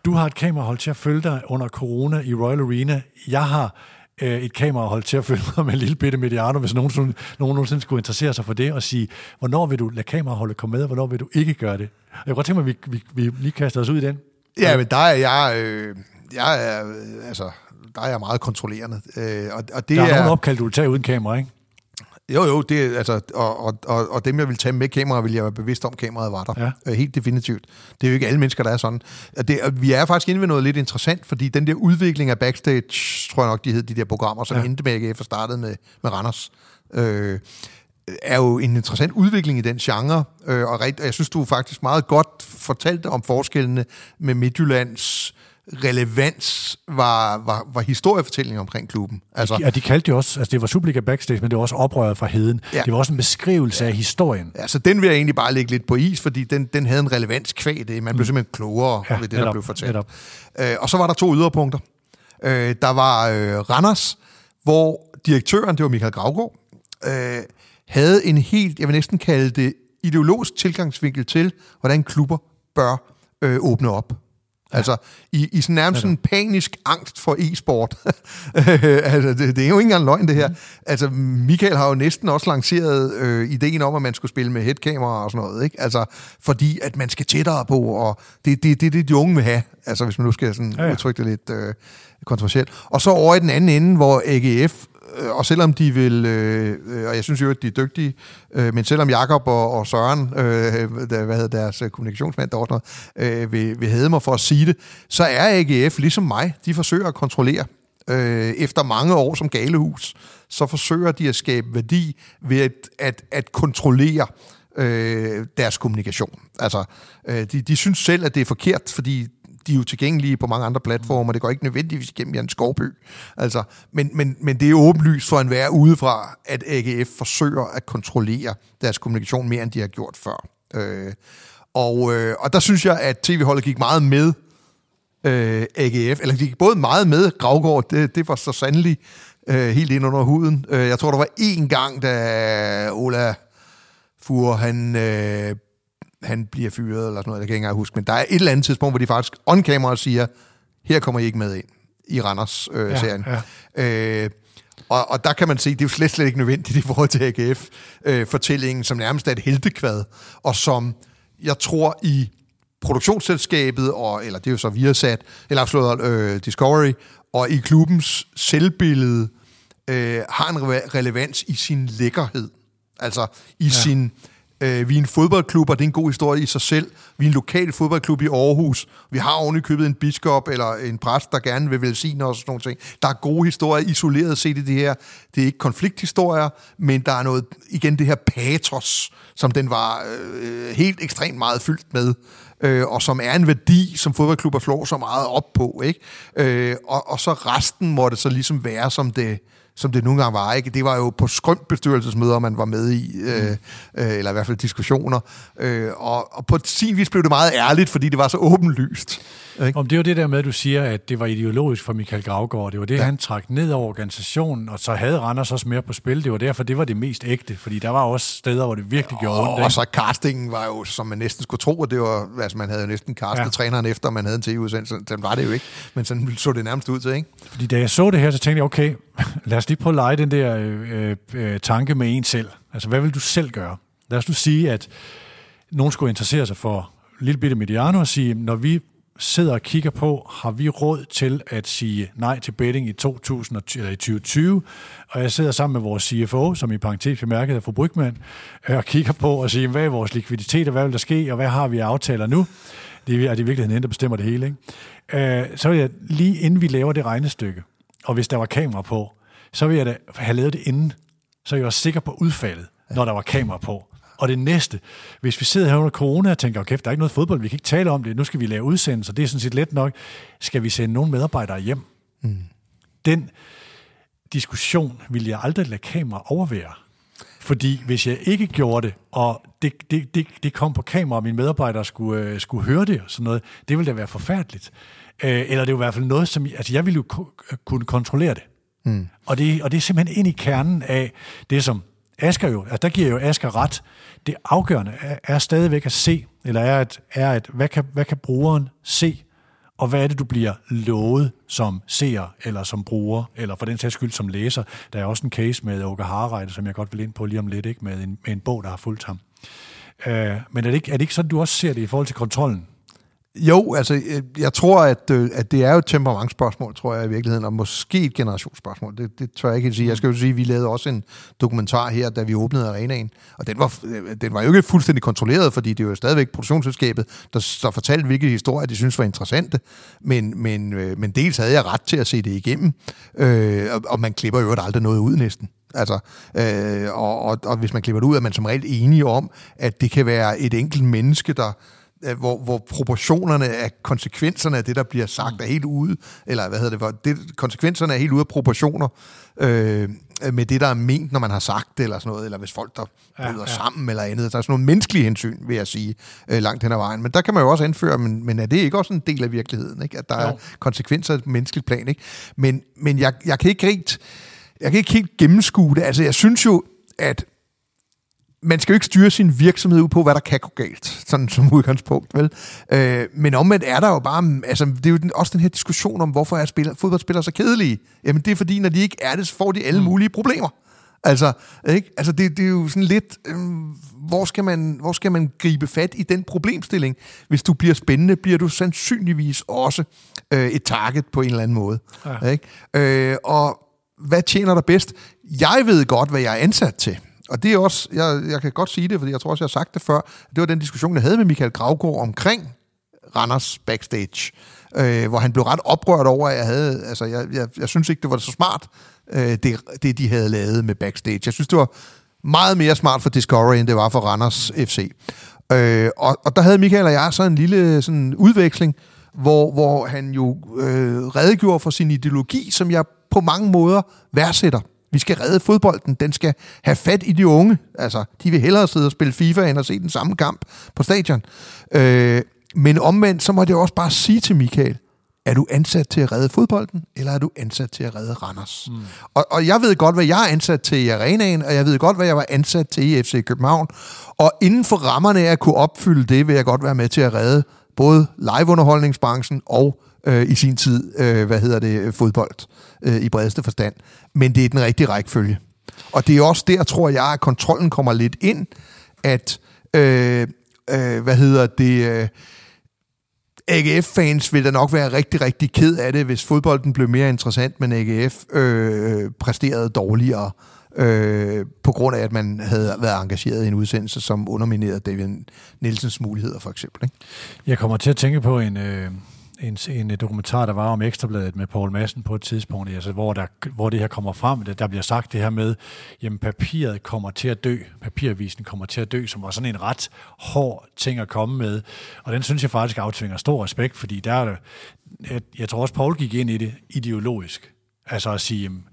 du har et kamerahold til at følge dig under corona i Royal Arena. Jeg har øh, et kamerahold til at følge mig med en lille bitte Mediano, hvis nogen, nogen nogensinde skulle interessere sig for det, og sige, hvornår vil du lade kameraholdet komme med, og hvornår vil du ikke gøre det? Jeg kunne godt tænke mig, at vi, vi, vi lige kaster os ud i den. Ja, men der er jeg, øh, jeg er, øh, altså, der er jeg meget kontrollerende. Øh, og, og det der er, er nogle opkald, du vil tage uden kamera, ikke? Jo, jo, det, altså, og, og, og, og dem, jeg vil tage med kamera, vil jeg være bevidst om, kameraet var der. Ja. Øh, helt definitivt. Det er jo ikke alle mennesker, der er sådan. Det, og vi er faktisk inde ved noget lidt interessant, fordi den der udvikling af backstage, tror jeg nok, de hed de der programmer, som ja. endte med AGF og startede med, med Randers, øh, er jo en interessant udvikling i den genre, øh, og, rigt, og jeg synes, du faktisk meget godt fortalte om forskellene med Midtjyllands relevans var, var, var historiefortælling omkring klubben. Altså, Ja, de kaldte jo også, altså det var Superliga Backstage, men det var også oprøret fra heden. Ja. Ja. Det var også en beskrivelse ja. af historien. Altså, den vil jeg egentlig bare lægge lidt på is, fordi den, den havde en relevans kvæg det. Man blev simpelthen klogere Mm. Ja, ja, ved det, netop, der blev fortalt. netop. Øh, og så var der to yderpunkter. Øh, der var øh, Randers, hvor direktøren, det var Michael Gravgaard, øh, havde en helt, jeg vil næsten kalde det, ideologisk tilgangsvinkel til, hvordan klubber bør øh, åbne op. Ja. Altså, i, i sådan nærmest en panisk angst for e-sport. altså, det, det er jo ikke engang løgn, det her. Altså, Michael har jo næsten også lanceret øh, ideen om, at man skulle spille med headkamera og sådan noget, ikke? Altså, fordi at man skal tættere på, og det, det, det er det, de unge vil have. Altså, hvis man nu skal sådan Ja, ja, ja. ja. udtrykke det lidt øh, kontroversielt. Og så over i den anden ende, hvor AGF Øh, og selvom de vil, øh, øh og jeg synes jo, at de er dygtige, øh, men selvom Jakob og, og Søren, øh, der, hvad hedder deres øh, kommunikationsmand derovre, øh, vil, vil hæde mig for at sige det, så er AGF ligesom mig, de forsøger at kontrollere. Øh, efter mange år som galehus, så forsøger de at skabe værdi ved at, at, at kontrollere øh, deres kommunikation. Altså, øh, de, de synes selv, at det er forkert, fordi de er jo tilgængelige på mange andre platformer, det går ikke nødvendigvis igennem Jan Skovby. Altså, men, men, men det er åbenlyst for enhver udefra, at AGF forsøger at kontrollere deres kommunikation mere, end de har gjort før. Øh, og, øh, og der synes jeg, at tv-holdet gik meget med øh, AGF, eller de gik både meget med Gravgaard, det, det var så sandelig øh, helt ind under huden. Øh, jeg tror, der var én gang, da Ola Fur, han, øh, han bliver fyret, eller sådan noget, jeg kan ikke engang huske, men der er et eller andet tidspunkt, hvor de faktisk on-camera siger, her kommer I ikke med ind i Randers-serien. Ja, Øh, øh, og, og der kan man se, det er jo slet, slet ikke nødvendigt i forhold til AGF-fortællingen, som nærmest er et heltekvad, og som jeg tror i produktionsselskabet, og, eller det er jo så Viasat, eller afslået øh, Discovery, og i klubbens selvbillede, øh, har en re- relevans i sin lækkerhed. Altså i ja. sin... Øh, vi er en fodboldklub, og det er en god historie i sig selv. Vi er en lokal fodboldklub i Aarhus. Vi har oven købet en biskop eller en præst, der gerne vil velsigne os og sådan nogle ting. Der er gode historier isoleret set i det her. Det er ikke konflikthistorier, men der er noget, igen det her patos, som den var øh, helt ekstremt meget fyldt med øh, og som er en værdi, som fodboldklubber slår så meget op på. Ikke? Øh, og, og så resten må det så ligesom være, som det, som det nogle gange var. Ikke? Det var jo på skrømt bestyrelsesmøder, man var med i, øh, øh, eller i hvert fald diskussioner. Øh, og, og på sin vis blev det meget ærligt, fordi det var så åbenlyst. Ikke? Om det er jo det der med, at du siger, at det var ideologisk for Michael Gravgaard. Det var det, ja. han trak ned over organisationen, og så havde Randers også mere på spil. Det var derfor, det var det mest ægte, fordi der var også steder, hvor det virkelig gjorde ondt. Og, og så castingen var jo, som man næsten skulle tro, at det var, altså man havde jo næsten castet ja. træneren efter, man havde en tv-udsendelse. Den var det jo ikke, men sådan så det nærmest ud til, ikke? Fordi da jeg så det her, så tænkte jeg, okay, lad os lige prøve at lege den der øh, øh, øh, tanke med en selv. Altså, hvad vil du selv gøre? Lad os nu sige, at nogen skulle interessere sig for lille bitte Mediano og sige, når vi sidder og kigger på, har vi råd til at sige nej til betting i 2020, eller i 2020, og jeg sidder sammen med vores CFO, som i parentes bemærket er fru Brygman, øh, og kigger på og siger, hvad er vores likviditet, og hvad vil der ske, og hvad har vi aftaler nu? Det er, det i virkeligheden hende, der bestemmer det hele. Ikke? Øh, så vil jeg lige inden vi laver det regnestykke, og hvis der var kamera på, så vil jeg da have lavet det inden, så jeg er sikker på udfaldet, når der var kamera på. Og det næste, hvis vi sidder her under corona og tænker, okay, der er ikke noget fodbold, vi kan ikke tale om det, nu skal vi lave udsendelser, det er sådan set let nok, skal vi sende nogle medarbejdere hjem? Mm. Den diskussion vil jeg aldrig lade kamera overvære. Fordi hvis jeg ikke gjorde det, og det, det, det, det kom på kamera, og mine medarbejdere skulle, øh, skulle høre det og sådan noget, det ville da være forfærdeligt. Øh, eller det er jo i hvert fald noget, som... Altså, jeg ville jo kunne kontrollere det. Mm. Og, det og det er simpelthen ind i kernen af det, som Asger jo, altså der giver jo Asger ret. Det afgørende er, er stadigvæk at se, eller er at, er at hvad, kan, hvad kan brugeren se, og hvad er det, du bliver lovet som seer, eller som bruger, eller for den sags skyld som læser. Der er også en case med Åke Harreide, som jeg godt vil ind på lige om lidt, ikke? Med, en, med en bog, der har fulgt ham. Uh, men er det, ikke, er det ikke sådan, du også ser det i forhold til kontrollen? Jo, altså, øh, jeg tror, at, øh, at det er jo et temperamentsspørgsmål, tror jeg i virkeligheden, og måske et generationsspørgsmål. Det, det tør jeg ikke sige. Jeg skal jo sige, at vi lavede også en dokumentar her, da vi åbnede arenaen, og den var, øh, den var jo ikke fuldstændig kontrolleret, fordi det er jo stadigvæk produktionsselskabet, der, der fortalte, hvilke historier de synes var interessante, men, men, men dels havde jeg ret til at se det igennem, øh, og, og man klipper jo aldrig noget ud næsten. Altså, øh, og, og, og hvis man klipper det ud, er man som regel enige om, at det kan være et enkelt menneske, der hvor, hvor proportionerne af konsekvenserne af det, der bliver sagt, er helt ude, eller hvad hedder det, hvor det, konsekvenserne er helt ude af proportioner øh, med det, der er ment, når man har sagt det, eller sådan noget, eller hvis folk, der bryder ja, ja. sammen, eller andet. Der er sådan nogle menneskelige hensyn, vil jeg sige, øh, langt hen ad vejen. Men der kan man jo også anføre, men, men er det ikke også en del af virkeligheden, ikke? at der jo. er konsekvenser af et menneskeligt plan? Ikke? Men, men jeg, jeg kan ikke rigtig, jeg kan ikke helt gennemskue det. Altså, jeg synes jo, at man skal jo ikke styre sin virksomhed ud på, hvad der kan gå galt, sådan som udgangspunkt, vel? Øh, men omvendt er der jo bare, altså det er jo den, også den her diskussion om, hvorfor er spiller, fodboldspillere så kedelige? Jamen det er fordi, når de ikke er det, så får de alle mm. mulige problemer. Altså, ikke? altså det, det er jo sådan lidt, øh, hvor, skal man, hvor skal man gribe fat i den problemstilling? Hvis du bliver spændende, bliver du sandsynligvis også øh, et target på en eller anden måde. Ja. Ikke? Øh, og hvad tjener dig bedst? Jeg ved godt, hvad jeg er ansat til. Og det er også, jeg, jeg kan godt sige det, fordi jeg tror også, jeg har sagt det før, det var den diskussion, jeg havde med Michael Gravgaard omkring Randers backstage, øh, hvor han blev ret oprørt over, at jeg havde, altså jeg, jeg, jeg synes ikke, det var så smart, øh, det, det de havde lavet med backstage. Jeg synes, det var meget mere smart for Discovery, end det var for Randers FC. Øh, og, og der havde Michael og jeg så en lille sådan, udveksling, hvor, hvor han jo øh, redegjorde for sin ideologi, som jeg på mange måder værdsætter. Vi skal redde fodbolden. Den skal have fat i de unge. Altså, de vil hellere sidde og spille FIFA, end at se den samme kamp på stadion. Øh, men omvendt, så må det også bare sige til Michael, er du ansat til at redde fodbolden, eller er du ansat til at redde Randers? Mm. Og, og jeg ved godt, hvad jeg er ansat til i arenaen, og jeg ved godt, hvad jeg var ansat til i FC København. Og inden for rammerne af at kunne opfylde det, vil jeg godt være med til at redde både liveunderholdningsbranchen og øh, i sin tid, øh, hvad hedder det, fodbold øh, i bredeste forstand. Men det er den rigtige rækkefølge. Og det er også der, tror jeg, at kontrollen kommer lidt ind, at, øh, øh, hvad hedder det, øh, AGF-fans vil da nok være rigtig, rigtig ked af det, hvis fodbolden blev mere interessant, men AGF øh, præsterede dårligere, øh, på grund af, at man havde været engageret i en udsendelse, som underminerede David Nielsens muligheder, for eksempel. Ikke? Jeg kommer til at tænke på en... Øh en, en dokumentar, der var om Ekstrabladet med Paul Madsen på et tidspunkt, altså, hvor, der, hvor det her kommer frem, der, der bliver sagt det her med, jamen papiret kommer til at dø, papiravisen kommer til at dø, som var sådan en ret hård ting at komme med, og den synes jeg faktisk aftvinger stor respekt, fordi der er det, jeg, jeg tror også, Paul gik ind i det ideologisk, altså at sige, jamen,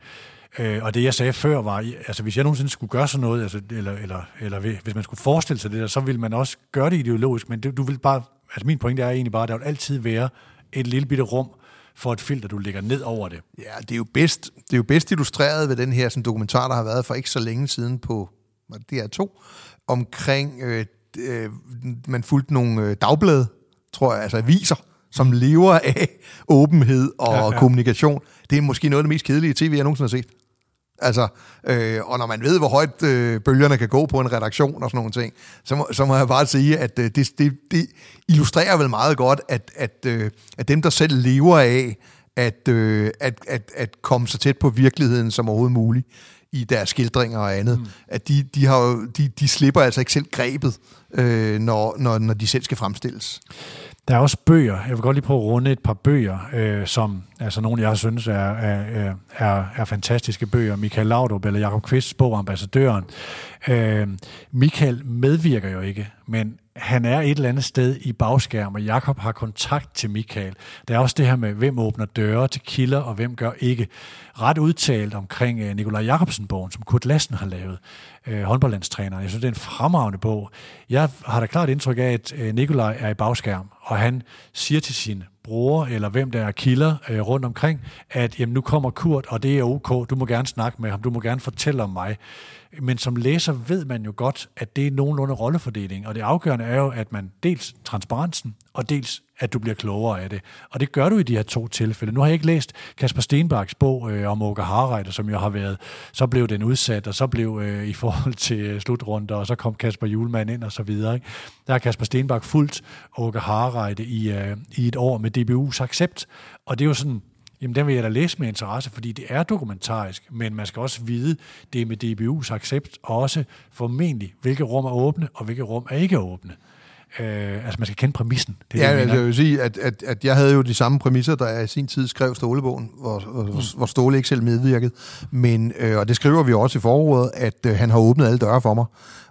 Øh, og det, jeg sagde før, var, altså hvis jeg nogensinde skulle gøre sådan noget, altså, eller, eller, eller hvis man skulle forestille sig det der, så ville man også gøre det ideologisk, men det, du vil bare, altså min pointe er egentlig bare, at der vil altid være et lille bitte rum for et filter, du lægger ned over det. Ja, det er jo bedst, det er jo bedst illustreret ved den her sådan, dokumentar, der har været for ikke så længe siden på DR2, omkring, øh, øh, man fulgte nogle øh, dagblade, tror jeg, altså aviser, som lever af åbenhed og ja, ja. kommunikation. Det er måske noget af det mest kedelige tv, jeg nogensinde har set. Altså, øh, og når man ved, hvor højt øh, bølgerne kan gå på en redaktion og sådan nogle ting, så må, så må jeg bare sige, at øh, det, det, det illustrerer vel meget godt, at, at, øh, at dem, der selv lever af at, øh, at, at, at komme så tæt på virkeligheden som overhovedet muligt i deres skildringer og andet, mm. at de, de, har jo, de, de slipper altså ikke selv grebet, øh, når, når, når de selv skal fremstilles. Der er også bøger. Jeg vil godt lige prøve at runde et par bøger, øh, som altså nogle, jeg synes er, er, er, er fantastiske bøger. Michael Laudrup eller Jakob Kvists bog, Ambassadøren. Øh, Michael medvirker jo ikke, men han er et eller andet sted i bagskærm, og Jakob har kontakt til Michael. Der er også det her med, hvem åbner døre til kilder, og hvem gør ikke. Ret udtalt omkring øh, Nikolaj Jakobsen-bogen, som Kurt Lassen har lavet, øh, uh, håndboldlandstræneren. Jeg synes, det er en fremragende bog. Jeg har da klart indtryk af, at øh, Nikolaj er i bagskærm, og han siger til sin bror, eller hvem der er kilder rundt omkring, at jamen, nu kommer Kurt, og det er ok, du må gerne snakke med ham, du må gerne fortælle om mig. Men som læser ved man jo godt, at det er nogenlunde rollefordeling, og det afgørende er jo, at man dels transparensen, og dels at du bliver klogere af det. Og det gør du i de her to tilfælde. Nu har jeg ikke læst Kasper Stenbaks bog øh, om Åke Harreiter, som jo har været, så blev den udsat, og så blev øh, i forhold til øh, slutrunder, og så kom Kasper Julemand ind og så videre. Ikke? Der har Kasper Stenbak fuldt Åke Harreiter i, øh, i et år med DBU's accept, og det er jo sådan, Jamen, den vil jeg da læse med interesse, fordi det er dokumentarisk, men man skal også vide det med DBU's accept, og også formentlig, hvilke rum er åbne, og hvilke rum er ikke åbne. Øh, altså, man skal kende præmissen. Det ja, det, jeg vil sige, at, at, at jeg havde jo de samme præmisser, da jeg i sin tid skrev Stålebogen, hvor, mm. hvor Ståle ikke selv medvirkede. Men, øh, og det skriver vi også i forordet, at øh, han har åbnet alle døre for mig.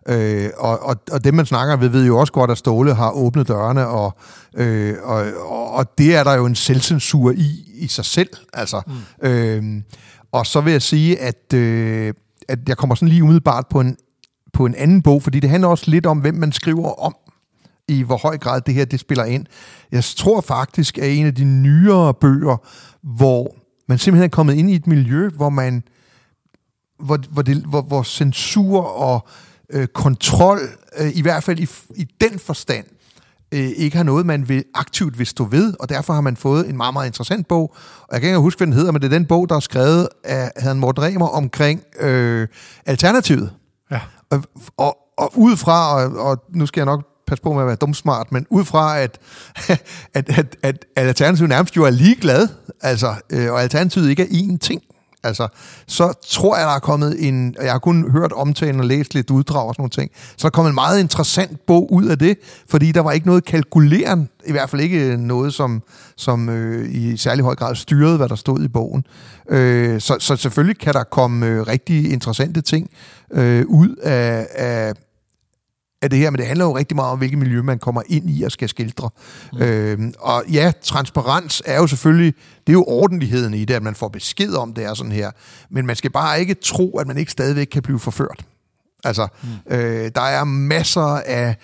Øh, og, og, og dem, man snakker ved, ved jo også godt, at Ståle har åbnet dørene, og, øh, og, og, og det er der jo en selvcensur i, i sig selv. Altså. Mm. Øh, og så vil jeg sige, at, øh, at jeg kommer sådan lige umiddelbart på en, på en anden bog, fordi det handler også lidt om, hvem man skriver om i hvor høj grad det her det spiller ind. Jeg tror faktisk, at en af de nyere bøger, hvor man simpelthen er kommet ind i et miljø, hvor man hvor, hvor, det, hvor, hvor censur og øh, kontrol, øh, i hvert fald i, i den forstand, øh, ikke har noget, man vil aktivt vil stå ved, og derfor har man fået en meget, meget interessant bog. Og jeg kan ikke huske, hvad den hedder, men det er den bog, der er skrevet af Herrn Morten Remer omkring øh, Alternativet. Ja. Og, og, og ud fra, og, og nu skal jeg nok passe på med at være dumsmart, men ud fra, at, at, at, at Alternativet nærmest jo er ligeglad, altså, øh, og Alternativet ikke er én ting, Altså, så tror jeg, der er kommet en, jeg har kun hørt omtalen og læst lidt uddrag og sådan nogle ting, så der er kommet en meget interessant bog ud af det, fordi der var ikke noget kalkuleren, i hvert fald ikke øh, noget, som, som øh, i særlig høj grad styrede, hvad der stod i bogen. Øh, så, så selvfølgelig kan der komme øh, rigtig interessante ting øh, ud af, af af det her, men det handler jo rigtig meget om, hvilket miljø man kommer ind i og skal skildre. Mm. Øhm, og ja, transparens er jo selvfølgelig, det er jo ordentligheden i det, at man får besked om, det er sådan her. Men man skal bare ikke tro, at man ikke stadigvæk kan blive forført. Altså, mm. øh, der er masser af,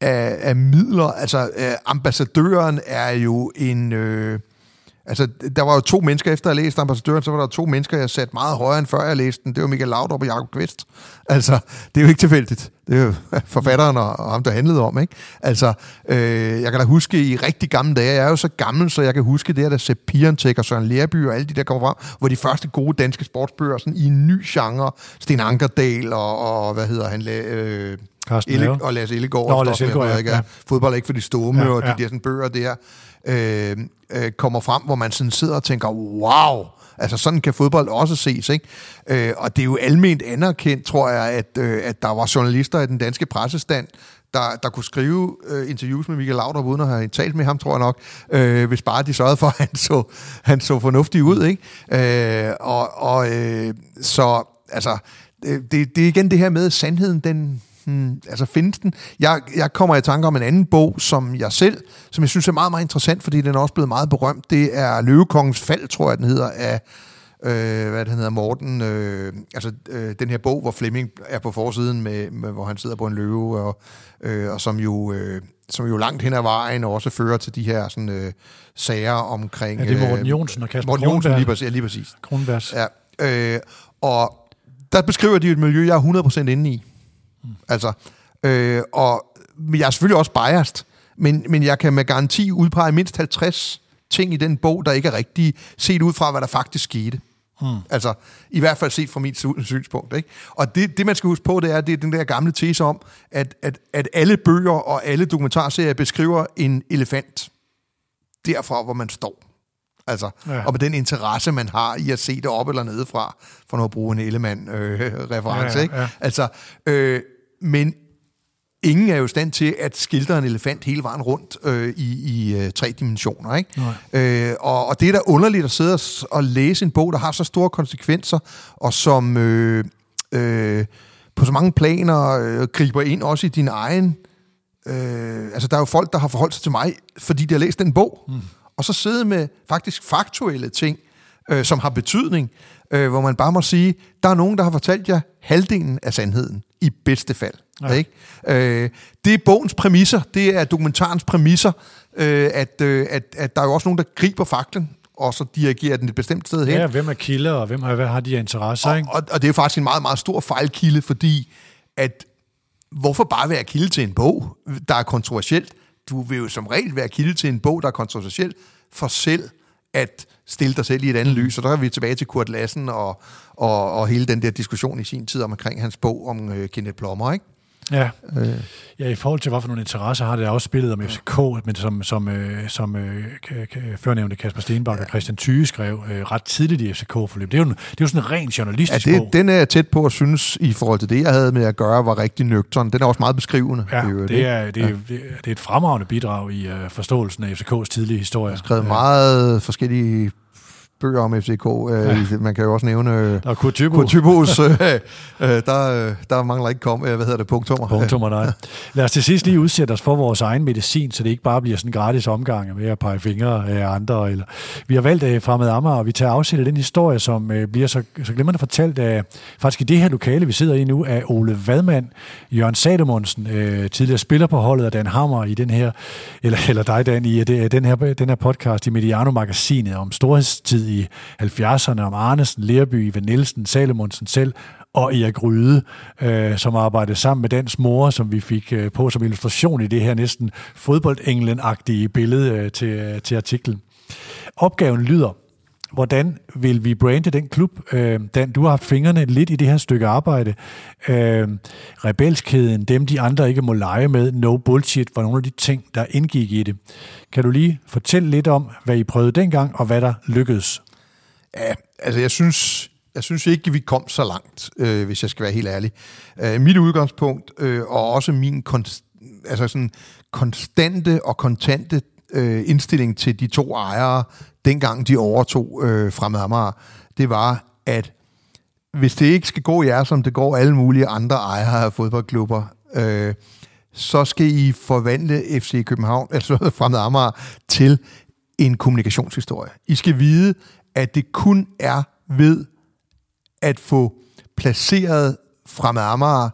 af, af midler. Altså, øh, ambassadøren er jo en... Øh, Altså, der var jo to mennesker, efter jeg læste Ambassadøren, så var der to mennesker, jeg satte meget højere end før jeg læste den. Det var Michael Laudrup og Jacob Kvist. Altså, det er jo ikke tilfældigt. Det er jo forfatteren og ham, der handlede om, ikke? Altså, øh, jeg kan da huske i rigtig gamle dage, jeg er jo så gammel, så jeg kan huske det her, der Sepp Piantek og Søren Lerby og alle de der kommer frem, hvor de første gode danske sportsbøger sådan i en ny genre, Sten Ankerdal og, og hvad hedder han, øh, Elle, og Lasse Ellegaard, Nå, Lasse Ellegaard, ja, ja. Fodbold er ikke for de stumme, ja, ja. og de der sådan bøger der, øh, øh, kommer frem, hvor man sådan sidder og tænker, wow, altså sådan kan fodbold også ses, ikke? Øh, og det er jo almindeligt anerkendt, tror jeg, at, øh, at der var journalister i den danske pressestand, der, der kunne skrive øh, interviews med Michael Laudrup, uden at have talt med ham, tror jeg nok, øh, hvis bare de sørgede for, at han så, han så fornuftig ud, ikke? Øh, og og øh, så, altså, øh, det, det er igen det her med, at sandheden, den, hmm, altså findes den? Jeg, jeg kommer i tanke om en anden bog, som jeg selv, som jeg synes er meget, meget interessant, fordi den er også blevet meget berømt. Det er Løvekongens fald, tror jeg, den hedder, af øh, hvad det hedder, Morten, øh, altså øh, den her bog, hvor Flemming er på forsiden, med, med, hvor han sidder på en løve, og, øh, og som jo... Øh, som jo langt hen ad vejen også fører til de her sådan, øh, sager omkring... Ja, det er Morten øh, Jonsen og Kasper Morten Jonsen, lige præcis. Ja, lige præcis. Kronbergs. Ja, øh, og der beskriver de et miljø, jeg er 100% inde i. Mm. Altså, øh, og jeg er selvfølgelig også biased, men, men jeg kan med garanti udpege mindst 50 ting i den bog, der ikke er rigtige, set ud fra, hvad der faktisk skete. Mm. Altså, i hvert fald set fra mit sy- synspunkt. Ikke? Og det, det, man skal huske på, det er, det er den der gamle tese om, at, at, at alle bøger og alle dokumentarserier beskriver en elefant derfra, hvor man står. Altså, Ja. ja. og med den interesse, man har i at se det op eller nedefra, for nu at bruge en Ellemann-reference. Ja, ja, ikke? ja. Altså, øh, men ingen er jo i stand til at skildre en elefant hele vejen rundt øh, i, i øh, tre dimensioner. Ikke? Øh, og, og det er da underligt at sidde og, og læse en bog, der har så store konsekvenser, og som øh, øh, på så mange planer øh, griber ind også i din egen... Øh, altså, der er jo folk, der har forholdt sig til mig, fordi de har læst den bog. Mm. Og så sidde med faktisk faktuelle ting, øh, som har betydning, øh, hvor man bare må sige, der er nogen, der har fortalt jer halvdelen af sandheden, i bedste fald. Ja. Ikke? Øh, det er bogens præmisser, det er dokumentarens præmisser, øh, at, øh, at, at der er jo også nogen, der griber faklen, og så dirigerer den et bestemt sted hen. Ja, hvem er kilder, og hvem har, hvad har de af interesser, ikke? Og, og, og det er jo faktisk en meget, meget stor fejlkilde, fordi at hvorfor bare være kilde til en bog, der er kontroversielt? Du vil jo som regel være kilde til en bog, der er kontroversiel, for selv at stille dig selv i et andet lys. Og der er vi tilbage til Kurt Lassen og, og, og hele den der diskussion i sin tid omkring hans bog om øh, Kenneth Plommer, ikke? Ja. ja, i forhold til, hvorfor nogle interesser har det også spillet om FCK, men som, som, øh, som øh, førnævnte Kasper Stenbak og Christian Thyge skrev øh, ret tidligt i FCK-forløb. Det er jo, en- det er jo sådan en ren Ja, journalistisk det, bog. den er jeg tæt på at synes, i forhold til det, jeg havde med at gøre, var rigtig nøgtern. Den er også meget beskrivende. Ja, det ikke? er, det, er, det er- det er et fremragende bidrag i uh, forståelsen af FCK's tidlige historie. skrevet meget forskellige bøger om FCK. Øh, Man kan jo også nævne øh, Og Kurt Thybo, Kurt Tybos, øh, øh, der, øh, der mangler ikke kom, øh, hvad hedder det, punktummer. punktum og nej. Lad os til sidst lige udsætte os for vores egen medicin, så det ikke bare bliver sådan en gratis omgang med at pege fingre af andre. Eller. Vi har valgt uh, Fremad Amager, og vi tager afsæt af den historie, som bliver så, så glimrende fortalt af, faktisk i det her lokale, vi sidder i nu, af Ole Vadmand, Jørgen Sademonsen, uh, tidligere spiller på holdet, og Dan Hammer i den her, eller, eller dig Dan, i det, den, her, den her podcast i Mediano-magasinet om storhedstid i 70'erne, om Arnesen, Lerby, Ivan Nielsen, Salomonsen selv, og Erik Ryde, øh, som arbejdede sammen med Dans mor, som vi fik øh, på som illustration i det her næsten fodboldenglen-agtige billede øh, til, øh, til artiklen. Opgaven lyder, hvordan vil vi brande den klub? Øh, Dan, du har haft fingrene lidt i det her stykke arbejde. Øh, rebelskheden, dem de andre ikke må lege med, no bullshit, var nogle af de ting, der indgik i det. Kan du lige fortælle lidt om, hvad I prøvede dengang, og hvad der lykkedes? Ja, altså jeg synes, jeg synes ikke, vi kom så langt, øh, hvis jeg skal være helt ærlig. Øh, mit udgangspunkt, øh, og også min konst- altså sådan konstante og kontante øh, indstilling til de to ejere, dengang de overtog øh, fremad Amager, det var, at hvis det ikke skal gå jer, som det går alle mulige andre ejere af fodboldklubber, øh, så skal I forvandle FC København, altså fremad Amager, til en kommunikationshistorie. I skal vide, at det kun er ved at få placeret fremad Amager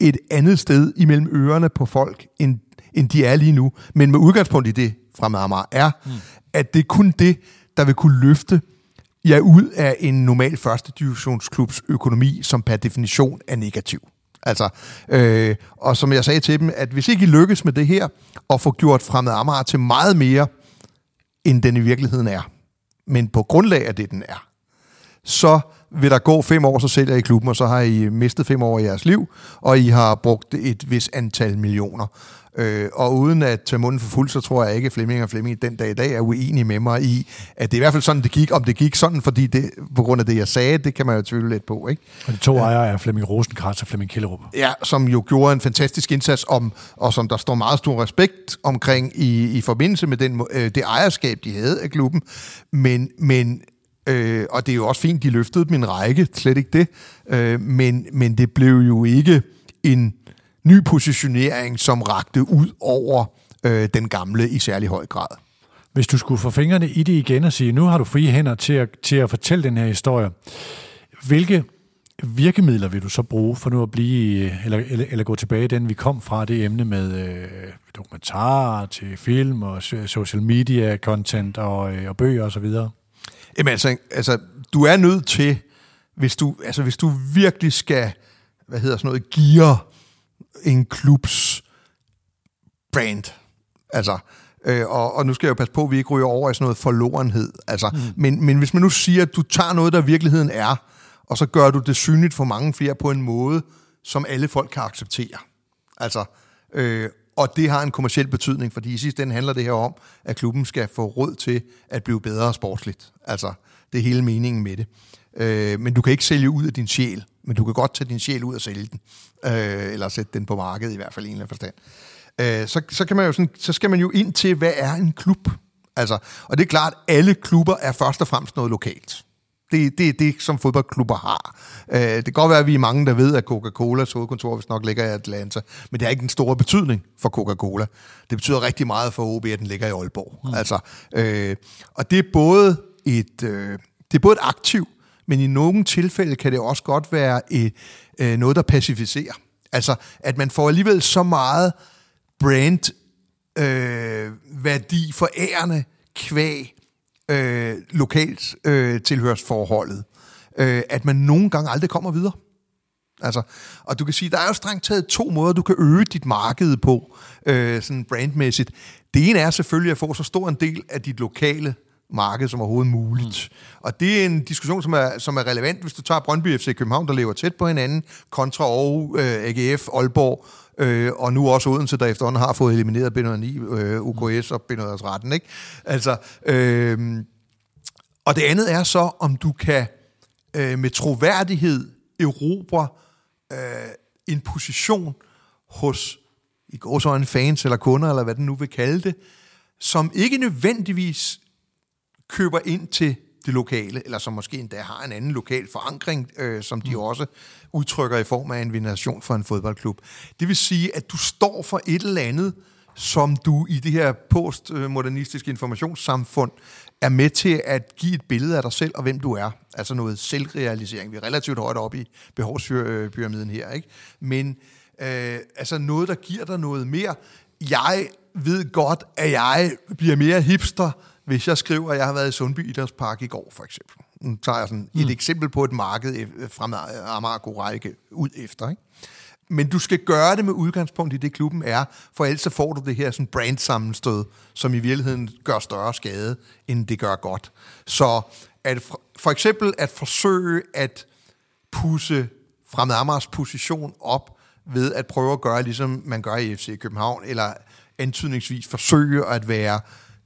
et andet sted imellem ørerne på folk, end, end de er lige nu. Men med udgangspunkt i det, fremad Amager er, mm at det er kun det, der vil kunne løfte jer ud af en normal første divisionsklubs økonomi, som per definition er negativ. Altså, øh, og som jeg sagde til dem, at hvis ikke I lykkes med det her, og få gjort fremad Amager til meget mere, end den i virkeligheden er, men på grundlag af det, den er, så vil der gå fem år, så sælger I klubben, og så har I mistet fem år i jeres liv, og I har brugt et vis antal millioner. Øh, og uden at tage munden for fuld, så tror jeg ikke, at Flemming og Flemming den dag i dag er uenige med mig i, at det er i hvert fald sådan, det gik. Om det gik sådan, fordi det, på grund af det, jeg sagde, det kan man jo tvivle lidt på. Ikke? Og de to ja. ejere er Flemming Rosenkrantz og Flemming Kjellerup. Ja, som jo gjorde en fantastisk indsats, om, og som der står meget stor respekt omkring i, i forbindelse med den, øh, det ejerskab, de havde af klubben. Men, men øh, og det er jo også fint, de løftede en række, slet ikke det, øh, men, men det blev jo ikke en ny positionering, som rakte ud over øh, den gamle i særlig høj grad. Hvis du skulle få fingrene i det igen og sige, nu har du frie hænder til at, til at fortælle den her historie, hvilke virkemidler vil du så bruge for nu at blive, eller, eller, eller gå tilbage i den, vi kom fra, det emne med øh, dokumentarer til film og social media content og, øh, og bøger osv.? Jamen altså, altså, du er nødt til, hvis du, altså, hvis du virkelig skal, hvad hedder sådan noget, gear en klubs brand, altså, øh, og, og nu skal jeg jo passe på, at vi ikke ryger over i sådan noget forlorenhed, altså, mm. men, men hvis man nu siger, at du tager noget, der virkeligheden er, og så gør du det synligt for mange flere på en måde, som alle folk kan acceptere. Altså, øh, og det har en kommersiel betydning, fordi i sidste ende handler det her om, at klubben skal få råd til at blive bedre sportsligt. Altså, det er hele meningen med det. Øh, men du kan ikke sælge ud af din sjæl, men du kan godt tage din sjæl ud og sælge den. Øh, eller sætte den på markedet i hvert fald i en eller anden forstand. Øh, så, så, kan man jo sådan, så skal man jo ind til, hvad er en klub? Altså, og det er klart, at alle klubber er først og fremmest noget lokalt. Det, det er det, som fodboldklubber har. Øh, det kan godt være, at vi er mange, der ved, at Coca-Colas hovedkontor hvis nok ligger i Atlanta, men det har ikke en stor betydning for Coca-Cola. Det betyder rigtig meget for OB, at den ligger i Aalborg. Mm. Altså, øh, og det er både et, øh, det er både et aktiv, men i nogle tilfælde kan det også godt være et, øh, noget, der pacificerer. Altså, at man får alligevel så meget brand øh, værdi for ærende kvæg øh, lokalt øh, tilhørsforholdet, øh, at man nogle gange aldrig kommer videre. Altså, og du kan sige, der er jo strengt taget to måder, du kan øge dit marked på, øh, sådan brandmæssigt. Det ene er selvfølgelig at få så stor en del af dit lokale marked som overhovedet muligt. Mm. Og det er en diskussion, som er, som er relevant, hvis du tager Brøndby FC København, der lever tæt på hinanden, kontra Aarhus, øh, AGF, Aalborg, øh, og nu også Odense, der efterhånden har fået elimineret B109, øh, UKS og B113. Ikke? Altså, øh, og det andet er så, om du kan øh, med troværdighed erobre øh, en position hos i går så en fans eller kunder, eller hvad den nu vil kalde det, som ikke nødvendigvis køber ind til det lokale, eller som måske endda har en anden lokal forankring, øh, som de mm. også udtrykker i form af en vination for en fodboldklub. Det vil sige, at du står for et eller andet, som du i det her postmodernistiske informationssamfund er med til at give et billede af dig selv og hvem du er. Altså noget selvrealisering. Vi er relativt højt oppe i behovspyramiden her, ikke? Men øh, altså noget, der giver dig noget mere. Jeg ved godt, at jeg bliver mere hipster, hvis jeg skriver, at jeg har været i Sundby Idrætspark i går, for eksempel. Nu tager jeg sådan mm. et eksempel på et marked fra Amager række ud efter. Ikke? Men du skal gøre det med udgangspunkt i det, klubben er, for ellers så får du det her sådan brand-sammenstød, som i virkeligheden gør større skade, end det gør godt. Så at for eksempel at forsøge at pusse Fremad Amagers position op ved at prøve at gøre, ligesom man gør i FC København, eller antydningsvis forsøge at være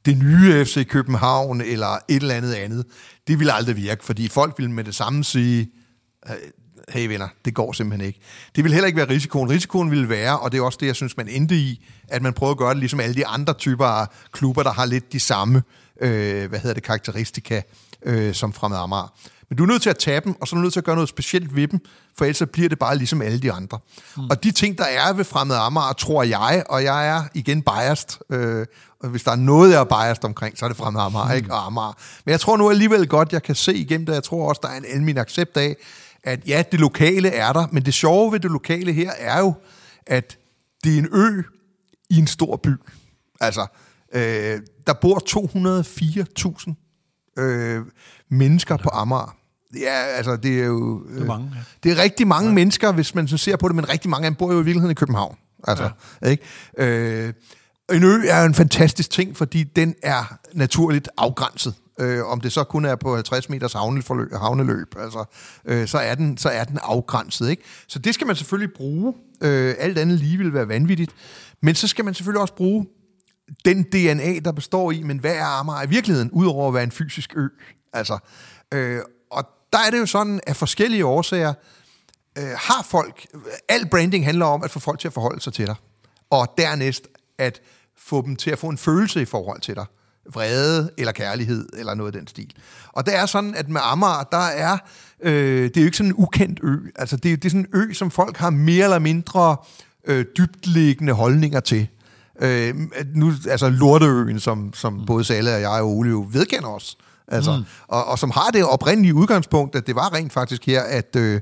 det nye FC København eller et eller andet andet, det ville aldrig virke, fordi folk ville med det samme sige, hey venner, det går simpelthen ikke. Det vil heller ikke være risikoen. Risikoen ville være, og det er også det, jeg synes, man endte i, at man prøver at gøre det ligesom alle de andre typer af klubber, der har lidt de samme, øh, hvad hedder det, karakteristika, øh, som fremad Amager. Men du er nødt til at tage dem, og så er du nødt til at gøre noget specielt ved dem, for ellers bliver det bare ligesom alle de andre. Mm. Og de ting, der er ved fremad Amager, tror jeg, og jeg er igen biased, øh, og hvis der er noget, jeg er biased omkring, så er det fremad Amager, mm. ikke? Og Amager. Men jeg tror nu alligevel godt, jeg kan se igennem det, jeg tror også, der er en almindelig accept af, at ja, det lokale er der, men det sjove ved det lokale her er jo, at det er en ø i en stor by. Altså, øh, der bor 204.000 øh, mennesker på Amager. Ja, altså det er jo... Øh, det er mange, ja. Det er rigtig mange ja. mennesker, hvis man så ser på det, men rigtig mange af dem bor jo i virkeligheden i København. Altså, ja. ikke? Øh, en ø er en fantastisk ting, fordi den er naturligt afgrænset. Øh, om det så kun er på 50 meters havneløb, havneløb altså, øh, så, er den, så er den afgrænset. Ikke? Så det skal man selvfølgelig bruge. Øh, alt andet lige vil være vanvittigt. Men så skal man selvfølgelig også bruge den DNA, der består i, men hvad er Amager i virkeligheden, udover at være en fysisk ø? Altså, øh, og der er det jo sådan, at forskellige årsager øh, har folk... Al branding handler om at få folk til at forholde sig til dig. Og dernæst at få dem til at få en følelse i forhold til dig. Vrede eller kærlighed eller noget af den stil. Og det er sådan, at med Amager, der er... Øh, det er jo ikke sådan en ukendt ø. Altså, det, er, det er sådan en ø, som folk har mere eller mindre øh, dybtliggende holdninger til. Øh, nu, altså Lorteøen, som, som mm. både Salle og jeg og Ole jo vedkender os. Altså, mm. og, og som har det oprindelige udgangspunkt, at det var rent faktisk her, at, øh,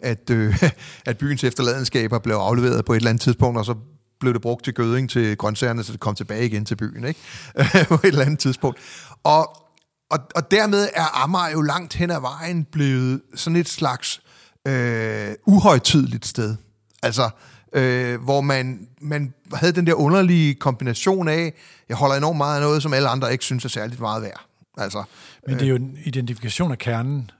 at, øh, at byens efterladenskaber blev afleveret på et eller andet tidspunkt, og så blev det brugt til gøding til grøntsagerne, så det kom tilbage igen til byen, ikke? på et eller andet tidspunkt. Og, og, og dermed er Amager jo langt hen ad vejen blevet sådan et slags øh, uhøjtidligt sted. Altså, øh, hvor man, man havde den der underlige kombination af, jeg holder enormt meget af noget, som alle andre ikke synes er særligt meget værd. Altså, Men det er jo en identifikation af kernen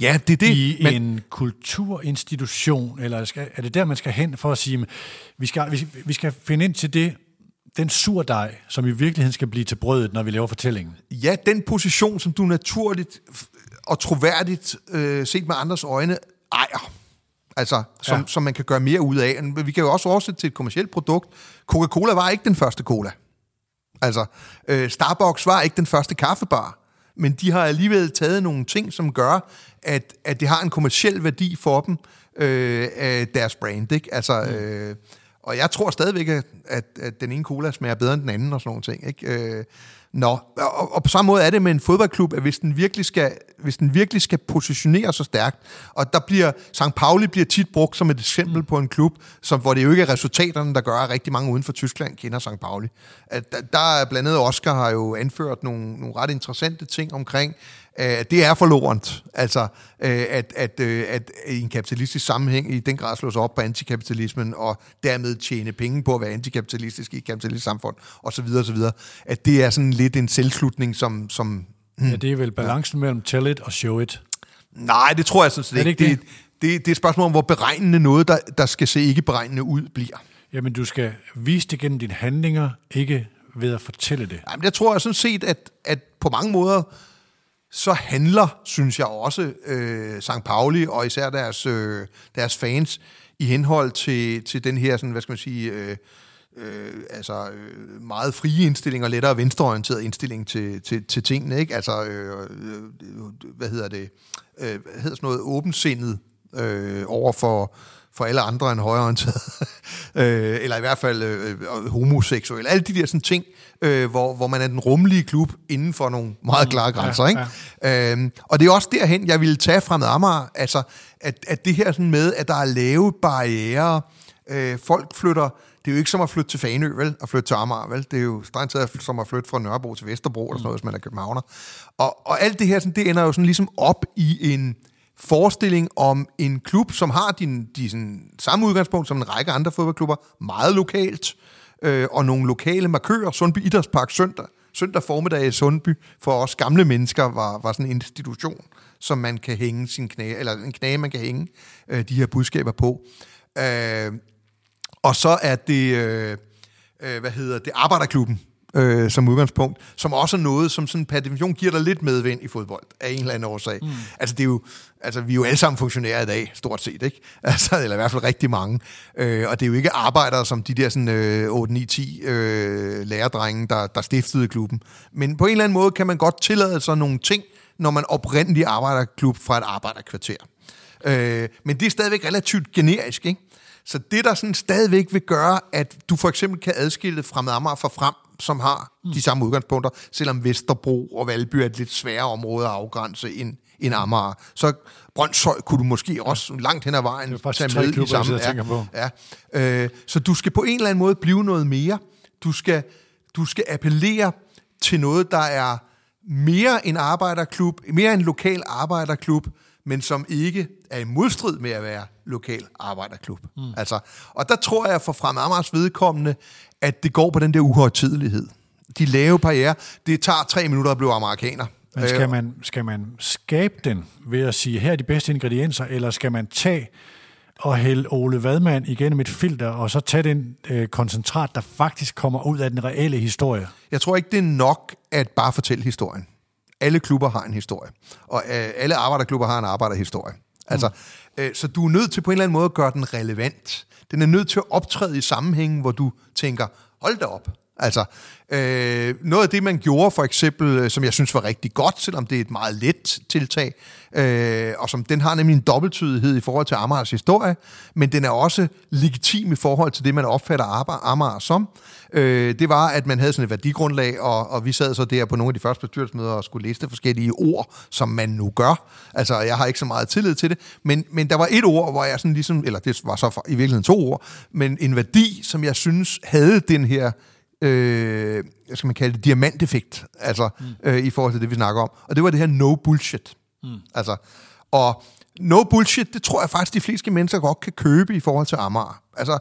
Ja, det er det. I men... en kulturinstitution, eller skal, er det der, man skal hen for at sige, vi skal, vi, vi skal finde ind til det, den surdej, som i virkeligheden skal blive til brødet, når vi laver fortællingen? Ja, den position, som du naturligt og troværdigt øh, set med andres øjne ejer. Altså, som, ja. som man kan gøre mere ud af. Vi kan jo også oversætte til et kommersielt produkt. Coca-Cola var ikke den første cola. Altså, øh, Starbucks var ikke den første kaffebar men de har alligevel taget nogle ting, som gør, at, at det har en kommersiel værdi for dem, øh, af deres brand. Ikke? Altså, mm. øh, og jeg tror stadigvæk, at, at, at den ene cola smager bedre end den anden og sådan nogle ting. Ikke? Øh, Nå, og, og på samme måde er det med en fodboldklub, at hvis den virkelig skal, hvis den virkelig skal positionere sig stærkt, og der bliver, St. Pauli bliver tit brugt som et eksempel på en klub, som, hvor det jo ikke er resultaterne, der gør, at rigtig mange uden for Tyskland kender St. Pauli. At, der er blandt andet Oscar har jo anført nogle, nogle ret interessante ting omkring, Øh, det er forlorent, altså øh, at, at, øh, at i en kapitalistisk sammenhæng i den grad slås op på antikapitalismen og dermed tjene penge på at være antikapitalistisk i et kapitalistisk samfund osv. osv. At det er sådan lidt en selvslutning, som... som hmm, ja, det er vel balancen ja. mellem tell it og show it. Nej, det tror jeg sådan set ikke. Det, det, det, det er et spørgsmål om, hvor beregnende noget, der, der skal se ikke beregnende ud, bliver. Jamen, du skal vise det gennem dine handlinger, ikke ved at fortælle det. Jamen, jeg tror sådan set, at, at på mange måder så handler, synes jeg også, øh, St. Pauli og især deres, øh, deres fans i henhold til, til den her, sådan, hvad skal man sige, øh, øh, altså øh, meget frie indstilling og lettere venstreorienteret indstilling til, til, til tingene, ikke? Altså, øh, øh, øh hvad hedder det? Øh, hvad hedder sådan noget åbensindet øh, over for for alle andre end højreorienterede, øh, eller i hvert fald øh, homoseksuelle. Alle de der sådan ting, øh, hvor, hvor man er den rummelige klub inden for nogle meget klare mm, grænser. Ja, ikke? Ja. Øhm, og det er også derhen, jeg ville tage fremad Amager, altså at, at det her sådan med, at der er lave barriere, øh, folk flytter, det er jo ikke som at flytte til Faneø, vel? At flytte til Amager, vel? Det er jo strengt taget som at flytte fra Nørrebro til Vesterbro, mm. eller sådan noget, hvis man er københavner. Og, og alt det her, sådan, det ender jo sådan ligesom op i en forestilling om en klub, som har din, de sådan, samme udgangspunkt som en række andre fodboldklubber, meget lokalt, øh, og nogle lokale markører. Sundby Idrætspark søndag, søndag formiddag i Sundby, for os gamle mennesker, var, var sådan en institution, som man kan hænge sin knæ, eller en knæ, man kan hænge øh, de her budskaber på. Øh, og så er det, øh, øh, hvad hedder det, Arbejderklubben, øh, som udgangspunkt, som også er noget, som sådan per definition giver dig lidt medvind i fodbold, af en eller anden årsag. Mm. Altså, det er jo, altså, vi er jo alle sammen funktionærer i dag, stort set, ikke? Altså, eller i hvert fald rigtig mange. Øh, og det er jo ikke arbejdere som de der sådan, øh, 8-9-10 øh, lærerdrenge, der, der stiftede klubben. Men på en eller anden måde kan man godt tillade sig nogle ting, når man oprindeligt arbejder klub fra et arbejderkvarter. Øh, men det er stadigvæk relativt generisk, ikke? Så det, der sådan stadigvæk vil gøre, at du for eksempel kan adskille fremad Amager fra frem, som har de samme udgangspunkter, selvom Vesterbro og Valby er et lidt sværere område at afgrænse end, end Amager. Så Brøndshøj kunne du måske også langt hen ad vejen tage med klubber, i samme. Jeg på. Ja. Øh, så du skal på en eller anden måde blive noget mere. Du skal, du skal appellere til noget, der er mere en arbejderklub, mere en lokal arbejderklub, men som ikke er i modstrid med at være lokal arbejderklub. Mm. Altså, og der tror jeg for Frem Amars vedkommende, at det går på den der uhøjtidelighed. De lave barriere, det tager tre minutter at blive amerikaner. Men skal øh, man, skal man skabe den ved at sige, her er de bedste ingredienser, eller skal man tage og hælde Ole Vadmand igennem et filter, og så tage den øh, koncentrat, der faktisk kommer ud af den reelle historie? Jeg tror ikke, det er nok at bare fortælle historien. Alle klubber har en historie, og øh, alle arbejderklubber har en arbejderhistorie. Altså, mm. øh, så du er nødt til på en eller anden måde at gøre den relevant. Den er nødt til at optræde i sammenhængen, hvor du tænker, hold da op, Altså, øh, noget af det, man gjorde for eksempel, øh, som jeg synes var rigtig godt, selvom det er et meget let tiltag, øh, og som den har nemlig en dobbelttydighed i forhold til Amagers historie, men den er også legitim i forhold til det, man opfatter Amager som. Øh, det var, at man havde sådan et værdigrundlag, og, og vi sad så der på nogle af de første bestyrelsesmøder og skulle læse de forskellige ord, som man nu gør. Altså, jeg har ikke så meget tillid til det, men, men der var et ord, hvor jeg sådan ligesom, eller det var så i virkeligheden to ord, men en værdi, som jeg synes havde den her øh, skal man kalde det, diamanteffekt, altså mm. øh, i forhold til det, vi snakker om. Og det var det her no bullshit. Mm. Altså, og no bullshit, det tror jeg faktisk, de fleste mennesker godt kan købe i forhold til Amager. Altså,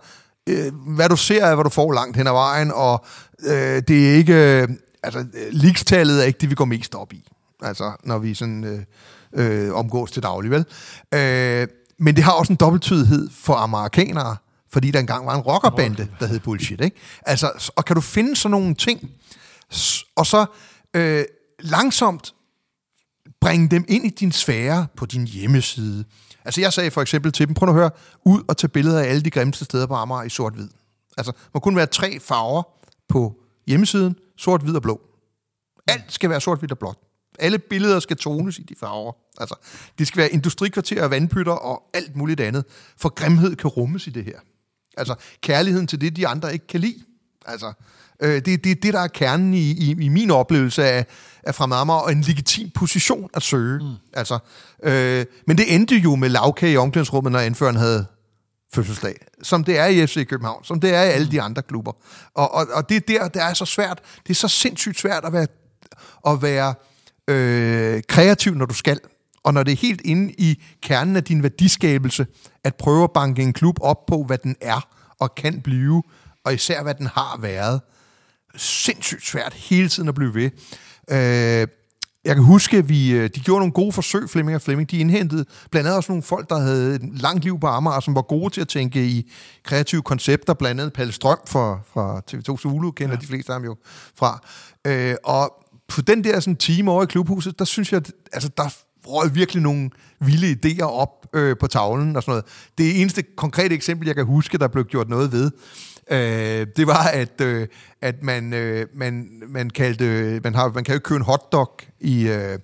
øh, hvad du ser er, hvad du får langt hen ad vejen, og øh, det er ikke, øh, altså, ligestallet er ikke det, vi går mest op i. Altså, når vi sådan øh, øh, omgås til daglig, vel? Øh, men det har også en dobbelttydighed for amerikanere, fordi der engang var en rockerbande, der hed Bullshit. Ikke? Altså, og kan du finde sådan nogle ting, og så øh, langsomt bringe dem ind i din sfære på din hjemmeside. Altså jeg sagde for eksempel til dem, prøv at høre, ud og tage billeder af alle de grimmeste steder på Amager i sort-hvid. Altså, man kunne være tre farver på hjemmesiden, sort, hvid og blå. Alt skal være sort, hvid og blåt. Alle billeder skal tones i de farver. Altså, de skal være industrikvarterer, vandpytter og alt muligt andet. For grimhed kan rummes i det her. Altså kærligheden til det, de andre ikke kan lide. Altså, øh, det er det, det, der er kernen i, i, i min oplevelse af, af Fremad Amager, og en legitim position at søge. Mm. Altså, øh, men det endte jo med lavkage i omklædningsrummet, når anføreren havde fødselsdag, som det er i FC København, som det er i alle de andre klubber. Og, og, og det er der, det er så svært, det er så sindssygt svært at være, at være øh, kreativ, når du skal. Og når det er helt inde i kernen af din værdiskabelse, at prøve at banke en klub op på, hvad den er og kan blive, og især hvad den har været. Sindssygt svært hele tiden at blive ved. Øh, jeg kan huske, at vi, øh, de gjorde nogle gode forsøg, Flemming og Flemming. De indhentede blandt andet også nogle folk, der havde et langt liv på Amager, som var gode til at tænke i kreative koncepter, blandt andet Palle Strøm fra, fra TV2 Zulu, kender ja. de fleste af dem jo fra. Øh, og på den der sådan, time over i klubhuset, der synes jeg, altså der røg virkelig nogle vilde idéer op øh, på tavlen og sådan noget. Det eneste konkrete eksempel, jeg kan huske, der blev gjort noget ved, øh, det var, at, øh, at man, øh, man, man kaldte, man, har, man kan jo ikke købe en hotdog i... Øh,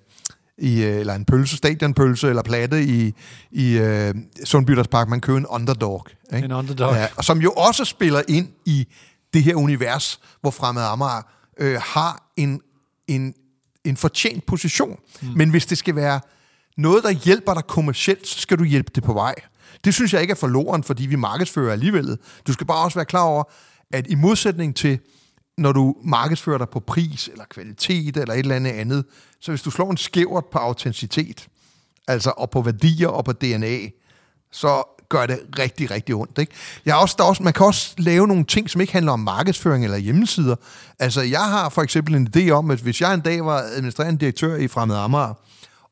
i, øh, eller en pølse, stadionpølse eller platte i, i uh, Sundbytterspark, man køber en underdog. Ikke? En underdog. Ja, og som jo også spiller ind i det her univers, hvor Fremad Amager øh, har en, en, en fortjent position. Mm. Men hvis det skal være noget, der hjælper dig kommercielt, så skal du hjælpe det på vej. Det synes jeg ikke er forloren, fordi vi markedsfører alligevel. Du skal bare også være klar over, at i modsætning til, når du markedsfører dig på pris, eller kvalitet, eller et eller andet andet, så hvis du slår en skævert på autenticitet, altså og på værdier og på DNA, så gør det rigtig, rigtig ondt. Ikke? Jeg har også, der også, man kan også lave nogle ting, som ikke handler om markedsføring eller hjemmesider. Altså, jeg har for eksempel en idé om, at hvis jeg en dag var administrerende direktør i Fremad Amager,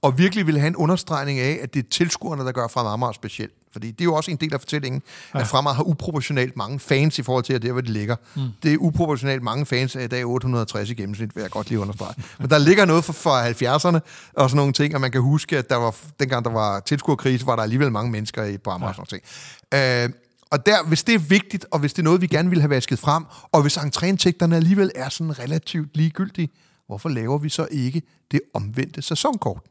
og virkelig ville have en understregning af, at det er tilskuerne, der gør Fremad Amager specielt. Fordi det er jo også en del af fortællingen, ja. at Fremad har uproportionalt mange fans i forhold til, at det er, hvor det ligger. Mm. Det er uproportionalt mange fans af i dag 860 i gennemsnit, vil jeg godt lige understrege. Men der ligger noget fra, 70'erne og sådan nogle ting, og man kan huske, at der var, dengang der var tilskuerkrise, var der alligevel mange mennesker i på Amager ja. og sådan ting. Øh, og der, hvis det er vigtigt, og hvis det er noget, vi gerne vil have vasket frem, og hvis entréindtægterne alligevel er sådan relativt ligegyldige, hvorfor laver vi så ikke det omvendte sæsonkort?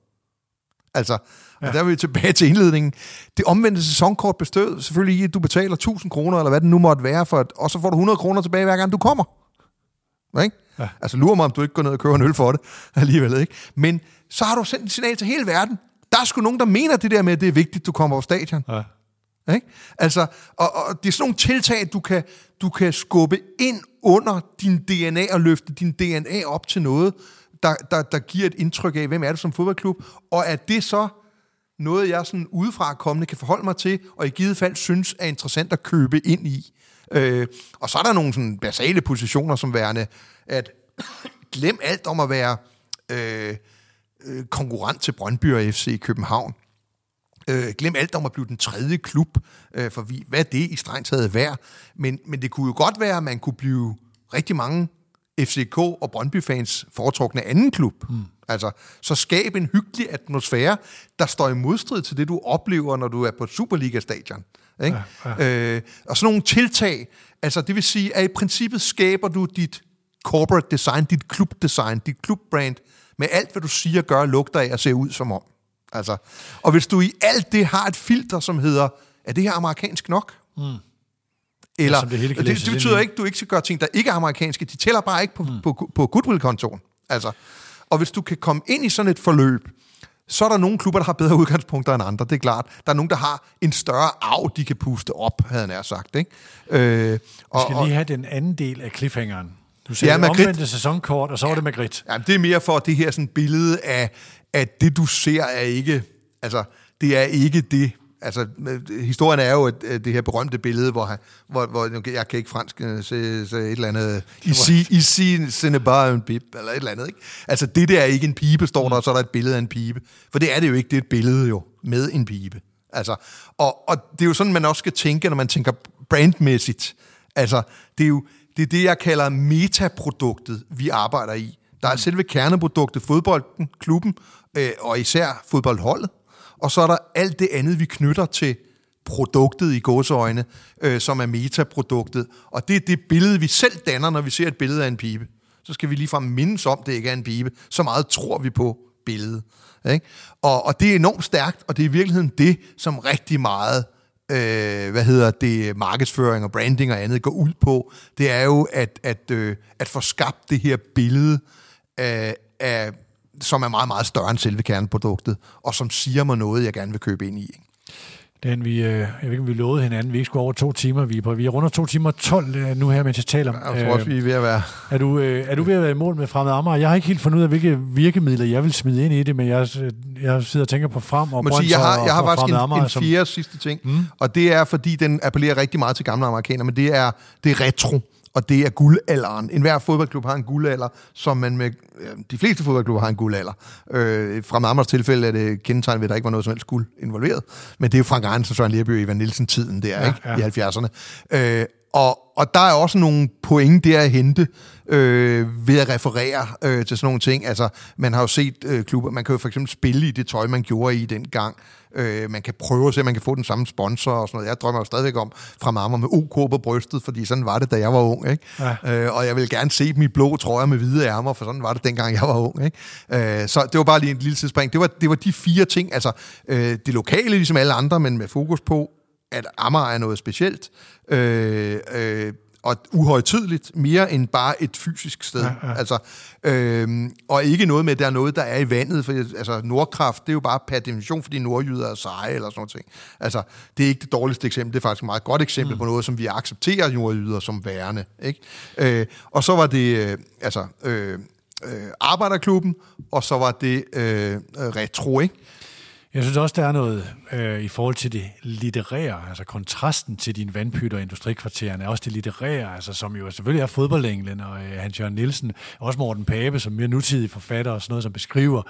Altså, ja. og der er vi tilbage til indledningen. Det omvendte sæsonkort bestod selvfølgelig i, at du betaler 1000 kroner, eller hvad det nu måtte være, for at, og så får du 100 kroner tilbage, hver gang du kommer. Ikke? Ja. Altså, lurer mig, om du ikke går ned og køber en øl for det alligevel. Ikke? Men så har du sendt et signal til hele verden. Der er sgu nogen, der mener det der med, at det er vigtigt, at du kommer på stadion. Ja. Ikke? Altså, og, og det er sådan nogle tiltag, du kan, du kan skubbe ind under din DNA og løfte din DNA op til noget, der, der, der giver et indtryk af, hvem er det som fodboldklub, og er det så noget, jeg sådan udefra kommende kan forholde mig til, og i givet fald synes er interessant at købe ind i. Øh, og så er der nogle sådan basale positioner som værende, at glem alt om at være øh, øh konkurrent til Brøndby og FC i København. Øh, glem alt om at blive den tredje klub, øh, for vi, hvad det i strengt taget værd. Men, men det kunne jo godt være, at man kunne blive rigtig mange FCK og Brøndby-fans foretrukne anden klub. Mm. Altså, så skab en hyggelig atmosfære, der står i modstrid til det, du oplever, når du er på Superliga-stadion. Ikke? Ja, ja. Øh, og sådan nogle tiltag, altså det vil sige, at i princippet skaber du dit corporate design, dit klubdesign, dit klubbrand, med alt, hvad du siger, gør, lugter af og ser ud som om. Altså, og hvis du i alt det har et filter, som hedder, er det her amerikansk nok? Mm. Eller, som det hele det, det betyder ikke, at du ikke skal gøre ting, der ikke er amerikanske. De tæller bare ikke på, mm. på, på goodwill-kontoen. Altså, og hvis du kan komme ind i sådan et forløb, så er der nogle klubber, der har bedre udgangspunkter end andre, det er klart. Der er nogen, der har en større arv, de kan puste op, havde nær sagt. Ikke? Øh, Vi skal lige have den anden del af cliffhangeren. Du sagde ja, Magritte. omvendte sæsonkort, og så var det Magritte. Ja, det er mere for det her sådan billede af, at det du ser er ikke, altså det er ikke det. Altså, øh, historien er jo at, det her berømte billede, hvor, han, hvor, hvor jeg kan ikke fransk øh, se, se et eller andet, ce n'est pas un pipe, eller et eller andet, ikke? Altså, det der er ikke en pibe, står der, og så er der et billede af en pibe. For det er det jo ikke, det er et billede jo, med en pibe. Altså, og, og det er jo sådan, man også skal tænke, når man tænker brandmæssigt. Altså, det er jo det, er det jeg kalder metaproduktet, vi arbejder i. Der er selve kerneproduktet, fodbolden, klubben, øh, og især fodboldholdet. Og så er der alt det andet, vi knytter til produktet i gåseøjne, øh, som er metaproduktet. Og det er det billede, vi selv danner, når vi ser et billede af en pibe. Så skal vi ligefrem mindes om, det ikke er en pibe. Så meget tror vi på billedet. Ikke? Og, og det er enormt stærkt, og det er i virkeligheden det, som rigtig meget øh, hvad hedder det, markedsføring og branding og andet går ud på, det er jo at, at, øh, at få skabt det her billede af, af, som er meget, meget større end selve kerneproduktet, og som siger mig noget, jeg gerne vil købe ind i. Ikke? Den, vi, øh, jeg ved ikke, om vi lovede hinanden, vi ikke skulle over to timer. Vi er, på, vi er rundt to timer og 12 øh, nu her, mens jeg taler. Jeg tror også, vi er ved at være... Er du, øh, er du ved at være i mål med Fremad Amager? Jeg har ikke helt fundet ud af, hvilke virkemidler jeg vil smide ind i det, men jeg, jeg sidder og tænker på Frem og Brøndshøj jeg har, jeg har faktisk en, Amager, en som- fjerde sidste ting, mm. og det er, fordi den appellerer rigtig meget til gamle amerikanere, men det er, det er retro, og det er guldalderen. En hver fodboldklub har en guldalder, som man med... ja, De fleste fodboldklubber har en guldalder. Øh, fra Marmars tilfælde er det kendetegn ved, at der ikke var noget som helst guld involveret, men det er jo Frank Ejens og Søren Lerby og Ivan Nielsen-tiden der, Ja, ikke? ja. I 70'erne. Øh, og, og der er også nogle point der at hente øh, ved at referere øh, til sådan nogle ting. Altså, man har jo set øh, klubber, man kan jo for eksempel spille i det tøj, man gjorde i den gang. Øh, man kan prøve at se, at man kan få den samme sponsor og sådan noget. Jeg drømmer jo stadigvæk om fra mamma med OK på brystet, fordi sådan var det, da jeg var ung. Ikke? Ja. Øh, og jeg vil gerne se dem i blå trøjer med hvide ærmer, for sådan var det, dengang jeg var ung. Ikke? Øh, så det var bare lige en lille tidsspring. Det var, det var de fire ting. Altså, øh, det lokale, ligesom alle andre, men med fokus på, at Amager er noget specielt. Øh, øh, og uhøjtidligt, mere end bare et fysisk sted. Ja, ja. Altså, øhm, og ikke noget med, at der er noget, der er i vandet, for altså, Nordkraft, det er jo bare per definition, fordi nordjyder er seje, eller sådan noget. Altså, det er ikke det dårligste eksempel, det er faktisk et meget godt eksempel mm. på noget, som vi accepterer nordjyder som værende. Ikke? Øh, og så var det, øh, altså, øh, øh, Arbejderklubben, og så var det øh, retro, ikke? Jeg synes også, der er noget øh, i forhold til det litterære, altså kontrasten til dine vandpytter og industrikvartererne, også det litterære, altså, som jo selvfølgelig er fodboldenglen, og øh, Hans-Jørgen Nielsen, også Morten Pape, som mere nutidig forfatter og sådan noget, som beskriver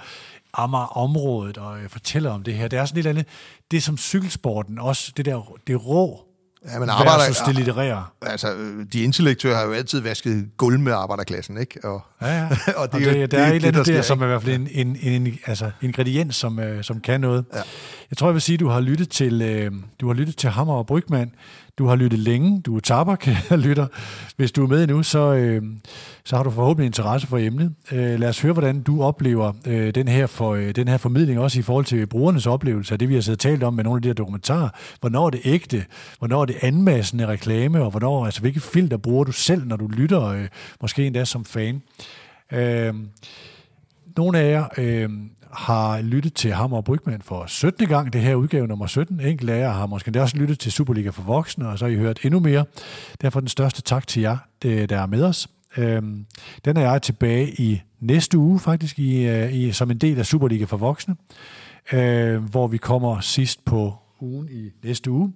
Amager-området og øh, fortæller om det her. Det er sådan lidt andet, det som cykelsporten også, det der, det rå, Ja, men versus det litterære. Altså, de intellektuelle har jo altid vasket gulv med arbejderklassen, ikke? Og, Ja, ja. og og det, og der er et eller andet der, sker, som ikke? er i hvert fald en, en, en, en altså, ingrediens, som, øh, som kan noget. Ja. Jeg tror, jeg vil sige, at du har lyttet til, øh, du har lyttet til Hammer og Brygman. Du har lyttet længe. Du er tabak, lytter. Hvis du er med nu, så, øh, så har du forhåbentlig interesse for emnet. Øh, lad os høre, hvordan du oplever øh, den, her for, øh, den her formidling, også i forhold til brugernes oplevelse af det, vi har siddet og talt om med nogle af de her dokumentarer. Hvornår er det ægte? Hvornår er det anmassende reklame? Og hvornår, altså, hvilke filter bruger du selv, når du lytter, øh, måske endda som fan? Øh, nogle af jer øh, har lyttet til Hammer og Brygman for 17. gang, det her udgave nummer 17. Enkelt af jer har måske endda også lyttet til Superliga for voksne, og så har I hørt endnu mere. Derfor den største tak til jer, øh, der er med os. Øhm, den er jeg tilbage i næste uge, faktisk, i, øh, i, som en del af Superliga for voksne, øh, hvor vi kommer sidst på ugen i næste uge.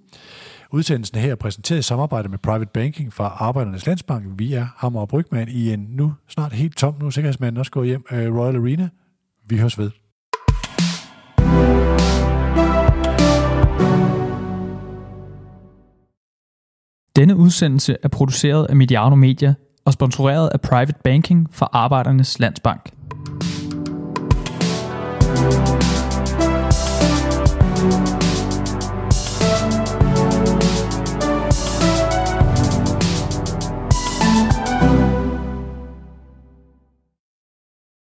Udsendelsen her er præsenteret i samarbejde med Private Banking fra Arbejdernes Landsbank. Vi er Hammer og Brygman i en nu snart helt tom, nu er sikkerhedsmanden også gået hjem, øh, Royal Arena. Vi høres ved. Denne udsendelse er produceret af Mediano Media og sponsoreret af Private Banking for Arbejdernes Landsbank. thank you